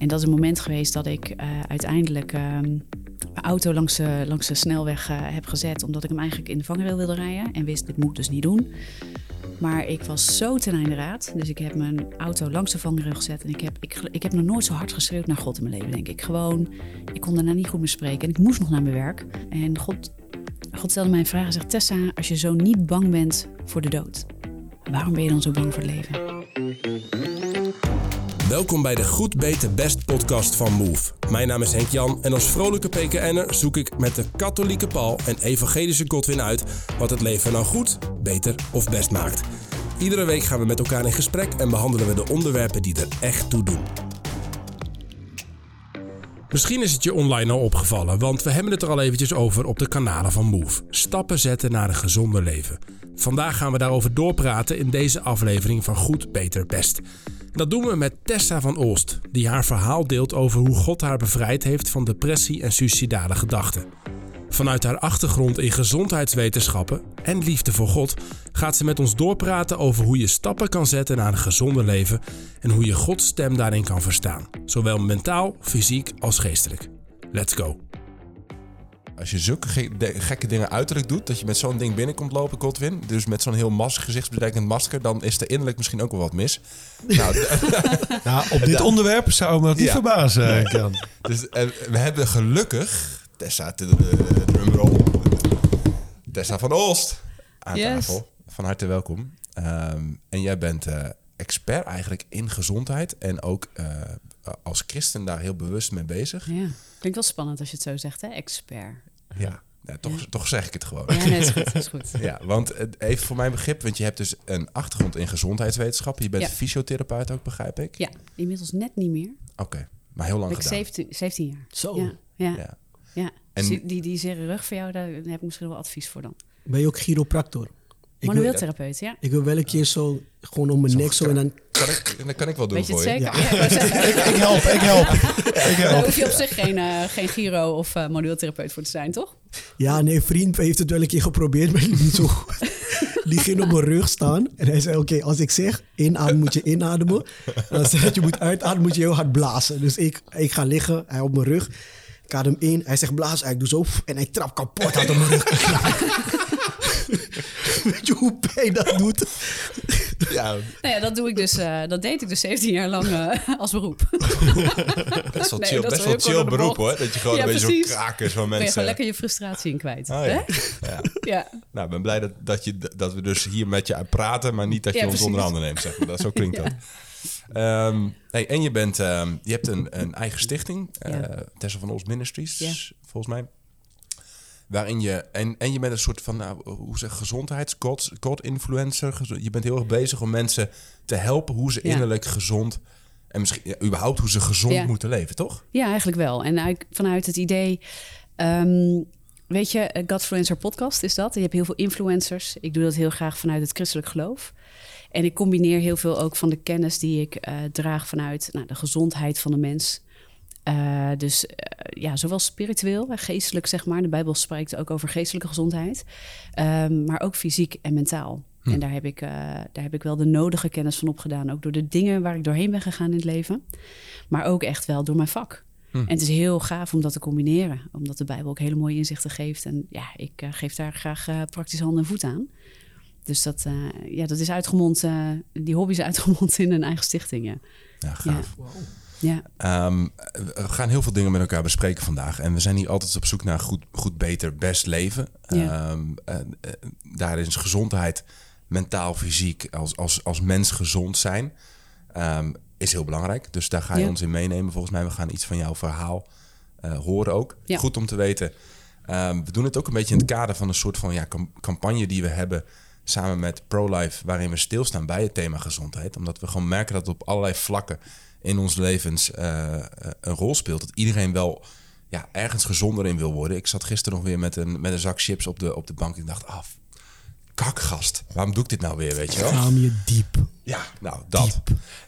en dat is een moment geweest dat ik eh, uiteindelijk ehm, mijn auto langs de, langs de snelweg eh, heb gezet. Omdat ik hem eigenlijk in de vangrail wilde rijden. En wist, dit moet ik dus niet doen. Maar ik was zo ten einde raad. Dus ik heb mijn auto langs de vangrail gezet. En ik heb, ik, heb nog nooit zo hard geschreeuwd naar God in mijn leven, denk ik. Gewoon, ik kon daarna niet goed meer spreken. En ik moest nog naar mijn werk. En God, God stelde mij een vraag en zegt... Tessa, als je zo niet bang bent voor de dood... waarom ben je dan zo bang voor het leven? Welkom bij de Goed Beter Best podcast van Move. Mijn naam is Henk Jan en als vrolijke PKN'er zoek ik met de katholieke Paul en evangelische Godwin uit wat het leven nou goed, beter of best maakt. Iedere week gaan we met elkaar in gesprek en behandelen we de onderwerpen die er echt toe doen. Misschien is het je online al opgevallen, want we hebben het er al eventjes over op de kanalen van Move. Stappen zetten naar een gezonder leven. Vandaag gaan we daarover doorpraten in deze aflevering van Goed, Beter, Best. Dat doen we met Tessa van Olst, die haar verhaal deelt over hoe God haar bevrijd heeft van depressie en suicidale gedachten. Vanuit haar achtergrond in gezondheidswetenschappen en liefde voor God gaat ze met ons doorpraten over hoe je stappen kan zetten naar een gezonder leven en hoe je Gods stem daarin kan verstaan, zowel mentaal, fysiek als geestelijk. Let's go! Als je zulke gekke dingen uiterlijk doet, dat je met zo'n ding binnenkomt lopen, Godwin, dus met zo'n heel mas gezichtsbedrekkend masker, dan is er innerlijk misschien ook wel wat mis. Nou, nou op dit onderwerp zou me dat niet ja. verbazen, Jan. Dus uh, we hebben gelukkig Tessa, de, drumroll, Tessa van Oost aan yes. tafel. Van harte welkom. Um, en jij bent uh, expert eigenlijk in gezondheid en ook uh, als christen daar heel bewust mee bezig. Ja, klinkt wel spannend als je het zo zegt, hè? Expert. Ja, ja, toch, Ja. toch zeg ik het gewoon. Ja, nee, is goed, is goed. ja, want eh, even voor mijn begrip, want je hebt dus een achtergrond in gezondheidswetenschappen. Je bent Ja. fysiotherapeut ook, begrijp ik? Ja, inmiddels net niet meer. Oké, maar heel lang Ben ik gedaan. 17, 17 jaar. Zo. Ja, ja, Ja. En- Dus die, die, zere rug voor jou, daar heb ik misschien wel advies voor dan. Ben je ook chiropractor? Manueel therapeut, ja. ik wil wel een keer zo, gewoon om mijn nek zo en dan... Kan ik, dat kan ik wel doen Weet je het voor je. zeker? Ja. ik zeggen, Ik, ik help, ik help. Ik Daar help. hoef je op zich geen, eh geen giro of uh, manueeltherapeut voor te zijn, toch? Ja, nee, een vriend heeft het wel een keer geprobeerd, maar niet zo goed. Die ging op mijn rug staan en hij zei, oké, als ik zeg inademen, moet je inademen. En als ik zeg dat je moet uitademen, moet je heel hard blazen. Dus ik, ik ga liggen, hij op mijn rug. Ik adem in, hij zegt blazen, ik doe zo en hij trapt kapot uit mijn rug. Weet je hoe pijn dat doet? Ja, Nou ja, dat doe ik dus. eh, dat deed ik dus 17 jaar lang eh, als beroep. best wel Nee, chill, dat is best wel chill beroep hoor. Dat je gewoon Ja, een beetje precies. zo kraken van Ben je mensen. gewoon lekker je frustratie in kwijt. Oh, hè? ja. ja. Ja. Nou, ik ben blij dat, dat, je, dat we dus hier met je aan praten, maar niet dat je Ja, ons precies. onder handen neemt. Zeg maar. dat, zo klinkt Ja. dat. Ehm, hey, en je, bent, ehm, je hebt een, een eigen stichting. Tessa van Os Ministries, volgens mij. Waarin je, en, en je bent een soort van, nou, hoe zeg gezondheids God, God influencer. Je bent heel erg bezig om mensen te helpen hoe ze innerlijk gezond en misschien ja, überhaupt hoe ze gezond Ja. moeten leven, toch? Ja, eigenlijk wel. En uit- vanuit het idee. ehm, weet je, Godfluencer podcast is dat. Je hebt heel veel influencers. Ik doe dat heel graag vanuit het christelijk geloof. En ik combineer heel veel ook van de kennis die ik eh, draag vanuit nou, de gezondheid van de mens. Eh, dus eh, ja, zowel spiritueel, geestelijk zeg maar. De Bijbel spreekt ook over geestelijke gezondheid. Ehm, maar ook fysiek en mentaal. En daar heb, ik, daar heb ik wel de nodige kennis van opgedaan. Ook door de dingen waar ik doorheen ben gegaan in het leven. Maar ook echt wel door mijn vak. En het is heel gaaf om dat te combineren. Omdat de Bijbel ook hele mooie inzichten geeft. En ja, ik geef daar graag praktisch hand en voet aan. Dus dat, eh, ja, dat is uitgemond, eh, die hobby is uitgemond in een eigen stichting. Ja. Ja, gaaf. Ja. Ehm, we gaan heel veel dingen met elkaar bespreken vandaag. En we zijn hier altijd op zoek naar goed, goed beter, best leven. Ja. Ehm, en, eh, daarin is gezondheid, mentaal, fysiek, als, als, als mens gezond zijn, ehm, is heel belangrijk. Dus daar ga je Ja. ons in meenemen. Volgens mij, we gaan iets van jouw verhaal eh, horen ook. Ja. Goed om te weten. Ehm, we doen het ook een beetje in het kader van een soort van ja, cam- campagne die we hebben samen met ProLife, waarin we stilstaan bij het thema gezondheid. Omdat we gewoon merken dat het op allerlei vlakken in ons levens eh, eh, een rol speelt. Dat iedereen wel ja, ergens gezonder in wil worden. Ik zat gisteren nog weer met een, met een zak chips op de, op de bank. En ik dacht, ah, kakgast, waarom doe ik dit nou weer, weet je wel? Gaam je diep. Ja, nou, dat.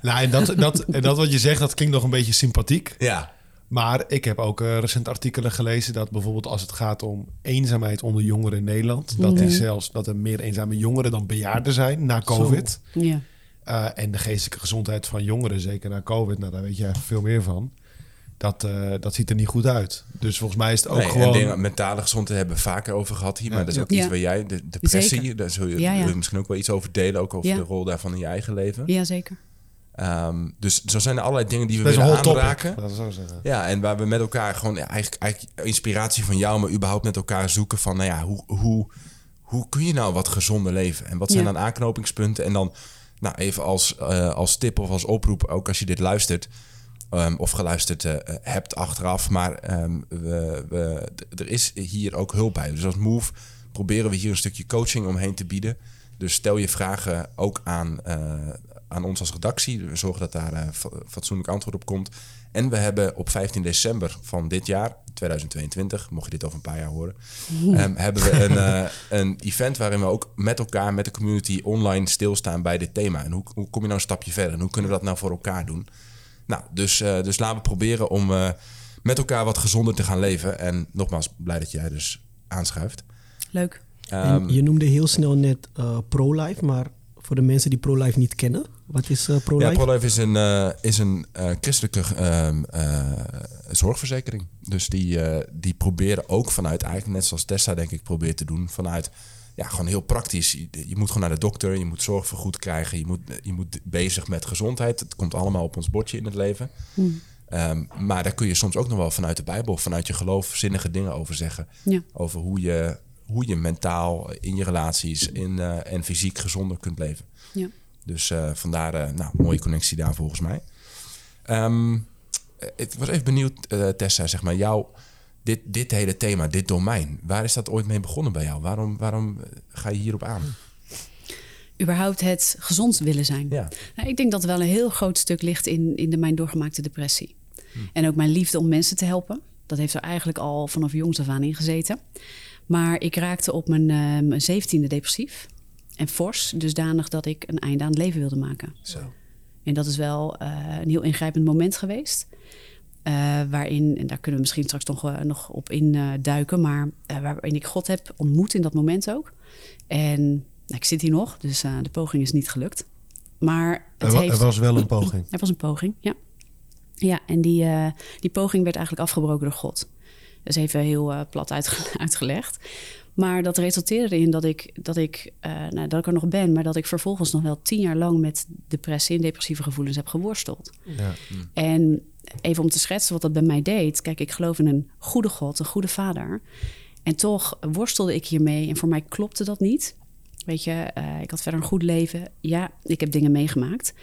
Nou, en dat, dat, en dat wat je zegt, dat klinkt nog een beetje sympathiek. Ja, Maar ik heb ook eh, recent artikelen gelezen dat bijvoorbeeld als het gaat om eenzaamheid onder jongeren in Nederland, dat, is zelfs, dat er meer eenzame jongeren dan bejaarden zijn na COVID. Ja. Eh, en de geestelijke gezondheid van jongeren, zeker na COVID, nou, daar weet jij veel meer van. Dat, eh, dat ziet er niet goed uit. Dus volgens mij is het ook Nee, en gewoon... dingen, mentale gezondheid hebben we vaker over gehad hier. Maar Ja. dat is ook Ja. iets waar jij, de depressie, Zeker. daar zul je, Ja, ja. wil je misschien ook wel iets over delen. Ook over Ja. de rol daarvan in je eigen leven. Jazeker. Ehm, dus zo zijn er allerlei dingen die we willen aanraken. zeggen. Ja, en waar we met elkaar gewoon ja, eigenlijk, eigenlijk inspiratie van jou, maar überhaupt met elkaar zoeken van, nou ja, hoe, hoe, hoe kun je nou wat gezonder leven? En wat zijn Ja. dan aanknopingspunten? En dan, nou, even als, eh, als tip of als oproep, ook als je dit luistert ehm, of geluisterd eh, hebt achteraf, maar ehm, we, we, er is hier ook hulp bij. Dus als Move proberen we hier een stukje coaching omheen te bieden. Dus stel je vragen ook aan, eh, aan ons als redactie. We zorgen dat daar eh, fa- fatsoenlijk antwoord op komt. En we hebben op 15 december van dit jaar, 2022, mocht je dit over een paar jaar horen, ehm, hebben we een, eh, een event waarin we ook met elkaar, met de community online stilstaan bij dit thema. En hoe, hoe kom je nou een stapje verder? En hoe kunnen we dat nou voor elkaar doen? Nou, dus, eh, dus laten we proberen om eh, met elkaar wat gezonder te gaan leven. En nogmaals, blij dat jij dus aanschuift. Leuk. En Ehm, je noemde heel snel net eh, pro-life, maar voor de mensen die pro-life niet kennen, wat is eh, pro-life? Ja, ProLife is een, eh, is een eh, christelijke ehm, eh, zorgverzekering. Dus die, die proberen ook vanuit, eigenlijk net zoals Tessa denk ik probeert te doen, vanuit ja, gewoon heel praktisch. Je, je moet gewoon naar de dokter, je moet zorgvergoed krijgen, je moet, je moet bezig met gezondheid. Het komt allemaal op ons bordje in het leven. Ehm, maar daar kun je soms ook nog wel vanuit de Bijbel, vanuit je geloof, zinnige dingen over zeggen. Ja. Over hoe je, hoe je mentaal in je relaties in, eh, en fysiek gezonder kunt leven. Ja. Dus eh, vandaar, eh, nou, mooie connectie daar volgens mij. Ehm, eh, ik was even benieuwd, Tessa, zeg maar, jou, dit, dit hele thema, dit domein, waar is dat ooit mee begonnen bij jou? Waarom, waarom ga je hierop aan? Überhaupt het gezond willen zijn. Ja. Nou, ik denk dat er wel een heel groot stuk ligt in, in de, mijn doorgemaakte depressie. En ook mijn liefde om mensen te helpen. Dat heeft er eigenlijk al vanaf jongs af aan in gezeten. Maar ik raakte op mijn, mijn zeventiende depressief. En fors, dusdanig dat ik een einde aan het leven wilde maken. Zo. En dat is wel eh, een heel ingrijpend moment geweest. Eh, waarin, en daar kunnen we misschien straks nog, eh, nog op in eh, duiken, maar waarin ik God heb ontmoet in dat moment ook. En nou, ik zit hier nog, dus de poging is niet gelukt. Maar het heeft, er was wel een poging. er was een poging, ja. Ja, en die, die poging werd eigenlijk afgebroken door God. Dat is even heel plat uitge- uitgelegd. Maar dat resulteerde erin dat ik, dat, ik, eh, nou, dat ik er nog ben... maar dat ik vervolgens nog wel tien jaar lang met depressie en depressieve gevoelens heb geworsteld. Ja. En even om te schetsen wat dat bij mij deed. Kijk, ik geloof in een goede God, een goede vader. En toch worstelde ik hiermee en voor mij klopte dat niet. Weet je, eh, ik had verder een goed leven. Ja, ik heb dingen meegemaakt.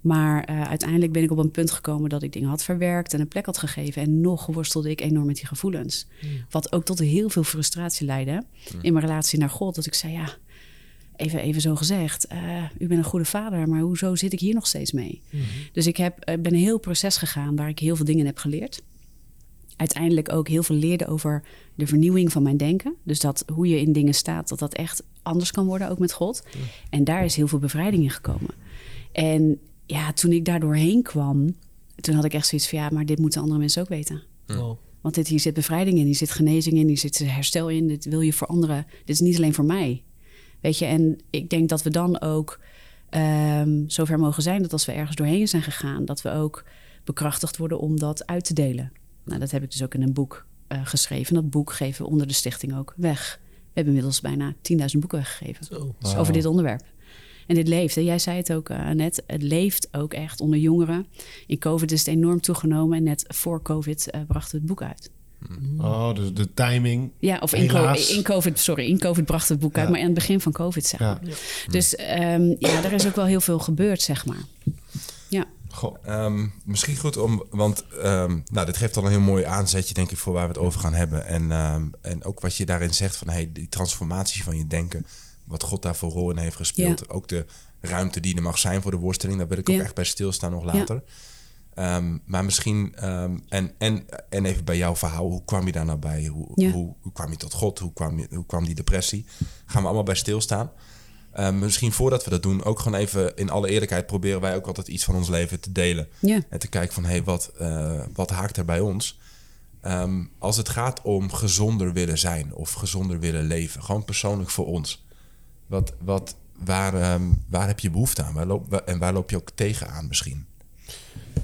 Maar eh, uiteindelijk ben ik op een punt gekomen dat ik dingen had verwerkt en een plek had gegeven. En nog worstelde ik enorm met die gevoelens. Wat ook tot heel veel frustratie leidde in mijn relatie naar God. Dat ik zei, ja, even, even zo gezegd, eh, u bent een goede vader, maar hoezo zit ik hier nog steeds mee? Dus ik heb, eh, ben een heel proces gegaan waar ik heel veel dingen heb geleerd. Uiteindelijk ook heel veel leerde over de vernieuwing van mijn denken. Dus dat hoe je in dingen staat, dat dat echt anders kan worden, ook met God. En daar is heel veel bevrijding in gekomen. En ja, toen ik daar doorheen kwam, toen had ik echt zoiets van ja, maar dit moeten andere mensen ook weten. Wow. Want dit, hier zit bevrijding in, hier zit genezing in, hier zit herstel in. Dit wil je voor anderen. Dit is niet alleen voor mij. Weet je, en ik denk dat we dan ook ehm zover mogen zijn dat als we ergens doorheen zijn gegaan, dat we ook bekrachtigd worden om dat uit te delen. Nou, dat heb ik dus ook in een boek eh, geschreven. Dat boek geven we onder de stichting ook weg. We hebben inmiddels bijna 10.000 boeken weggegeven Zo. dus over dit onderwerp. En dit leeft. En jij zei het ook eh, net. Het leeft ook echt onder jongeren. In COVID is het enorm toegenomen. En net voor COVID eh, brachten we het boek uit. Oh, dus de timing. Ja, of in, co- in COVID, sorry, in COVID brachten we het boek uit, maar aan het begin van COVID, zeg maar. Ja. Dus ehm, ja, er is ook wel heel veel gebeurd, zeg maar. Ja, Goh. Ehm, misschien goed om, want ehm, nou, dit geeft al een heel mooi aanzetje, denk ik, voor waar we het over gaan hebben. En, ehm, en ook wat je daarin zegt van hey, die transformatie van je denken, wat God daar voor rol in heeft gespeeld. Ook de ruimte die er mag zijn voor de worsteling, daar wil ik ook Ja. echt bij stilstaan nog later. Ehm, maar misschien, ehm, en, en, en even bij jouw verhaal, hoe kwam je daar nou bij? Hoe, hoe, hoe kwam je tot God? Hoe kwam, je, hoe kwam die depressie? Gaan we allemaal bij stilstaan. Ehm, misschien voordat we dat doen, ook gewoon even in alle eerlijkheid proberen wij ook altijd iets van ons leven te delen. En te kijken van, hé, hey, wat, eh, wat haakt er bij ons? Als het gaat om gezonder willen zijn of gezonder willen leven, gewoon persoonlijk voor ons. Wat, wat, waar, ehm, waar heb je behoefte aan? Waar loop, waar- en waar loop je ook tegenaan misschien?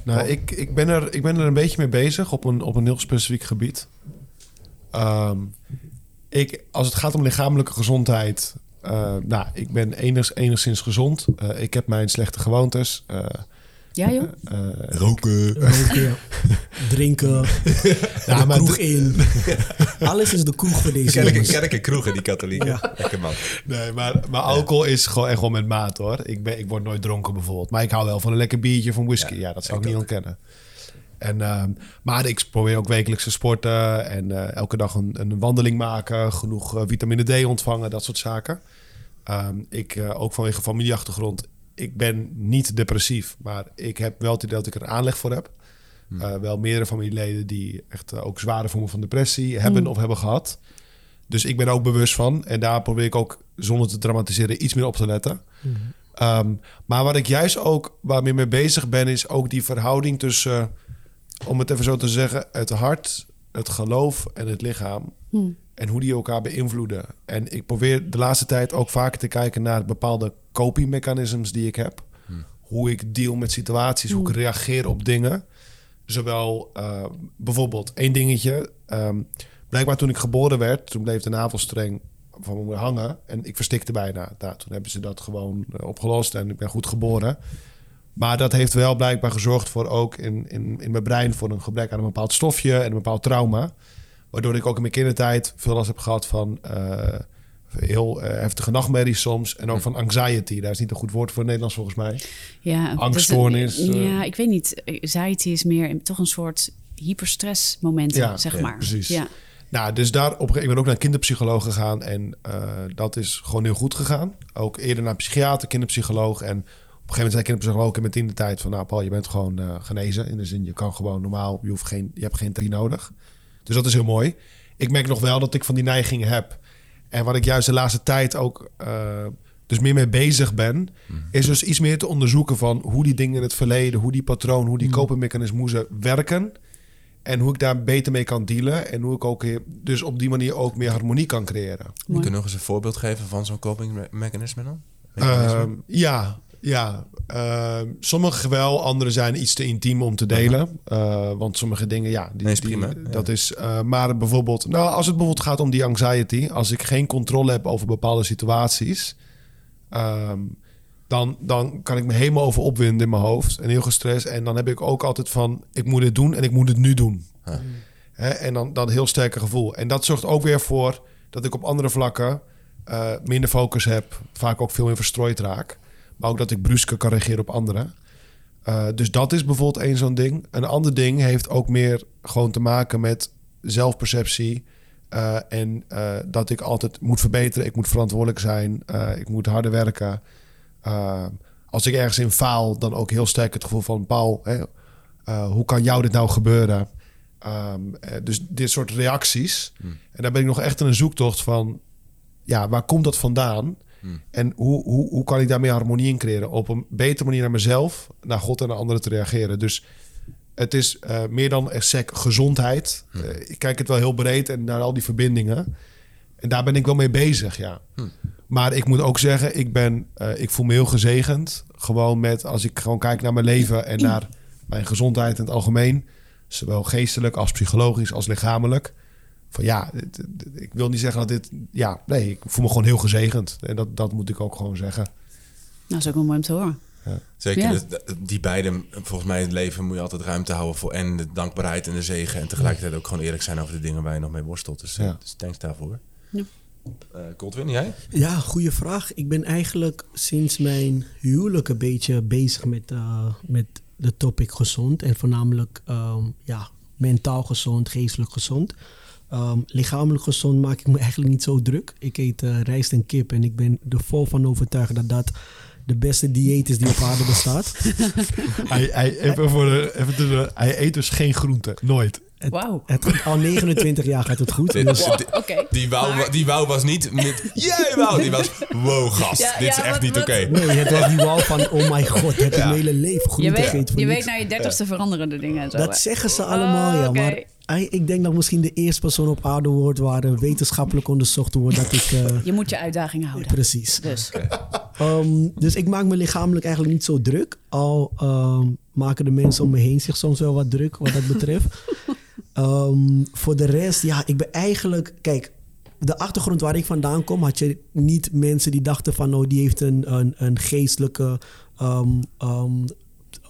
Nou, ik, ik, ben er, ik ben er een beetje mee bezig op een, op een heel specifiek gebied. Ehm, ik, als het gaat om lichamelijke gezondheid... eh, nou, ik ben enig, enigszins gezond. Eh, ik heb mijn slechte gewoontes. Eh, Ja, joh? eh, Roken. Roken, drinken, ja, de maar kroeg in. Alles is de kroeg voor deze Kerken, jongens. kerken, kroegen, die katholieken. Ja. Lekker man. Nee, maar, maar alcohol is gewoon echt wel met maat hoor. Ik, ben, ik word nooit dronken bijvoorbeeld. Maar ik hou wel van een lekker biertje van whisky. Ja, dat zou ik, ik niet ontkennen. En, ehm, maar ik probeer ook wekelijks te sporten. En eh, elke dag een, een wandeling maken. Genoeg eh, vitamine D ontvangen. Dat soort zaken. Ehm, ik, eh, ook vanwege familieachtergrond. Ik ben niet depressief. Maar ik heb wel het idee dat ik er aanleg voor heb. Eh, wel meerdere familieleden die echt eh, ook zware vormen van depressie hebben of hebben gehad. Dus ik ben er ook bewust van. En daar probeer ik ook, zonder te dramatiseren, iets meer op te letten. Ehm, maar wat ik juist ook waarmee mee bezig ben, is ook die verhouding tussen, eh, om het even zo te zeggen, het hart, het geloof en het lichaam. En hoe die elkaar beïnvloeden. En ik probeer de laatste tijd ook vaker te kijken naar bepaalde copingmechanisms die ik heb. Hoe ik deal met situaties, hoe ik reageer op dingen. Zowel eh, bijvoorbeeld één dingetje. ehm, blijkbaar toen ik geboren werd, toen bleef de navelstreng van me hangen. En ik verstikte bijna. Nou, toen hebben ze dat gewoon eh, opgelost en ik ben goed geboren. Maar dat heeft wel blijkbaar gezorgd voor ook in, in, in mijn brein voor een gebrek aan een bepaald stofje en een bepaald trauma. Waardoor ik ook in mijn kindertijd veel last heb gehad van eh, heel eh, heftige nachtmerries soms. En ook van anxiety. Daar is niet een goed woord voor in het Nederlands volgens mij. Ja, Angststoornis, eh. ja, ik weet niet. Anxiety is meer toch een soort hyperstressmoment, Ja, zeg ja, maar. precies. Ja. Nou, dus daar op ik ben ook naar een kinderpsycholoog gegaan en dat is gewoon heel goed gegaan. Ook eerder naar een psychiater, kinderpsycholoog. En op een gegeven moment zei de kinderpsycholoog in mijn tiende tijd van... nou Paul, je bent gewoon genezen. In de zin, je kan gewoon normaal, je, hoeft geen, je hebt geen therapie nodig. Dus dat is heel mooi. Ik merk nog wel dat ik van die neigingen heb. En wat ik juist de laatste tijd ook eh, dus meer mee bezig ben... is dus iets meer te onderzoeken van hoe die dingen in het verleden... hoe die patroon, hoe die copingmechanismen werken... En hoe ik daar beter mee kan dealen. En hoe ik ook dus op die manier ook meer harmonie kan creëren. Kun je nog eens een voorbeeld geven van zo'n copingmechanisme dan? Ehm, ja, ja. Ehm, sommige wel, andere zijn iets te intiem om te delen. Eh, want sommige dingen, ja, die, Nee, is die- prima. Ja. dat is. eh, maar bijvoorbeeld, nou, als het bijvoorbeeld gaat om die anxiety, als ik geen controle heb over bepaalde situaties, ehm, dan, dan kan ik me helemaal over opwinden in mijn hoofd en heel gestrest. En dan heb ik ook altijd van, ik moet het doen en ik moet het nu doen. Huh. Hè, en dan dat heel sterke gevoel. En dat zorgt ook weer voor dat ik op andere vlakken eh, minder focus heb. Vaak ook veel meer verstrooid raak. Maar ook dat ik brusker kan reageren op anderen. Eh, dus dat is bijvoorbeeld één zo'n ding. Een ander ding heeft ook meer gewoon te maken met zelfperceptie. eh, en eh, dat ik altijd moet verbeteren. Ik moet verantwoordelijk zijn. ik moet harder werken. Als ik ergens in faal, dan ook heel sterk het gevoel van... Paul, hè, hoe kan jou dit nou gebeuren? Ehm, eh, dus dit soort reacties. En daar ben ik nog echt in een zoektocht van... ja, waar komt dat vandaan? En hoe, hoe, hoe kan ik daarmee harmonie in creëren? Op een betere manier naar mezelf, naar God en naar anderen te reageren. Dus het is eh, meer dan sec gezondheid. Eh, ik kijk het wel heel breed en naar al die verbindingen. En daar ben ik wel mee bezig, ja. Maar ik moet ook zeggen, ik, ben, eh, ik voel me heel gezegend. Gewoon met, als ik gewoon kijk naar mijn leven en naar mijn gezondheid in het algemeen. Zowel geestelijk als psychologisch als lichamelijk. Van ja, ik wil niet zeggen dat dit... Ja, nee, ik voel me gewoon heel gezegend. En dat, dat moet ik ook gewoon zeggen. Nou, dat is ook wel mooi om te horen. Zeker, Ja. dus d- die beide, volgens mij in het leven moet je altijd ruimte houden voor en de dankbaarheid en de zegen. En tegelijkertijd ook gewoon eerlijk zijn over de dingen waar je nog mee worstelt. Dus, eh, Ja. dus thanks daarvoor. Ja. Eh, Godwin, jij? Ja, goede vraag. Ik ben eigenlijk sinds mijn huwelijk een beetje bezig met, eh, met de topic gezond. En voornamelijk ehm, ja, mentaal gezond, geestelijk gezond. Ehm, lichamelijk gezond maak ik me eigenlijk niet zo druk. Ik eet eh, rijst en kip en ik ben er vol van overtuigd dat dat de beste dieet is die op aarde bestaat. Hij, hij, even voor de, even tussen- hij eet dus geen groente. Nooit. Het, het, al 29 jaar gaat het goed. Dus. Die wou, die wou was niet met... Jij wou! Die was... Wow, gast. Ja, dit is echt wat- niet oké. nee, het was die wal van, oh my god, heb je mijn hele leven Je groente gegeten weet, je weet na je dertigste veranderen de dingen en zo. Dat hè? zeggen ze allemaal, ja. oké. Maar ik denk dat misschien de eerste persoon op aarde wordt waar wetenschappelijk onderzocht wordt dat ik... eh, Je moet je uitdagingen houden. precies. Dus. Ehm, dus ik maak me lichamelijk eigenlijk niet zo druk. Al ehm, maken de mensen om me heen zich soms wel wat druk wat dat betreft. Ehm, voor de rest, ja, ik ben eigenlijk... Kijk, de achtergrond waar ik vandaan kom... had je niet mensen die dachten van... oh, die heeft een, een, een geestelijke... ehm, ehm,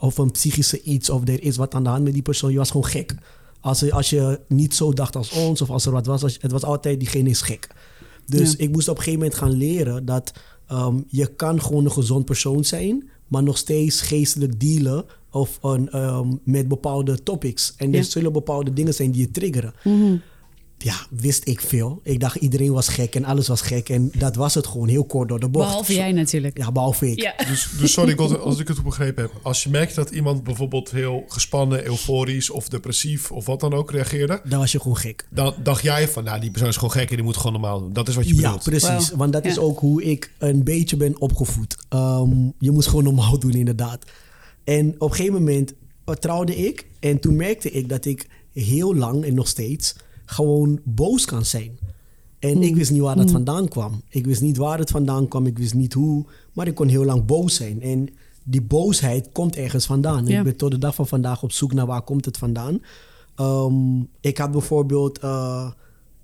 of een psychische iets... of er is wat aan de hand met die persoon. Je was gewoon gek. Als, je- als je niet zo dacht als ons... of als er wat was... als- het was altijd diegene is gek. Dus Ja. ik moest op een gegeven moment gaan leren... dat ehm, je kan gewoon een gezond persoon zijn... maar nog steeds geestelijk dealen... of een, ehm, met bepaalde topics. En Ja. er zullen bepaalde dingen zijn die je triggeren Mhm. Ja, wist ik veel. Ik dacht iedereen was gek en alles was gek. En dat was het gewoon heel kort door de bocht. Behalve jij natuurlijk. Ja, behalve ik. Ja. Dus, dus sorry als ik het goed begrepen heb. Als je merkt dat iemand bijvoorbeeld heel gespannen, euforisch of depressief of wat dan ook reageerde, Dan was je gewoon gek. dan dacht jij van, nou die persoon is gewoon gek en die moet gewoon normaal doen. Dat is wat je Ja, bedoelt. precies. Wauw. Want dat is Ja. ook hoe ik een beetje ben opgevoed. Ehm, je moest gewoon normaal doen, inderdaad. En op een gegeven moment eh, trouwde ik. En toen merkte ik dat ik heel lang en nog steeds gewoon boos kan zijn. En ik wist niet waar dat vandaan kwam. Ik wist niet waar het vandaan kwam. Ik wist niet hoe. Maar ik kon heel lang boos zijn. En die boosheid komt ergens vandaan. Ja. Ik ben tot de dag van vandaag op zoek naar waar komt het vandaan. Ehm, ik had bijvoorbeeld... eh,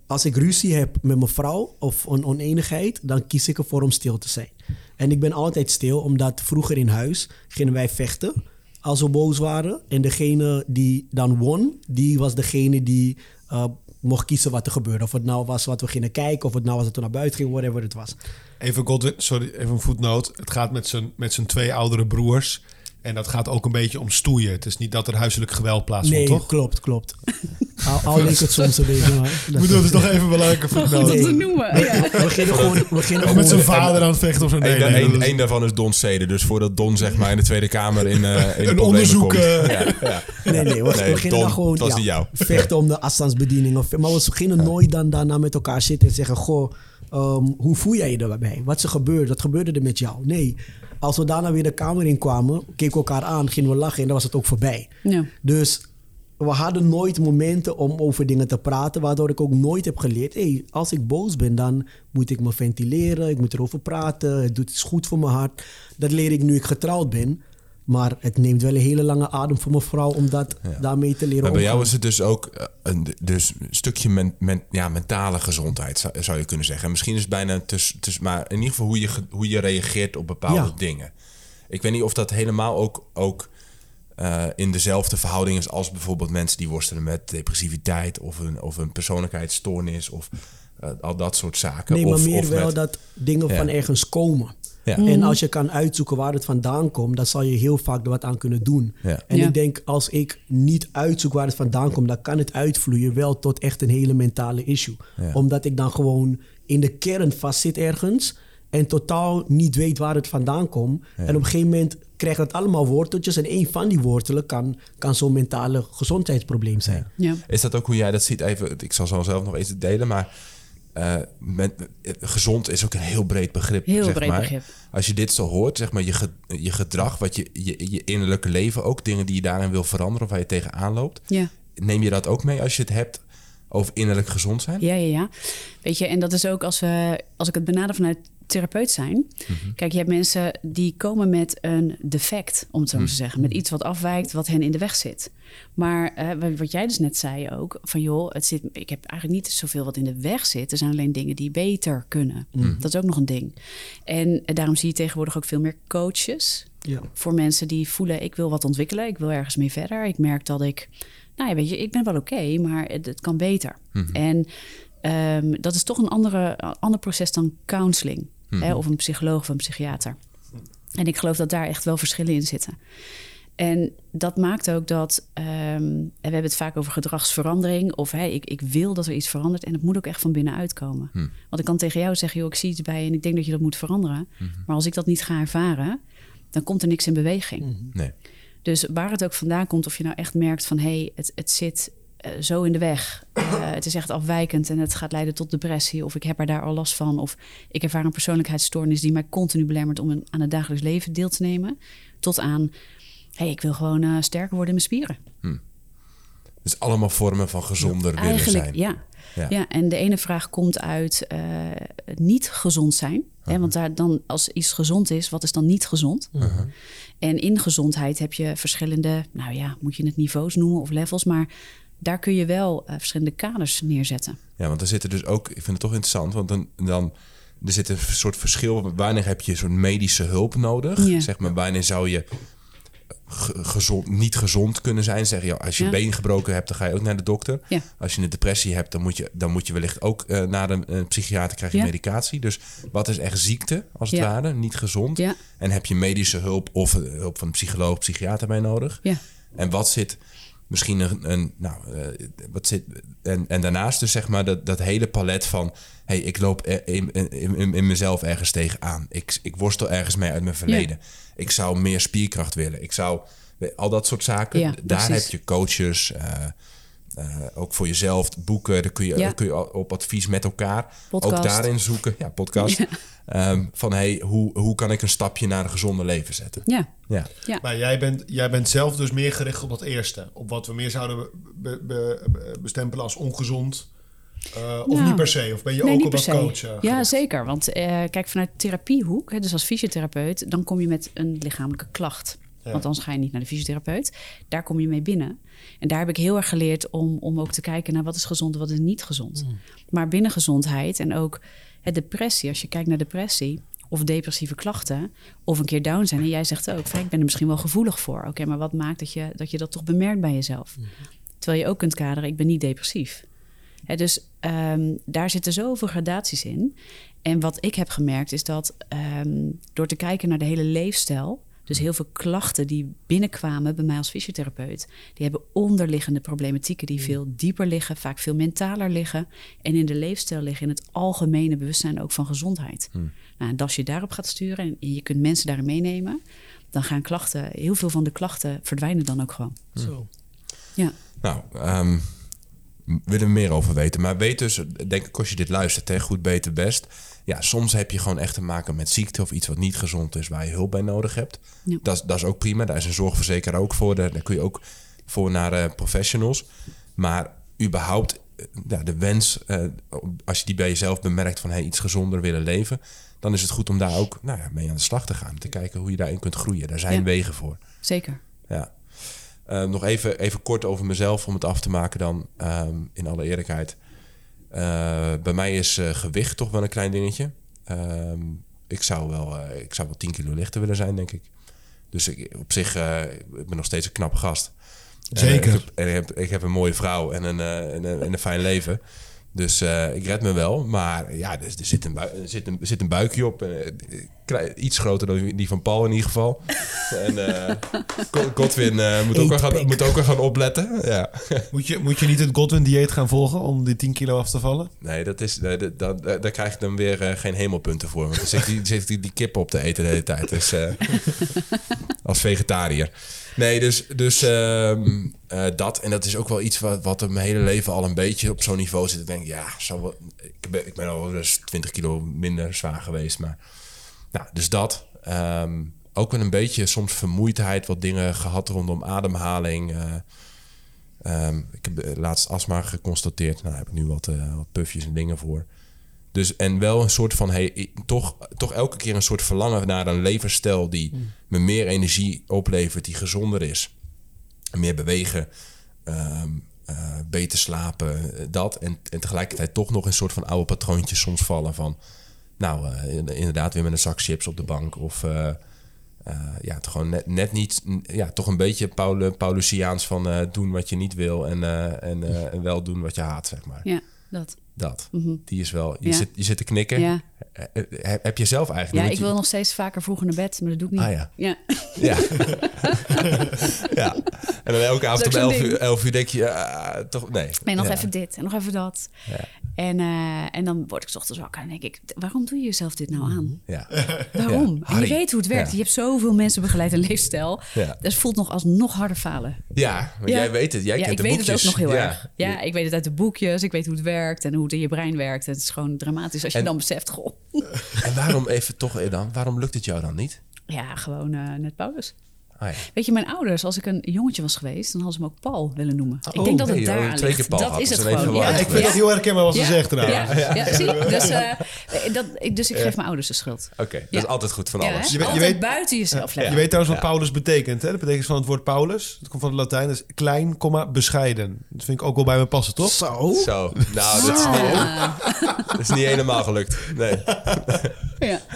als ik ruzie heb met mijn vrouw of een oneenigheid, dan kies ik ervoor om stil te zijn. En ik ben altijd stil, omdat vroeger in huis gingen wij vechten als we boos waren. En degene die dan won, die was degene die eh, mocht kiezen wat er gebeurde. Of het nou was wat we gingen kijken, of het nou was dat we naar buiten gingen, whatever het was. Even Godwin, sorry, even een voetnoot. Het gaat met zijn, met zijn twee oudere broers. En dat gaat ook een beetje om stoeien. Het is niet dat er huiselijk geweld plaatsvond, nee, toch? klopt, klopt. al al het soms een beetje, maar... Ik bedoel, dat is toch even belangrijke voetnoot. Goed om te Nee. noemen. Ja. We gingen gewoon... We met zijn vader aan het vechten of zo. Nee, Eén nee, dat is- daarvan is Don Zede. Dus voordat Don zeg maar in de Tweede Kamer in, eh in Een onderzoek, komt. eh. Ja, ja. Nee, nee, we, Nee, gingen dan gewoon ja, niet jou. vechten om de afstandsbediening. Of, maar we gingen nooit dan daarna met elkaar zitten en zeggen... Goh, ehm, hoe voel jij je erbij? Wat is er gebeurd? Wat gebeurde er met jou? Nee, als we daarna weer de kamer in kwamen... keken we elkaar aan, gingen we lachen en dan was het ook voorbij. Ja. Dus we hadden nooit momenten om over dingen te praten... waardoor ik ook nooit heb geleerd... Hey, als ik boos ben, dan moet ik me ventileren. Ik moet erover praten. Het doet iets goed voor mijn hart. Dat leer ik nu ik getrouwd ben... Maar het neemt wel een hele lange adem voor mijn vrouw om dat daarmee te leren Maar bij jou is het dus ook eh, een, dus een stukje men, men- ja, mentale gezondheid, zou, zou je kunnen zeggen. En misschien is het bijna tussen, maar in ieder geval hoe je, hoe je reageert op bepaalde Ja. dingen. Ik weet niet of dat helemaal ook, ook eh, in dezelfde verhouding is als bijvoorbeeld mensen die worstelen met depressiviteit of een, of een persoonlijkheidsstoornis of eh, al dat soort zaken. Nee, maar of, meer of wel met- dat dingen Ja. van ergens komen. Ja. En als je kan uitzoeken waar het vandaan komt, dan zal je heel vaak er wat aan kunnen doen. Ja. En Ja. ik denk, als ik niet uitzoek waar het vandaan komt, dan kan het uitvloeien wel tot echt een hele mentale issue. Ja. Omdat ik dan gewoon in de kern vastzit ergens en totaal niet weet waar het vandaan komt. En op een gegeven moment krijgt het allemaal worteltjes en een van die wortelen kan, kan zo'n mentale gezondheidsprobleem zijn. Ja. Is dat ook hoe jij dat ziet? Even, ik zal zo zelf nog eens delen, maar eh, men- eh, gezond is ook een heel breed begrip. Heel zeg breed maar. begrip. Als je dit zo hoort, zeg maar, je, ge- je gedrag, wat je, je, je innerlijke leven ook, dingen die je daarin wil veranderen of waar je tegenaan loopt, Ja. neem je dat ook mee als je het hebt over innerlijk gezond zijn? Ja, ja, ja. Weet je, en dat is ook als, we, als ik het benader vanuit therapeut zijn. Kijk, je hebt mensen die komen met een defect, om het zo maar te zeggen. Met iets wat afwijkt, wat hen in de weg zit. Maar eh, wat- jij dus net zei ook, van joh, het zit, ik heb eigenlijk niet zoveel wat in de weg zit. Er zijn alleen dingen die beter kunnen. Dat is ook nog een ding. En eh, daarom zie je tegenwoordig ook veel meer coaches. Ja. Voor mensen die voelen, ik wil wat ontwikkelen, ik wil ergens mee verder. Ik merk dat ik, nou ja, weet je, ik ben wel oké, maar het, het kan beter. En ehm, dat is toch een andere, ander proces dan counseling. Hè, of een psycholoog of een psychiater. En ik geloof dat daar echt wel verschillen in zitten. En dat maakt ook dat, ehm, en we hebben het vaak over gedragsverandering, of hè, ik, ik wil dat er iets verandert en het moet ook echt van binnenuit komen. Want ik kan tegen jou zeggen, joh, ik zie iets bij en ik denk dat je dat moet veranderen. Maar als ik dat niet ga ervaren, dan komt er niks in beweging. Nee. Dus waar het ook vandaan komt, of je nou echt merkt van hé, hey, het, het zit eh, zo in de weg. Eh, het is echt afwijkend en het gaat leiden tot depressie. Of ik heb er daar al last van. Of ik ervaar een persoonlijkheidsstoornis die mij continu belemmert om een- aan het dagelijks leven deel te nemen. Tot aan, hé, hey, ik wil gewoon eh, sterker worden in mijn spieren. Dus allemaal vormen van gezonder willen Eigenlijk, zijn. ja. Ja. ja. En de ene vraag komt uit niet gezond zijn. Hè, want daar dan, als iets gezond is, wat is dan niet gezond? En in gezondheid heb je verschillende, nou ja, moet je het niveaus noemen of levels, maar daar kun je wel eh, verschillende kaders neerzetten. Ja, want er zitten dus ook, ik vind het toch interessant, want dan, dan er zit een soort verschil. Wanneer heb je zo'n medische hulp nodig? Ja. Zeg maar, wanneer zou je ge- gezond, niet gezond kunnen zijn? Zeg je, als je Ja. been gebroken hebt, dan ga je ook naar de dokter. Ja. Als je een depressie hebt, dan moet je, dan moet je wellicht ook eh, naar een, een psychiater krijg je Ja. medicatie. Dus wat is echt ziekte, als het Ja. ware, niet gezond? Ja. En heb je medische hulp of eh, hulp van een psycholoog, psychiater bij nodig? Ja. En wat zit misschien een, een nou, eh, wat zit en, en daarnaast dus zeg maar dat, dat hele palet van, hey, ik loop er- in, in, in, in mezelf ergens tegenaan. Ik, ik worstel ergens mee uit mijn verleden. Ik zou meer spierkracht willen. Ik zou al dat soort zaken. Ja, Daar precies. heb je coaches. eh, ook voor jezelf boeken. Daar kun je, Ja. kun je op advies met elkaar. Podcast. Ook daarin zoeken. Ja, podcast. Ehm, van hey, hoe, hoe kan ik een stapje naar een gezonde leven zetten? Ja, Ja. ja. Maar jij bent, jij bent zelf dus meer gericht op dat eerste. Op wat we meer zouden be- be- be- bestempelen als ongezond. Eh, of Nou, niet per se? Of ben je Nee, ook op dat se. coach? eh, ja, zeker. Want eh, kijk, vanuit therapiehoek, hè, dus als fysiotherapeut, dan kom je met een lichamelijke klacht. Ja. Want anders ga je niet naar de fysiotherapeut. Daar kom je mee binnen. En daar heb ik heel erg geleerd om, om ook te kijken naar wat is gezond en wat is niet gezond. Mm. Maar binnen gezondheid en ook het depressie, als je kijkt naar depressie of depressieve klachten, of een keer down zijn. En jij zegt ook, ik ben er misschien wel gevoelig voor. Oké, maar wat maakt dat je, dat je dat toch bemerkt bij jezelf? Terwijl je ook kunt kaderen, ik ben niet depressief. Hè, dus ehm, daar zitten zoveel gradaties in. En wat ik heb gemerkt is dat ehm, door te kijken naar de hele leefstijl, dus heel veel klachten die binnenkwamen bij mij als fysiotherapeut, die hebben onderliggende problematieken die veel dieper liggen, vaak veel mentaler liggen en in de leefstijl liggen, in het algemene bewustzijn ook van gezondheid. Nou, en als je daarop gaat sturen en je kunt mensen daarin meenemen, dan gaan klachten, heel veel van de klachten verdwijnen dan ook gewoon. Zo. Ja. Nou, ehm, willen we meer over weten. Maar weet dus, denk ik, als je dit luistert, hè, goed, beter, best. Ja, soms heb je gewoon echt te maken met ziekte of iets wat niet gezond is, waar je hulp bij nodig hebt. Ja. Dat, is- dat is ook prima. Daar is een zorgverzekeraar ook voor. Daar, daar kun je ook voor naar eh, professionals. Maar überhaupt, eh, ja, de wens, eh, als je die bij jezelf bemerkt van hey, iets gezonder willen leven, dan is het goed om daar ook nou ja, mee aan de slag te gaan. Te kijken hoe je daarin kunt groeien. Daar zijn Ja. wegen voor. Zeker. Ja. Nog even, even kort over mezelf om het af te maken dan, ehm, in alle eerlijkheid. Eh, bij mij is eh, gewicht toch wel een klein dingetje. Ehm, ik, zou wel, eh, ik zou wel 10 kilo lichter willen zijn, denk ik. Dus ik, op zich, ik ben nog steeds een knappe gast. Zeker. Ik, heb, en ik, heb, ik heb een mooie vrouw en een, en een, en een fijn leven. Dus eh, ik red me wel. Maar ja, er, er, zit, een er, zit, een, er zit een buikje op. eh, klei- iets groter dan die van Paul in ieder geval. en eh, God- Godwin eh, moet, ook wel gaan, moet ook wel gaan opletten. Ja. Moet, je, moet je niet het Godwin-dieet gaan volgen om die 10 kilo af te vallen? Nee, dat is, nee, dat, dat, daar daar krijg ik dan weer eh, geen hemelpunten voor. Want dan zit die, zit die, die kip op te eten de hele tijd. Dus, eh, als vegetariër. Nee, dus, dus ehm, eh, dat. En dat is ook wel iets wat, wat er mijn hele leven al een beetje op zo'n niveau zit. Ik denk, ja, wel, ik, ben, ik ben al eens 20 kilo minder zwaar geweest. Maar, nou, dus dat. Ehm, ook wel een beetje soms vermoeidheid. Wat dingen gehad rondom ademhaling. eh, Ehm, ik heb eh, laatst astma geconstateerd. Nou, daar heb ik nu wat, eh, wat puffjes en dingen voor. Dus en wel een soort van, hey, toch, toch elke keer een soort verlangen naar een levensstijl die me meer energie oplevert, die gezonder is. Meer bewegen, ehm, eh, beter slapen, eh, dat. En, en tegelijkertijd toch nog een soort van oude patroontjes soms vallen van, nou, eh, inderdaad weer met een zak chips op de bank of... ja, gewoon net, net niet, ja, toch een beetje Paul, Paulusiaans van doen wat je niet wil en, en, en wel doen wat je haat, zeg maar. Ja, dat. Dat, Mhm. die is wel, je, Ja. zit, je zit te knikken. Ja. Eh, eh, Heb, je zelf eigenlijk? Ja, ik je- wil nog steeds vaker vroeg naar bed, maar dat doe ik niet. Ah, ja. ja. Ja. ja. En dan elke avond om is ook 11 zo'n uur, ding. 11 uur denk je, toch, nee. Nee, nog even dit en nog even dat. En, eh, en dan word ik 's ochtends wakker en denk ik, waarom doe je jezelf dit nou aan? Ja. Waarom? Ja. En je weet hoe het werkt. Ja. Je hebt zoveel mensen begeleid in leefstijl. Ja. Het voelt nog als nog harder falen. ja, maar Ja. jij weet het. Jij ja, kent ik de weet het boekjes. ook nog heel Ja. erg. Ja, ik weet het uit de boekjes. Ik weet hoe het werkt en hoe het in je brein werkt. Het is gewoon dramatisch als je En- dan beseft, goh. En waarom even toch eh, dan, waarom lukt het jou dan niet? Ja, gewoon eh, net Paulus. Ja. Weet je, mijn ouders, als ik een jongetje was geweest, dan hadden ze me ook Paul willen noemen. ik Oh, denk dat het daar joh, aan twee keer ligt. Paul Dat is het gewoon. Ja, ik vind dat heel herkenbaar wat ze zegt trouwens. Ja, zie. Dus, eh, dat, ik, dus ik geef mijn ouders de schuld. Oké, dat Ja. is altijd goed van alles. Je weet- je Altijd weet- buiten jezelf Je weet trouwens wat. Paulus betekent. Hè? Dat betekent van het woord Paulus. Dat komt van het Latijn. Dat is klein, komma, bescheiden. Dat vind ik ook wel bij me passen, toch? Zo. Zo, nou, dat is, niet, Ah, dat is niet helemaal gelukt. Nee. ja.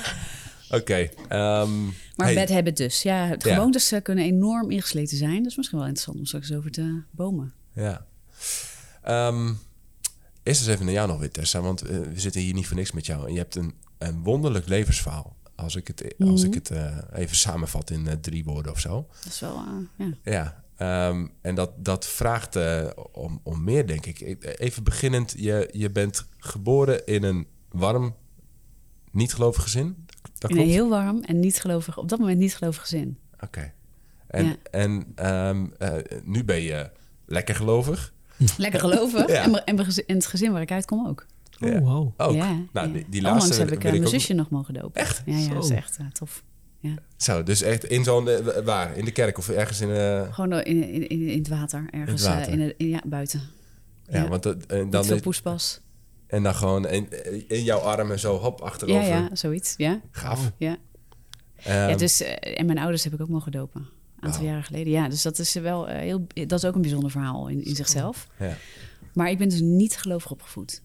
Oké. ehm, Maar hey, bad habit dus. Ja, het Ja. gewoontes eh, kunnen enorm ingesleten zijn. Dat is misschien wel interessant om straks over te bomen. Ja. Ehm, eerst eens even naar jou nog weer, Tessa. Want eh, we zitten hier niet voor niks met jou. En je hebt een, een wonderlijk levensverhaal. Als ik het, als Mhm. ik het eh, even samenvat in eh, drie woorden of zo. Dat is wel, eh, ja. Ja. ehm, en dat, dat vraagt eh, om, om meer, denk ik. Ik- Even beginnend. Je, je bent geboren in een warm, niet-gelovig gezin. Dat In een heel warm en niet gelovig, op dat moment niet gelovig gezin. Oké. En, Ja. en ehm, eh, nu ben je lekker gelovig. Lekker gelovig. Ja. En, en het gezin waar ik uitkom ook. Oh, wauw. Ook. Ja, nou, ja. die, die Onlangs laatste heb ik eh, ik mijn ook zusje nog mogen dopen. Echt? Ja, ja dat is Zo. echt eh, tof. Ja. Zo, dus echt in zo'n... waar? In de kerk of ergens in... eh Gewoon in, in, in, in het water, ergens In het water. in, in- ja, buiten. ja, Ja. want dat, en, Niet dan, veel poespas. En dan gewoon in, in jouw armen zo hop Ja, achterover. ja, zoiets. Ja, Gaaf. ja. Ehm, ja dus, eh, en mijn ouders heb ik ook mogen dopen. Een aantal jaren geleden. Ja, dus dat is wel eh, heel... Dat is ook een bijzonder verhaal in, in zichzelf. ja. Maar ik ben dus niet gelovig opgevoed.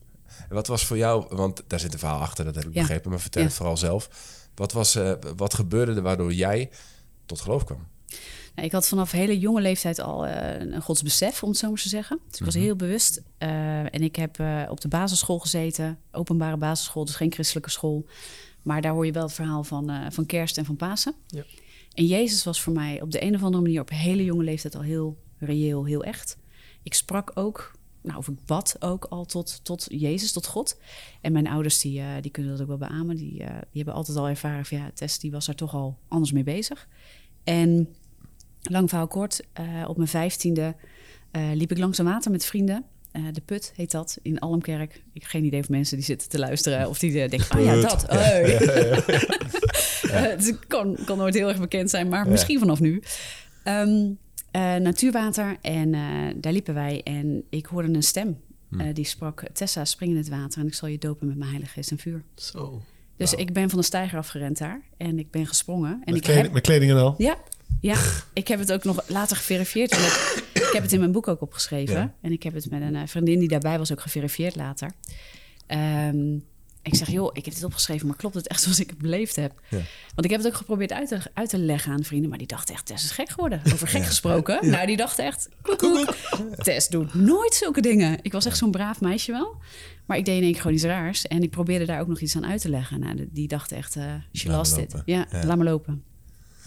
En Wat was voor jou... Want daar zit een verhaal achter, dat heb ik Ja. begrepen. Maar vertel Ja. het vooral zelf. Wat, was, eh, wat gebeurde er waardoor jij tot geloof kwam? Nou, ik had vanaf hele jonge leeftijd al eh, een godsbesef, om het zo maar te zeggen. Dus ik was heel bewust. Eh, en ik heb eh, op de basisschool gezeten, openbare basisschool, dus geen christelijke school. Maar daar hoor je wel het verhaal van, van kerst en van Pasen. Ja. En Jezus was voor mij op de een of andere manier op hele jonge leeftijd al heel reëel, heel echt. Ik sprak ook, nou, of ik bad ook al tot, tot Jezus, tot God. En mijn ouders, die, die kunnen dat ook wel beamen. Die, die hebben altijd al ervaren van, ja, Tess, die was daar toch al anders mee bezig. En lang verhaal kort, eh, op mijn vijftiende eh, liep ik langs een water met vrienden. Eh, de Put heet dat, in Almkerk. Ik heb geen idee of mensen die zitten te luisteren... of die denken, oh ja, dat. Oh. Eh, het kan, kan nooit heel erg bekend zijn, maar misschien vanaf nu. Ehm, eh, natuurwater en daar liepen wij en ik hoorde een stem. Hm. die sprak, Tessa, spring in het water en ik zal je dopen met mijn heilige geest en vuur. Zo. Dus ik ben van de steiger afgerend daar en ik ben gesprongen. En Met, ik kleding, heb, met kleding en al. ja, ja, ik heb het ook nog later geverifieerd. ik, heb het in mijn boek ook opgeschreven. Ja. En ik heb het met een eh, vriendin die daarbij was ook geverifieerd later. Ehm, ik zeg, joh, ik heb dit opgeschreven, maar klopt het echt zoals ik het beleefd heb? Ja. Want ik heb het ook geprobeerd uit te, uit te leggen aan vrienden, maar die dachten echt, Tess is gek geworden. Over gek gesproken. Nou, die dachten echt. Tess doet nooit zulke dingen. Ik was echt zo'n braaf meisje wel. Maar ik deed in één keer gewoon iets raars. En ik probeerde daar ook nog iets aan uit te leggen. Nou, die dachten echt, eh she lost it. Ja, Ja. laat me lopen.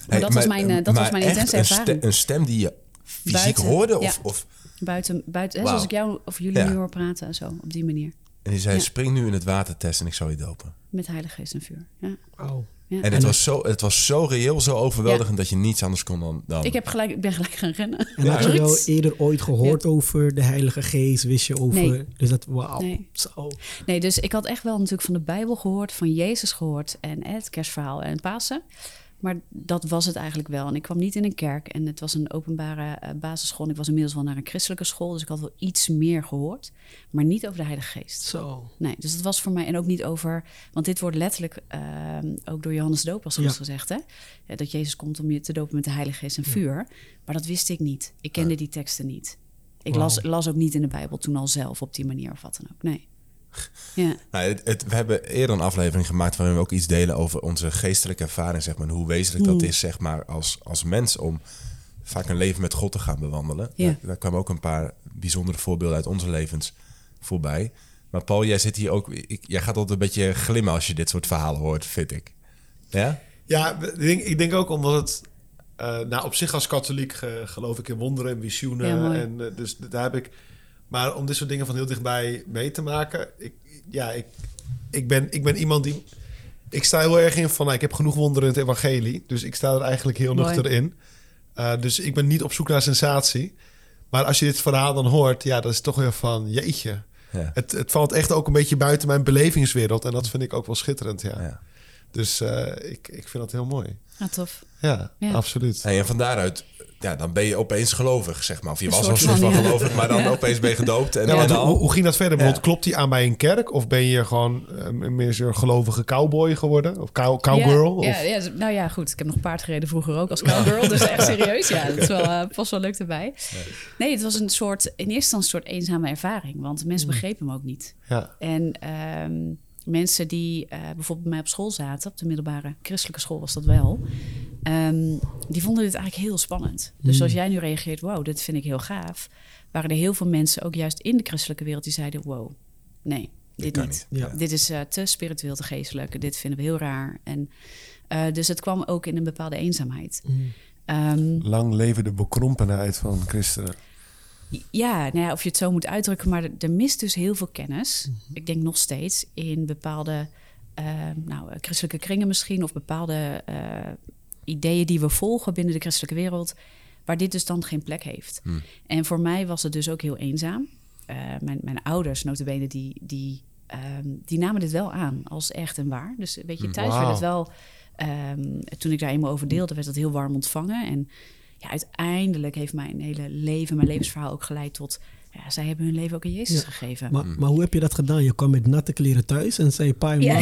Hey, dat was mijn, eh, dat was mijn echt intense een, ste- ervaring. een stem die je fysiek Buiten, hoorde? ja. Of, of, Buiten, buiten hè, Wauw. zoals ik jou of jullie Ja. nu hoor praten, zo, op die manier. en die zei, Ja. spring nu in het water, Tess, en ik zal je dopen. Met heilige geest en vuur. Ja. En het was, zo, het was zo reëel, zo overweldigend... dat je niets anders kon dan... dan Ik, heb gelijk, ik ben gelijk gaan rennen. En had je wel eerder ooit gehoord over de Heilige Geest? Wist je over... Nee. Dus dat, wauw. Nee. Zo. Nee, dus ik had echt wel natuurlijk van de Bijbel gehoord, van Jezus gehoord en het kerstverhaal en Pasen. Maar dat was het eigenlijk wel. En ik kwam niet in een kerk en het was een openbare eh, basisschool. En ik was inmiddels wel naar een christelijke school, dus ik had wel iets meer gehoord. Maar niet over de Heilige Geest. Zo. Nee, dus het was voor mij en ook niet over, want dit wordt letterlijk ehm, ook door Johannes de Doper als Ja. gezegd, hè? Ja, dat Jezus komt om je te dopen met de Heilige Geest en vuur. Maar dat wist ik niet. Ik kende die teksten niet. Ik las, las ook niet in de Bijbel toen al zelf op die manier of wat dan ook. Nee. Ja, Nou, het, het- we hebben eerder een aflevering gemaakt waarin we ook iets delen over onze geestelijke ervaring, zeg maar, en hoe wezenlijk dat is, zeg maar, als, als mens om vaak een leven met God te gaan bewandelen. Ja. Daar, daar kwamen ook een paar bijzondere voorbeelden uit onze levens voorbij. Maar Paul, jij zit hier ook, ik, jij gaat altijd een beetje glimmen als je dit soort verhalen hoort, vind ik. Ja? Ja, ik denk, ik denk ook omdat het... eh, nou, op zich als katholiek eh, geloof ik in wonderen en visioenen. Ja, en, eh, dus daar heb ik... Maar om dit soort dingen van heel dichtbij mee te maken... Ik, ja, ik, ik, ben, ik ben iemand die... Ik sta heel erg in van... Nou, ik heb genoeg wonderen in het evangelie. Dus ik sta er eigenlijk heel Mooi. nuchter in. Eh, dus ik ben niet op zoek naar sensatie. Maar als je dit verhaal dan hoort... Ja, dat is toch weer van... Jeetje. Ja. Het, het valt echt ook een beetje buiten mijn belevingswereld. En dat vind ik ook wel schitterend, ja. Ja. Dus eh, ik, ik vind dat heel mooi. Ah, tof. Ja, Ja. absoluut. Hey, en van daaruit, ja, dan ben je opeens gelovig, zeg maar. Of je was al soort een soort van ja. gelovig, maar dan Ja. opeens ben je gedoopt. En, Ja, en hoe, al. hoe ging dat verder? Bijvoorbeeld, klopt die aan bij een kerk? Of ben je gewoon eh, meer zo'n gelovige cowboy geworden? Of cow, cowgirl? Ja, of? ja, ja, nou ja, goed. Ik heb nog paard gereden vroeger ook als cowgirl. dus echt serieus. Ja, dat is wel, eh, past wel leuk erbij. Nee, het was een soort, in eerste instantie een soort eenzame ervaring. Want mensen begrepen me ook niet. Ja. En ehm, mensen die eh, bijvoorbeeld bij mij op school zaten, op de middelbare christelijke school was dat wel, ehm, die vonden dit eigenlijk heel spannend. Dus als jij nu reageert, wow, dit vind ik heel gaaf, waren er heel veel mensen, ook juist in de christelijke wereld, die zeiden, wow, nee, dit niet. niet. Ja. Dit is eh, te spiritueel, te geestelijk, dit vinden we heel raar. En eh, dus het kwam ook in een bepaalde eenzaamheid. Ehm, Lang leven de bekrompenheid van christenen. ja, nou ja, of je het zo moet uitdrukken, maar er, er mist dus heel veel kennis. Ik denk nog steeds in bepaalde eh, nou, eh, christelijke kringen misschien, of bepaalde eh, ideeën die we volgen binnen de christelijke wereld, waar dit dus dan geen plek heeft. En voor mij was het dus ook heel eenzaam. Eh, mijn, mijn ouders, notabene, die, die, ehm, die namen dit wel aan als echt en waar. Dus weet je, thuis werd het wel... ehm, toen ik daar eenmaal over deelde, werd dat heel warm ontvangen. En ja, uiteindelijk heeft mijn hele leven, mijn levensverhaal ook geleid tot... Ja, zij hebben hun leven ook aan Jezus Ja. gegeven. Maar, maar hoe heb je dat gedaan? Je kwam met natte kleren thuis en zei: Pa, Ja. ma,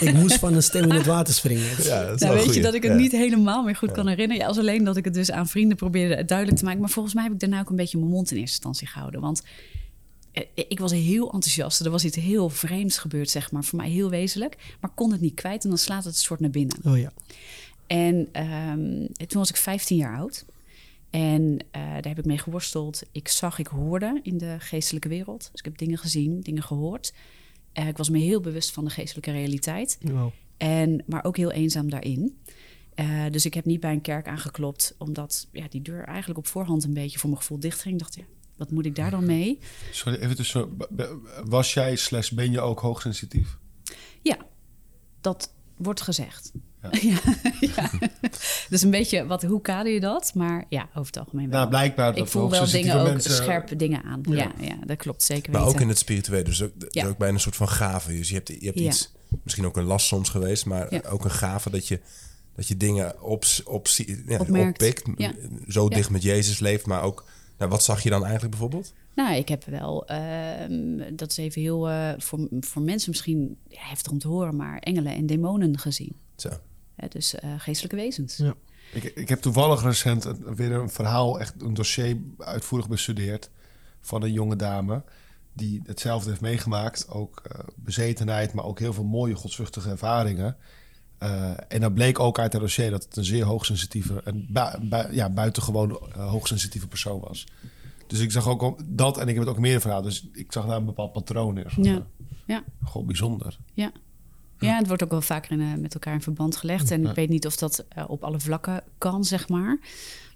ik moest van een stem in het water springen. Ja, dat is Nou, wel weet goeie. je dat ik het Ja. niet helemaal meer goed kan herinneren. Ja, als alleen dat ik het dus aan vrienden probeerde duidelijk te maken. Maar volgens mij heb ik daarna ook een beetje mijn mond in eerste instantie gehouden. Want eh, ik was heel enthousiast. Er was iets heel vreemds gebeurd, zeg maar. Voor mij heel wezenlijk. Maar kon het niet kwijt en dan slaat het een soort naar binnen. Oh ja. En ehm, toen was ik 15 jaar oud. En eh, daar heb ik mee geworsteld. Ik zag, ik hoorde in de geestelijke wereld. Dus ik heb dingen gezien, dingen gehoord. Eh, ik was me heel bewust van de geestelijke realiteit. Wow. En, maar ook heel eenzaam daarin. Eh, dus ik heb niet bij een kerk aangeklopt, omdat ja, die deur eigenlijk op voorhand een beetje voor mijn gevoel dicht ging. Ik dacht, ja, wat moet ik daar dan mee? Sorry, even tussen. Was jij slash ben je ook hoogsensitief? Ja, dat wordt gezegd. Ja. Dus een beetje, wat, hoe kader je dat? Maar ja, over het algemeen wel. Nou, blijkbaar dat ik voel wel dingen ook, mensen- scherpe dingen aan. Ja, ja, dat klopt zeker Maar weten. ook in het spirituele. Dus ook, ook bijna een soort van gave. Dus je hebt, je hebt Ja. iets, misschien ook een last soms geweest, maar Ja. ook een gave dat je, dat je dingen op, op, ja, oppikt. Ja. Zo Ja. dicht met Jezus leeft, maar ook... Nou, wat zag je dan eigenlijk bijvoorbeeld? Nou, ik heb wel, ehm, dat is even heel, eh, voor, voor mensen misschien heftig om te horen, maar engelen en demonen gezien. Zo. Hè, dus eh, geestelijke wezens. Ja. Ik, ik heb toevallig recent weer een verhaal, echt een dossier uitvoerig bestudeerd van een jonge dame die hetzelfde heeft meegemaakt. Ook eh, bezetenheid, maar ook heel veel mooie godsvruchtige ervaringen. Eh, en dan bleek ook uit het dossier dat het een zeer hoogsensitieve en ja, buitengewoon hoogsensitieve persoon was. Dus ik zag ook dat en ik heb het ook meer verhaal. Dus ik zag daar een bepaald patroon in. Ja. Ja. Gewoon bijzonder. Ja. Ja, het wordt ook wel vaker in, eh, met elkaar in verband gelegd. En ik weet niet of dat eh, op alle vlakken kan, zeg maar.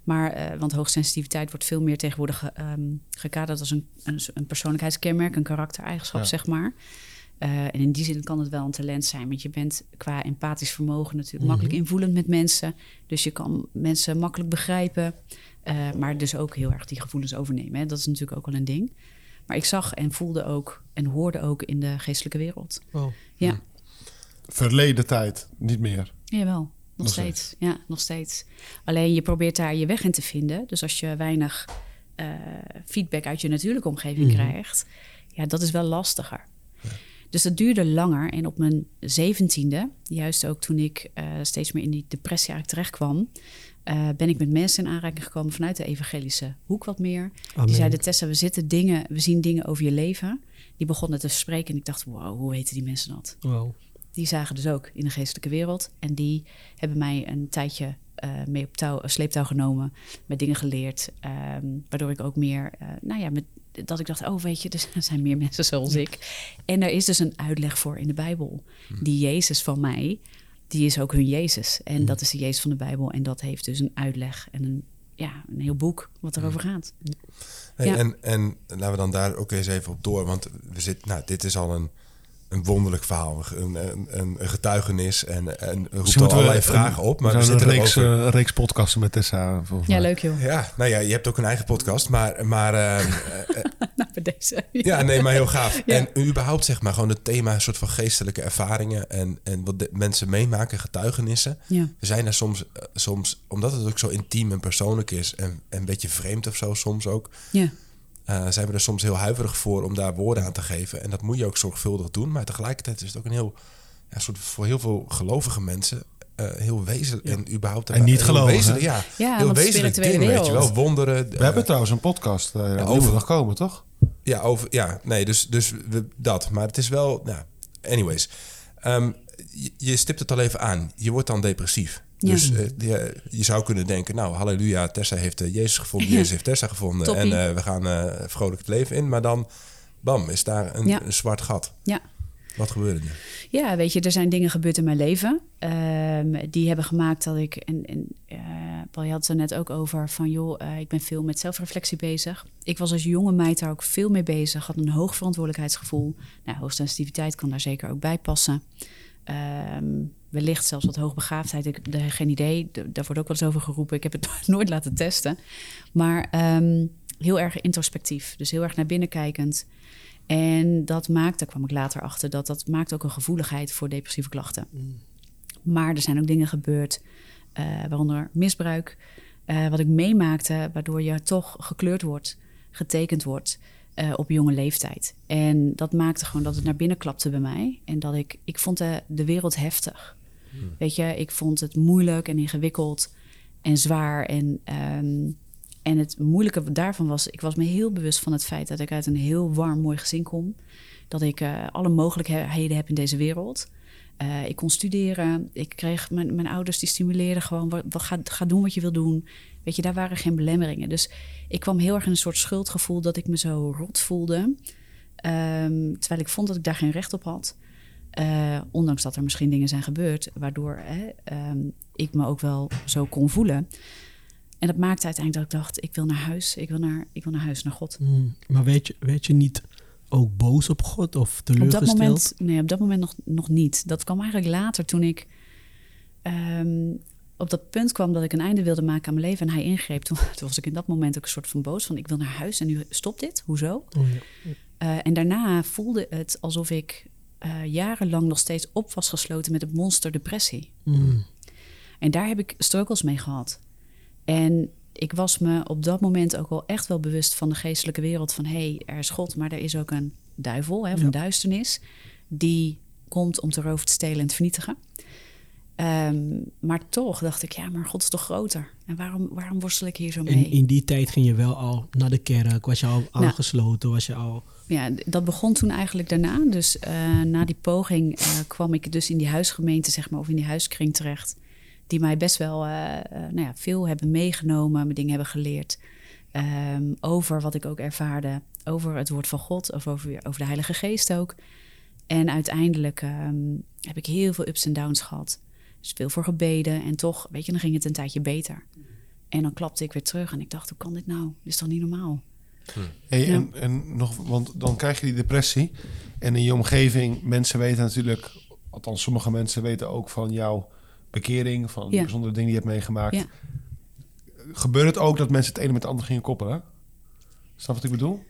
Maar, eh, want hoogsensitiviteit wordt veel meer tegenwoordig ehm, gekaderd als een, een, een persoonlijkheidskenmerk, een karaktereigenschap, Ja. zeg maar. En in die zin kan het wel een talent zijn, want je bent qua empathisch vermogen natuurlijk makkelijk invoelend met mensen. Dus je kan mensen makkelijk begrijpen, maar dus ook heel erg die gevoelens overnemen. Hè. Dat is natuurlijk ook wel een ding. Maar ik zag en voelde ook en hoorde ook in de geestelijke wereld. Wow. Ja. Verleden tijd, niet meer. Jawel, nog, Nog steeds. Ja, nog steeds. Alleen je probeert daar je weg in te vinden. Dus als je weinig eh, feedback uit je natuurlijke omgeving krijgt, ja, dat is wel lastiger. Dus dat duurde langer. En op mijn zeventiende, juist ook toen ik eh, steeds meer in die depressie eigenlijk terecht kwam, eh, ben ik met mensen in aanraking gekomen vanuit de evangelische hoek wat meer. Amen. Die zeiden, Tessa, we, zitten dingen, we zien dingen over je leven. Die begonnen te spreken en ik dacht, wow, hoe weten die mensen dat? Wow. Die zagen dus ook in de geestelijke wereld. En die hebben mij een tijdje eh, mee op touw, sleeptouw genomen, met dingen geleerd. ehm, waardoor ik ook meer, eh, nou ja, met, dat ik dacht, oh weet je, er zijn meer mensen zoals ik. En er is dus een uitleg voor in de Bijbel. Die Jezus van mij, die is ook hun Jezus. En dat is de Jezus van de Bijbel. En dat heeft dus een uitleg en een, ja, een heel boek wat erover gaat. Hey, Ja. en, en laten we dan daar ook eens even op door. Want we zitten, nou, dit is al een, een wonderlijk verhaal. Een, een, een getuigenis. En, en roept al allerlei vragen op. Maar we er zijn zitten een reeks, erover- eh, een reeks podcasten met Tessa. Volgens Ja, mij. leuk joh. Ja, nou ja, je hebt ook een eigen podcast. Maar, maar eh, eh, bij deze. Ja, nee, maar heel gaaf. Ja. En überhaupt zeg maar gewoon het thema soort van geestelijke ervaringen en, en wat de mensen meemaken, getuigenissen. Ja. We zijn daar soms, eh, soms, omdat het ook zo intiem en persoonlijk is en, en een beetje vreemd of zo soms ook, Ja. Eh, zijn we er soms heel huiverig voor om daar woorden aan te geven. En dat moet je ook zorgvuldig doen. Maar tegelijkertijd is het ook een heel, ja, soort voor heel veel gelovige mensen eh, heel wezenlijk. En überhaupt En niet wezenlijk, Ja, Ja, heel wezenlijk ding, weet je wel. wereld. Wonderen. We hebben trouwens een podcast uh, over- over nog komen, toch? Ja, over, ja nee, dus, dus we, dat. Maar het is wel, nou, anyways. Ehm, je, je stipt het al even aan. Je wordt dan depressief. Ja. Dus eh, je, je zou kunnen denken, nou, halleluja, Tessa heeft eh, Jezus gevonden, Ja. Jezus heeft Tessa gevonden. Toppie. En eh, we gaan vrolijk het leven in. Maar dan, bam, is daar een, Ja. een zwart gat. Ja. Wat gebeurde er? Ja, weet je, er zijn dingen gebeurd in mijn leven. ehm, die hebben gemaakt dat ik. En, en Paul, je had het er net ook over van joh, ik ben veel met zelfreflectie bezig. Ik was als jonge meid daar ook veel mee bezig. Had een hoog verantwoordelijkheidsgevoel. Nou, hoogsensitiviteit kan daar zeker ook bij passen. Ehm, wellicht zelfs wat hoogbegaafdheid. Ik heb geen idee. Daar wordt ook wel eens over geroepen. Ik heb het nooit laten testen. Maar ehm, heel erg introspectief. Dus heel erg naar binnen kijkend. En dat maakt, daar kwam ik later achter, dat dat maakt ook een gevoeligheid voor depressieve klachten. Maar er zijn ook dingen gebeurd, eh, waaronder misbruik, eh, wat ik meemaakte, waardoor je toch gekleurd wordt, getekend wordt eh, op jonge leeftijd. En dat maakte gewoon dat het naar binnen klapte bij mij. En dat ik, ik vond de, de wereld heftig. Weet je, ik vond het moeilijk en ingewikkeld en zwaar. En, ehm, en het moeilijke daarvan was, ik was me heel bewust van het feit dat ik uit een heel warm, mooi gezin kom. Dat ik eh, alle mogelijkheden heb in deze wereld. Eh, ik kon studeren. Ik kreeg mijn, ouders die stimuleerden gewoon. Wat, ga, ga doen wat je wil doen. Weet je, daar waren geen belemmeringen. Dus ik kwam heel erg in een soort schuldgevoel dat ik me zo rot voelde. Ehm, terwijl ik vond dat ik daar geen recht op had. Eh, ondanks dat er misschien dingen zijn gebeurd, waardoor hè, ehm, ik me ook wel zo kon voelen. En dat maakte uiteindelijk dat ik dacht: ik wil naar huis. Ik wil naar, ik wil naar huis, naar God. Mm, maar weet je, weet je niet ook boos op God of Op teleurgesteld? dat moment, nee, op dat moment nog, nog niet. Dat kwam eigenlijk later toen ik ehm, op dat punt kwam dat ik een einde wilde maken aan mijn leven en hij ingreep. Toen, toen was ik in dat moment ook een soort van boos van ik wil naar huis en nu stopt dit. Hoezo? Oh, ja. Eh, en daarna voelde het alsof ik eh, jarenlang nog steeds op was gesloten met het monster depressie. Mm, En daar heb ik struggles mee gehad. En ik was me op dat moment ook wel echt wel bewust van de geestelijke wereld. Van hé, hey, er is God, maar er is ook een duivel, hè, of Ja. een duisternis. Die komt om te roven, te stelen en te vernietigen. Ehm, maar toch dacht ik, ja, maar God is toch groter? En waarom, waarom worstel ik hier zo mee? En in die tijd ging je wel al naar de kerk, was je al Nou. aangesloten, was je al... Ja, dat begon toen eigenlijk daarna. Dus eh, na die poging eh, kwam ik dus in die huisgemeente, zeg maar, of in die huiskring terecht. Die mij best wel eh, nou ja, veel hebben meegenomen, me dingen hebben geleerd. ehm, over wat ik ook ervaarde. Over het woord van God, of over, over de Heilige Geest ook. En uiteindelijk ehm, heb ik heel veel ups en downs gehad. Dus veel voor gebeden. En toch, weet je, dan ging het een tijdje beter. En dan klapte ik weer terug en ik dacht, hoe kan dit nou? Dit is toch niet normaal? Hey, Ja. en, en nog, want dan krijg je die depressie. En in je omgeving, mensen weten natuurlijk, althans sommige mensen weten ook van jouw bekering, van Ja. bijzondere dingen die je hebt meegemaakt. Ja. Gebeurt het ook dat mensen het ene met het andere gingen koppelen? Snap wat ik bedoel?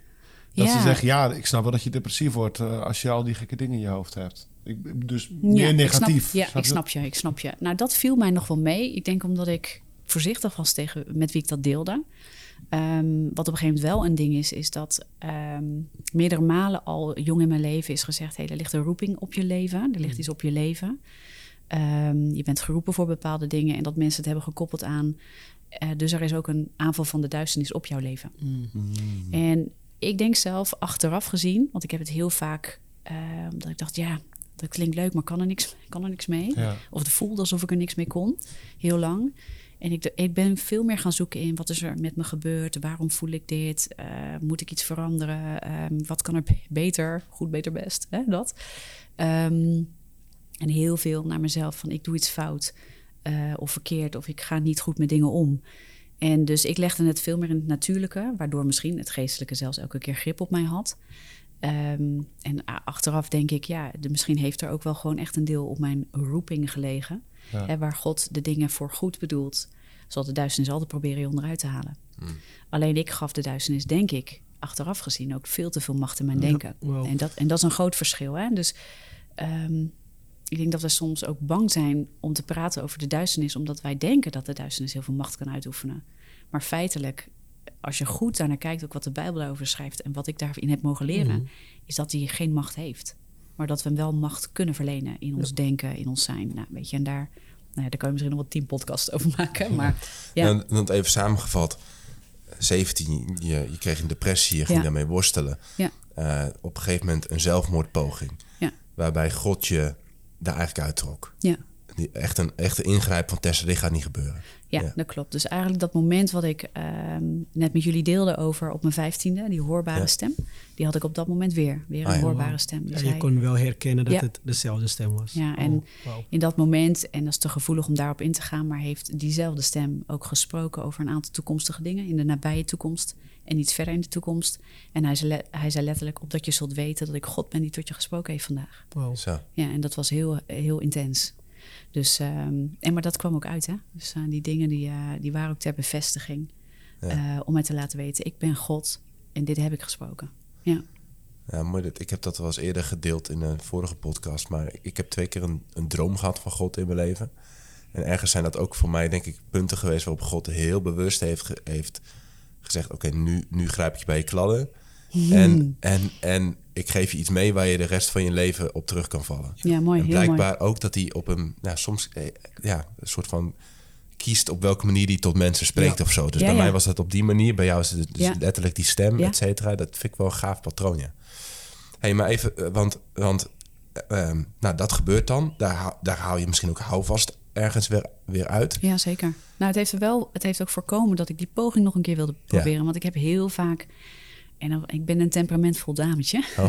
Dat ze zeggen, ja, ik snap wel dat je depressief wordt eh, als je al die gekke dingen in je hoofd hebt. Ik, dus meer Ja, negatief. Ik snap, ja, ik snap je, ik snap je. Nou, dat viel mij nog wel mee. Ik denk omdat ik voorzichtig was tegen met wie ik dat deelde. Ehm, wat op een gegeven moment wel een ding is, is dat ehm, meerdere malen al jong in mijn leven is gezegd: hé, er ligt een roeping op je leven, er ligt iets op je leven. Ehm, je bent geroepen voor bepaalde dingen en dat mensen het hebben gekoppeld aan. eh, dus er is ook een aanval van de duisternis op jouw leven. En ik denk zelf achteraf gezien, want ik heb het heel vaak ehm, dat ik dacht, ja, dat klinkt leuk, maar kan er niks, kan er niks mee. Ja. Of het voelde alsof ik er niks mee kon, heel lang. En ik, ik ben veel meer gaan zoeken in wat is er met me gebeurd, waarom voel ik dit, Eh, moet ik iets veranderen, Ehm, wat kan er be- beter, goed, beter, best, hè, dat. Ehm, en heel veel naar mezelf van ik doe iets fout eh, of verkeerd of ik ga niet goed met dingen om. En dus ik legde het veel meer in het natuurlijke, waardoor misschien het geestelijke zelfs elke keer grip op mij had. Ehm, en a- achteraf denk ik, ja, de, misschien heeft er ook wel gewoon echt een deel op mijn roeping gelegen. Ja. Hè, waar God de dingen voor goed bedoelt, zal de duisternis altijd proberen je onderuit te halen. Alleen ik gaf de duisternis, denk ik, achteraf gezien ook veel te veel macht in mijn denken. wow. En, dat, en dat is een groot verschil. Hè? Dus ehm, ik denk dat we soms ook bang zijn om te praten over de duisternis, omdat wij denken dat de duisternis heel veel macht kan uitoefenen. Maar feitelijk, als je goed daarnaar kijkt, ook wat de Bijbel daarover schrijft en wat ik daarin heb mogen leren, Mhm. is dat hij geen macht heeft. Maar dat we hem wel macht kunnen verlenen in ons denken, in ons zijn. Nou, weet je, en daar, nou ja, daar kan je misschien nog wel tien podcasts over maken. Maar ja, En dan even samengevat. 17, je, je kreeg een depressie, je ging Ja. daarmee worstelen. ja, Eh, op een gegeven moment een zelfmoordpoging. ja, Waarbij God je daar eigenlijk uittrok. ja. Die, echt, een, echt een ingrijp van Tessa, dit gaat niet gebeuren. Ja, Ja. dat klopt. Dus eigenlijk dat moment wat ik ehm, net met jullie deelde over op mijn vijftiende, die hoorbare Ja. stem, die had ik op dat moment weer. Weer een Ah, ja. hoorbare stem. Zei- je kon wel herkennen dat Ja. het dezelfde stem was. Ja, Oh, en wauw. in dat moment, en dat is te gevoelig om daarop in te gaan, maar heeft diezelfde stem ook gesproken over een aantal toekomstige dingen in de nabije toekomst en iets verder in de toekomst. En hij zei, le- hij zei letterlijk, opdat je zult weten dat ik God ben die tot je gesproken heeft vandaag. Wauw. Zo. Ja, en dat was heel, heel intens. Dus, ehm, en maar dat kwam ook uit, hè? Dus eh, die dingen die, eh, die waren ook ter bevestiging. eh, om mij te laten weten, ik ben God en dit heb ik gesproken. Ja, Ja, mooi. dit- Ik heb dat wel eens eerder gedeeld in een vorige podcast. Maar ik heb twee keer een, een droom gehad van God in mijn leven. En ergens zijn dat ook voor mij, denk ik, punten geweest waarop God heel bewust heeft, heeft gezegd: Oké, nu, nu grijp ik je bij je kladden. En, en, en ik geef je iets mee waar je de rest van je leven op terug kan vallen. ja mooi, en heel mooi. blijkbaar ook dat hij op een, nou, soms eh, ja, een soort van kiest op welke manier hij tot mensen spreekt Ja. of zo. Dus Ja, bij ja. mij was dat op die manier. Bij jou is het dus letterlijk die stem, et cetera. Dat vind ik wel een gaaf patroon, ja. hey, maar even, eh, want, want eh, ehm, nou, dat gebeurt dan. Daar, daar haal je misschien ook houvast ergens weer, weer uit. Ja, zeker. Nou, het heeft wel, het heeft ook voorkomen dat ik die poging nog een keer wilde proberen. Want ik heb heel vaak, en dan, ik ben een temperamentvol dametje. Oh.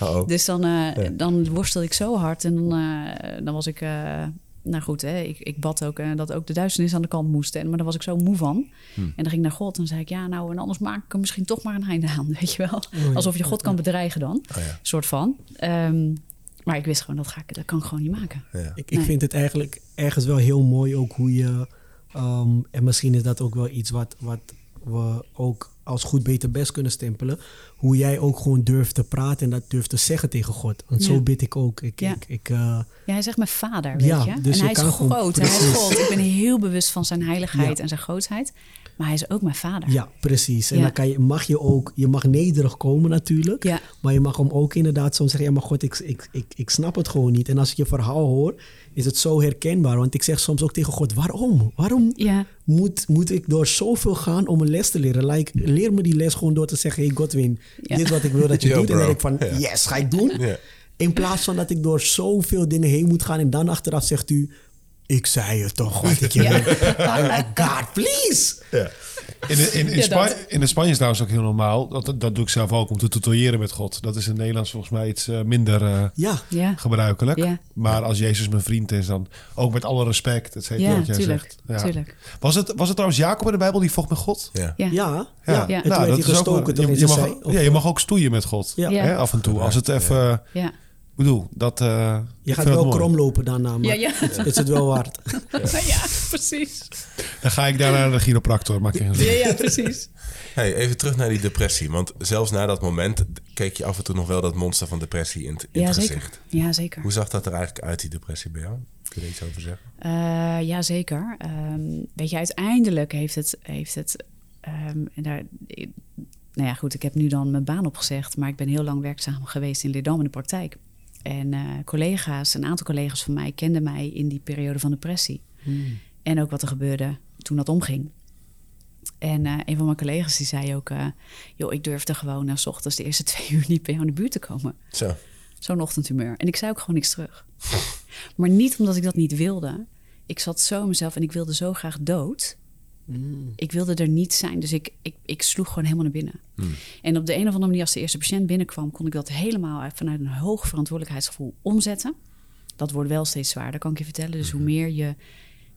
Oh. Dus dan, eh, dan worstelde ik zo hard en dan, eh, dan was ik, eh, nou goed, hè, ik, ik bad ook eh, dat ook de duisternis aan de kant moest. En, maar daar was ik zo moe van. En dan ging ik naar God en zei ik, ja, nou, en anders maak ik er misschien toch maar een einde aan, weet je wel. Alsof je God kan bedreigen dan, Oh ja. soort van. Ehm, maar ik wist gewoon, dat, ga ik, dat kan ik gewoon niet maken. Ja. Ik, ik Nee. vind het eigenlijk ergens wel heel mooi ook hoe je... ehm, en misschien is dat ook wel iets wat, wat we ook als goed beter best kunnen stempelen. Hoe jij ook gewoon durft te praten en dat durft te zeggen tegen God. Want Ja. zo bid ik ook. Ik, Ja. ik, ik, eh, Ja, hij zegt mijn vader, weet Ja, je. dus en hij is groot hij is. God. Ik ben heel bewust van zijn heiligheid en zijn grootheid. Maar hij is ook mijn vader. ja, precies. En dan kan je, mag je ook, je mag nederig komen natuurlijk. Maar je mag hem ook inderdaad soms zeggen, ja maar God, ik, ik, ik, ik snap het gewoon niet. En als ik je verhaal hoor, is het zo herkenbaar. Want ik zeg soms ook tegen God, waarom? Waarom Ja. moet, moet ik door zoveel gaan om een les te leren? Like, leer me die les gewoon door te zeggen, hey Godwin, Ja. dit is wat ik wil dat je Yo, doet. En denk ik van, Ja. yes, ga ik doen. Ja. In plaats van dat ik door zoveel dingen heen moet gaan en dan achteraf zegt u, ik zei het toch wat ik je Ja. wil. I'm like, God, please. In, in, in, Ja, Spa- dat. in Spanje is trouwens ook heel normaal. Dat, dat doe ik zelf ook om te tutoyeren met God. Dat is in Nederlands volgens mij iets eh, minder eh, Ja, Ja. gebruikelijk. Ja. Maar als Jezus mijn vriend is, dan ook met alle respect. Et cetera, Ja, wat jij tuurlijk. zegt. Ja. tuurlijk. Was, het, was het trouwens Jacob in de Bijbel die vocht met God? Ja. Ja. ja, Ja, ja. Ja. En toen werd hij is ook je, je, mag, zij? Of- ja, je mag ook stoeien met God. Ja. Ja. Hè, af en toe. Als het even... Ja. Ik bedoel, dat... eh, Je gaat wel het mooi. krom lopen daarna, maar Ja, ja. Het, het is het wel waard. ja, precies. Dan ga ik daar naar de chiropractor. Maak je Ja, ja, precies. Hey, even terug naar die depressie. Want zelfs na dat moment keek je af en toe nog wel dat monster van depressie in, het- in Ja, het zeker. gezicht. Ja, zeker. Hoe zag dat er eigenlijk uit, die depressie bij jou? Kun je er iets over zeggen? Eh, ja, zeker. Ehm, weet je, uiteindelijk heeft het... Heeft het ehm, en daar, ik- nou ja, goed, ik heb nu dan mijn baan opgezegd... maar ik ben heel lang werkzaam geweest in Leerdam in de praktijk. En eh, collega's, een aantal collega's van mij... kenden mij in die periode van depressie. En ook wat er gebeurde toen dat omging. En eh, een van mijn collega's die zei ook... eh, joh, ik durfde gewoon na 's ochtends de eerste twee uur niet bij jou in de buurt te komen. Zo. Zo'n ochtendhumeur. En ik zei ook gewoon niks terug. maar niet omdat ik dat niet wilde. Ik zat zo in mezelf en ik wilde zo graag dood. Ik wilde er niet zijn. Dus ik, ik, ik sloeg gewoon helemaal naar binnen. En op de een of andere manier, als de eerste patiënt binnenkwam, kon ik dat helemaal vanuit een hoog verantwoordelijkheidsgevoel omzetten. Dat wordt wel steeds zwaarder, kan ik je vertellen. Dus hoe meer je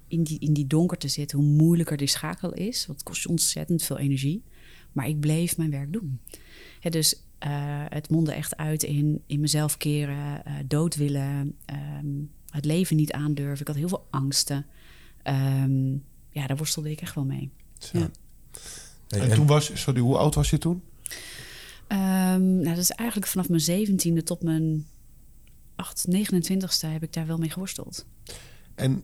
in die, in die donkerte zit, hoe moeilijker die schakel is. Want het kost je ontzettend veel energie. Maar ik bleef mijn werk doen. Hè, dus eh, het mondde echt uit in, in mezelf keren, eh, dood willen, ehm, het leven niet aandurven. Ik had heel veel angsten. Ehm, ja, daar worstelde ik echt wel mee. Zo. Ja. Hey, En toen was... Sorry, hoe oud was je toen? Ehm, nou, dat is eigenlijk vanaf mijn zeventiende tot mijn 8, 29ste heb ik daar wel mee geworsteld. En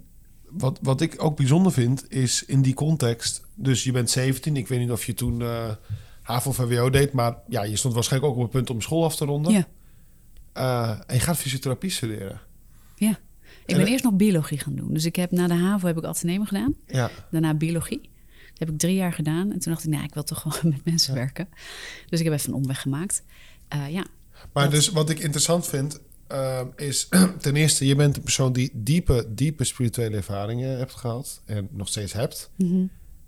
wat, wat ik ook bijzonder vind, is in die context... Dus je bent 17, ik weet niet of je toen eh HAVO of VWO deed... maar ja, je stond waarschijnlijk ook op het punt om school af te ronden. Ja, Eh, en je gaat fysiotherapie studeren. ja. Ik En, ben eerst nog biologie gaan doen. Dus ik heb na de HAVO heb ik ateneum gedaan. Ja. Daarna biologie. Dat heb ik drie jaar gedaan. En toen dacht ik, nou, ik wil toch gewoon met mensen werken. Dus ik heb even een omweg gemaakt. Eh, ja, Maar Dat- dus wat ik interessant vind, eh, is ten eerste, je bent een persoon die diepe, diepe spirituele ervaringen hebt gehad en nog steeds hebt.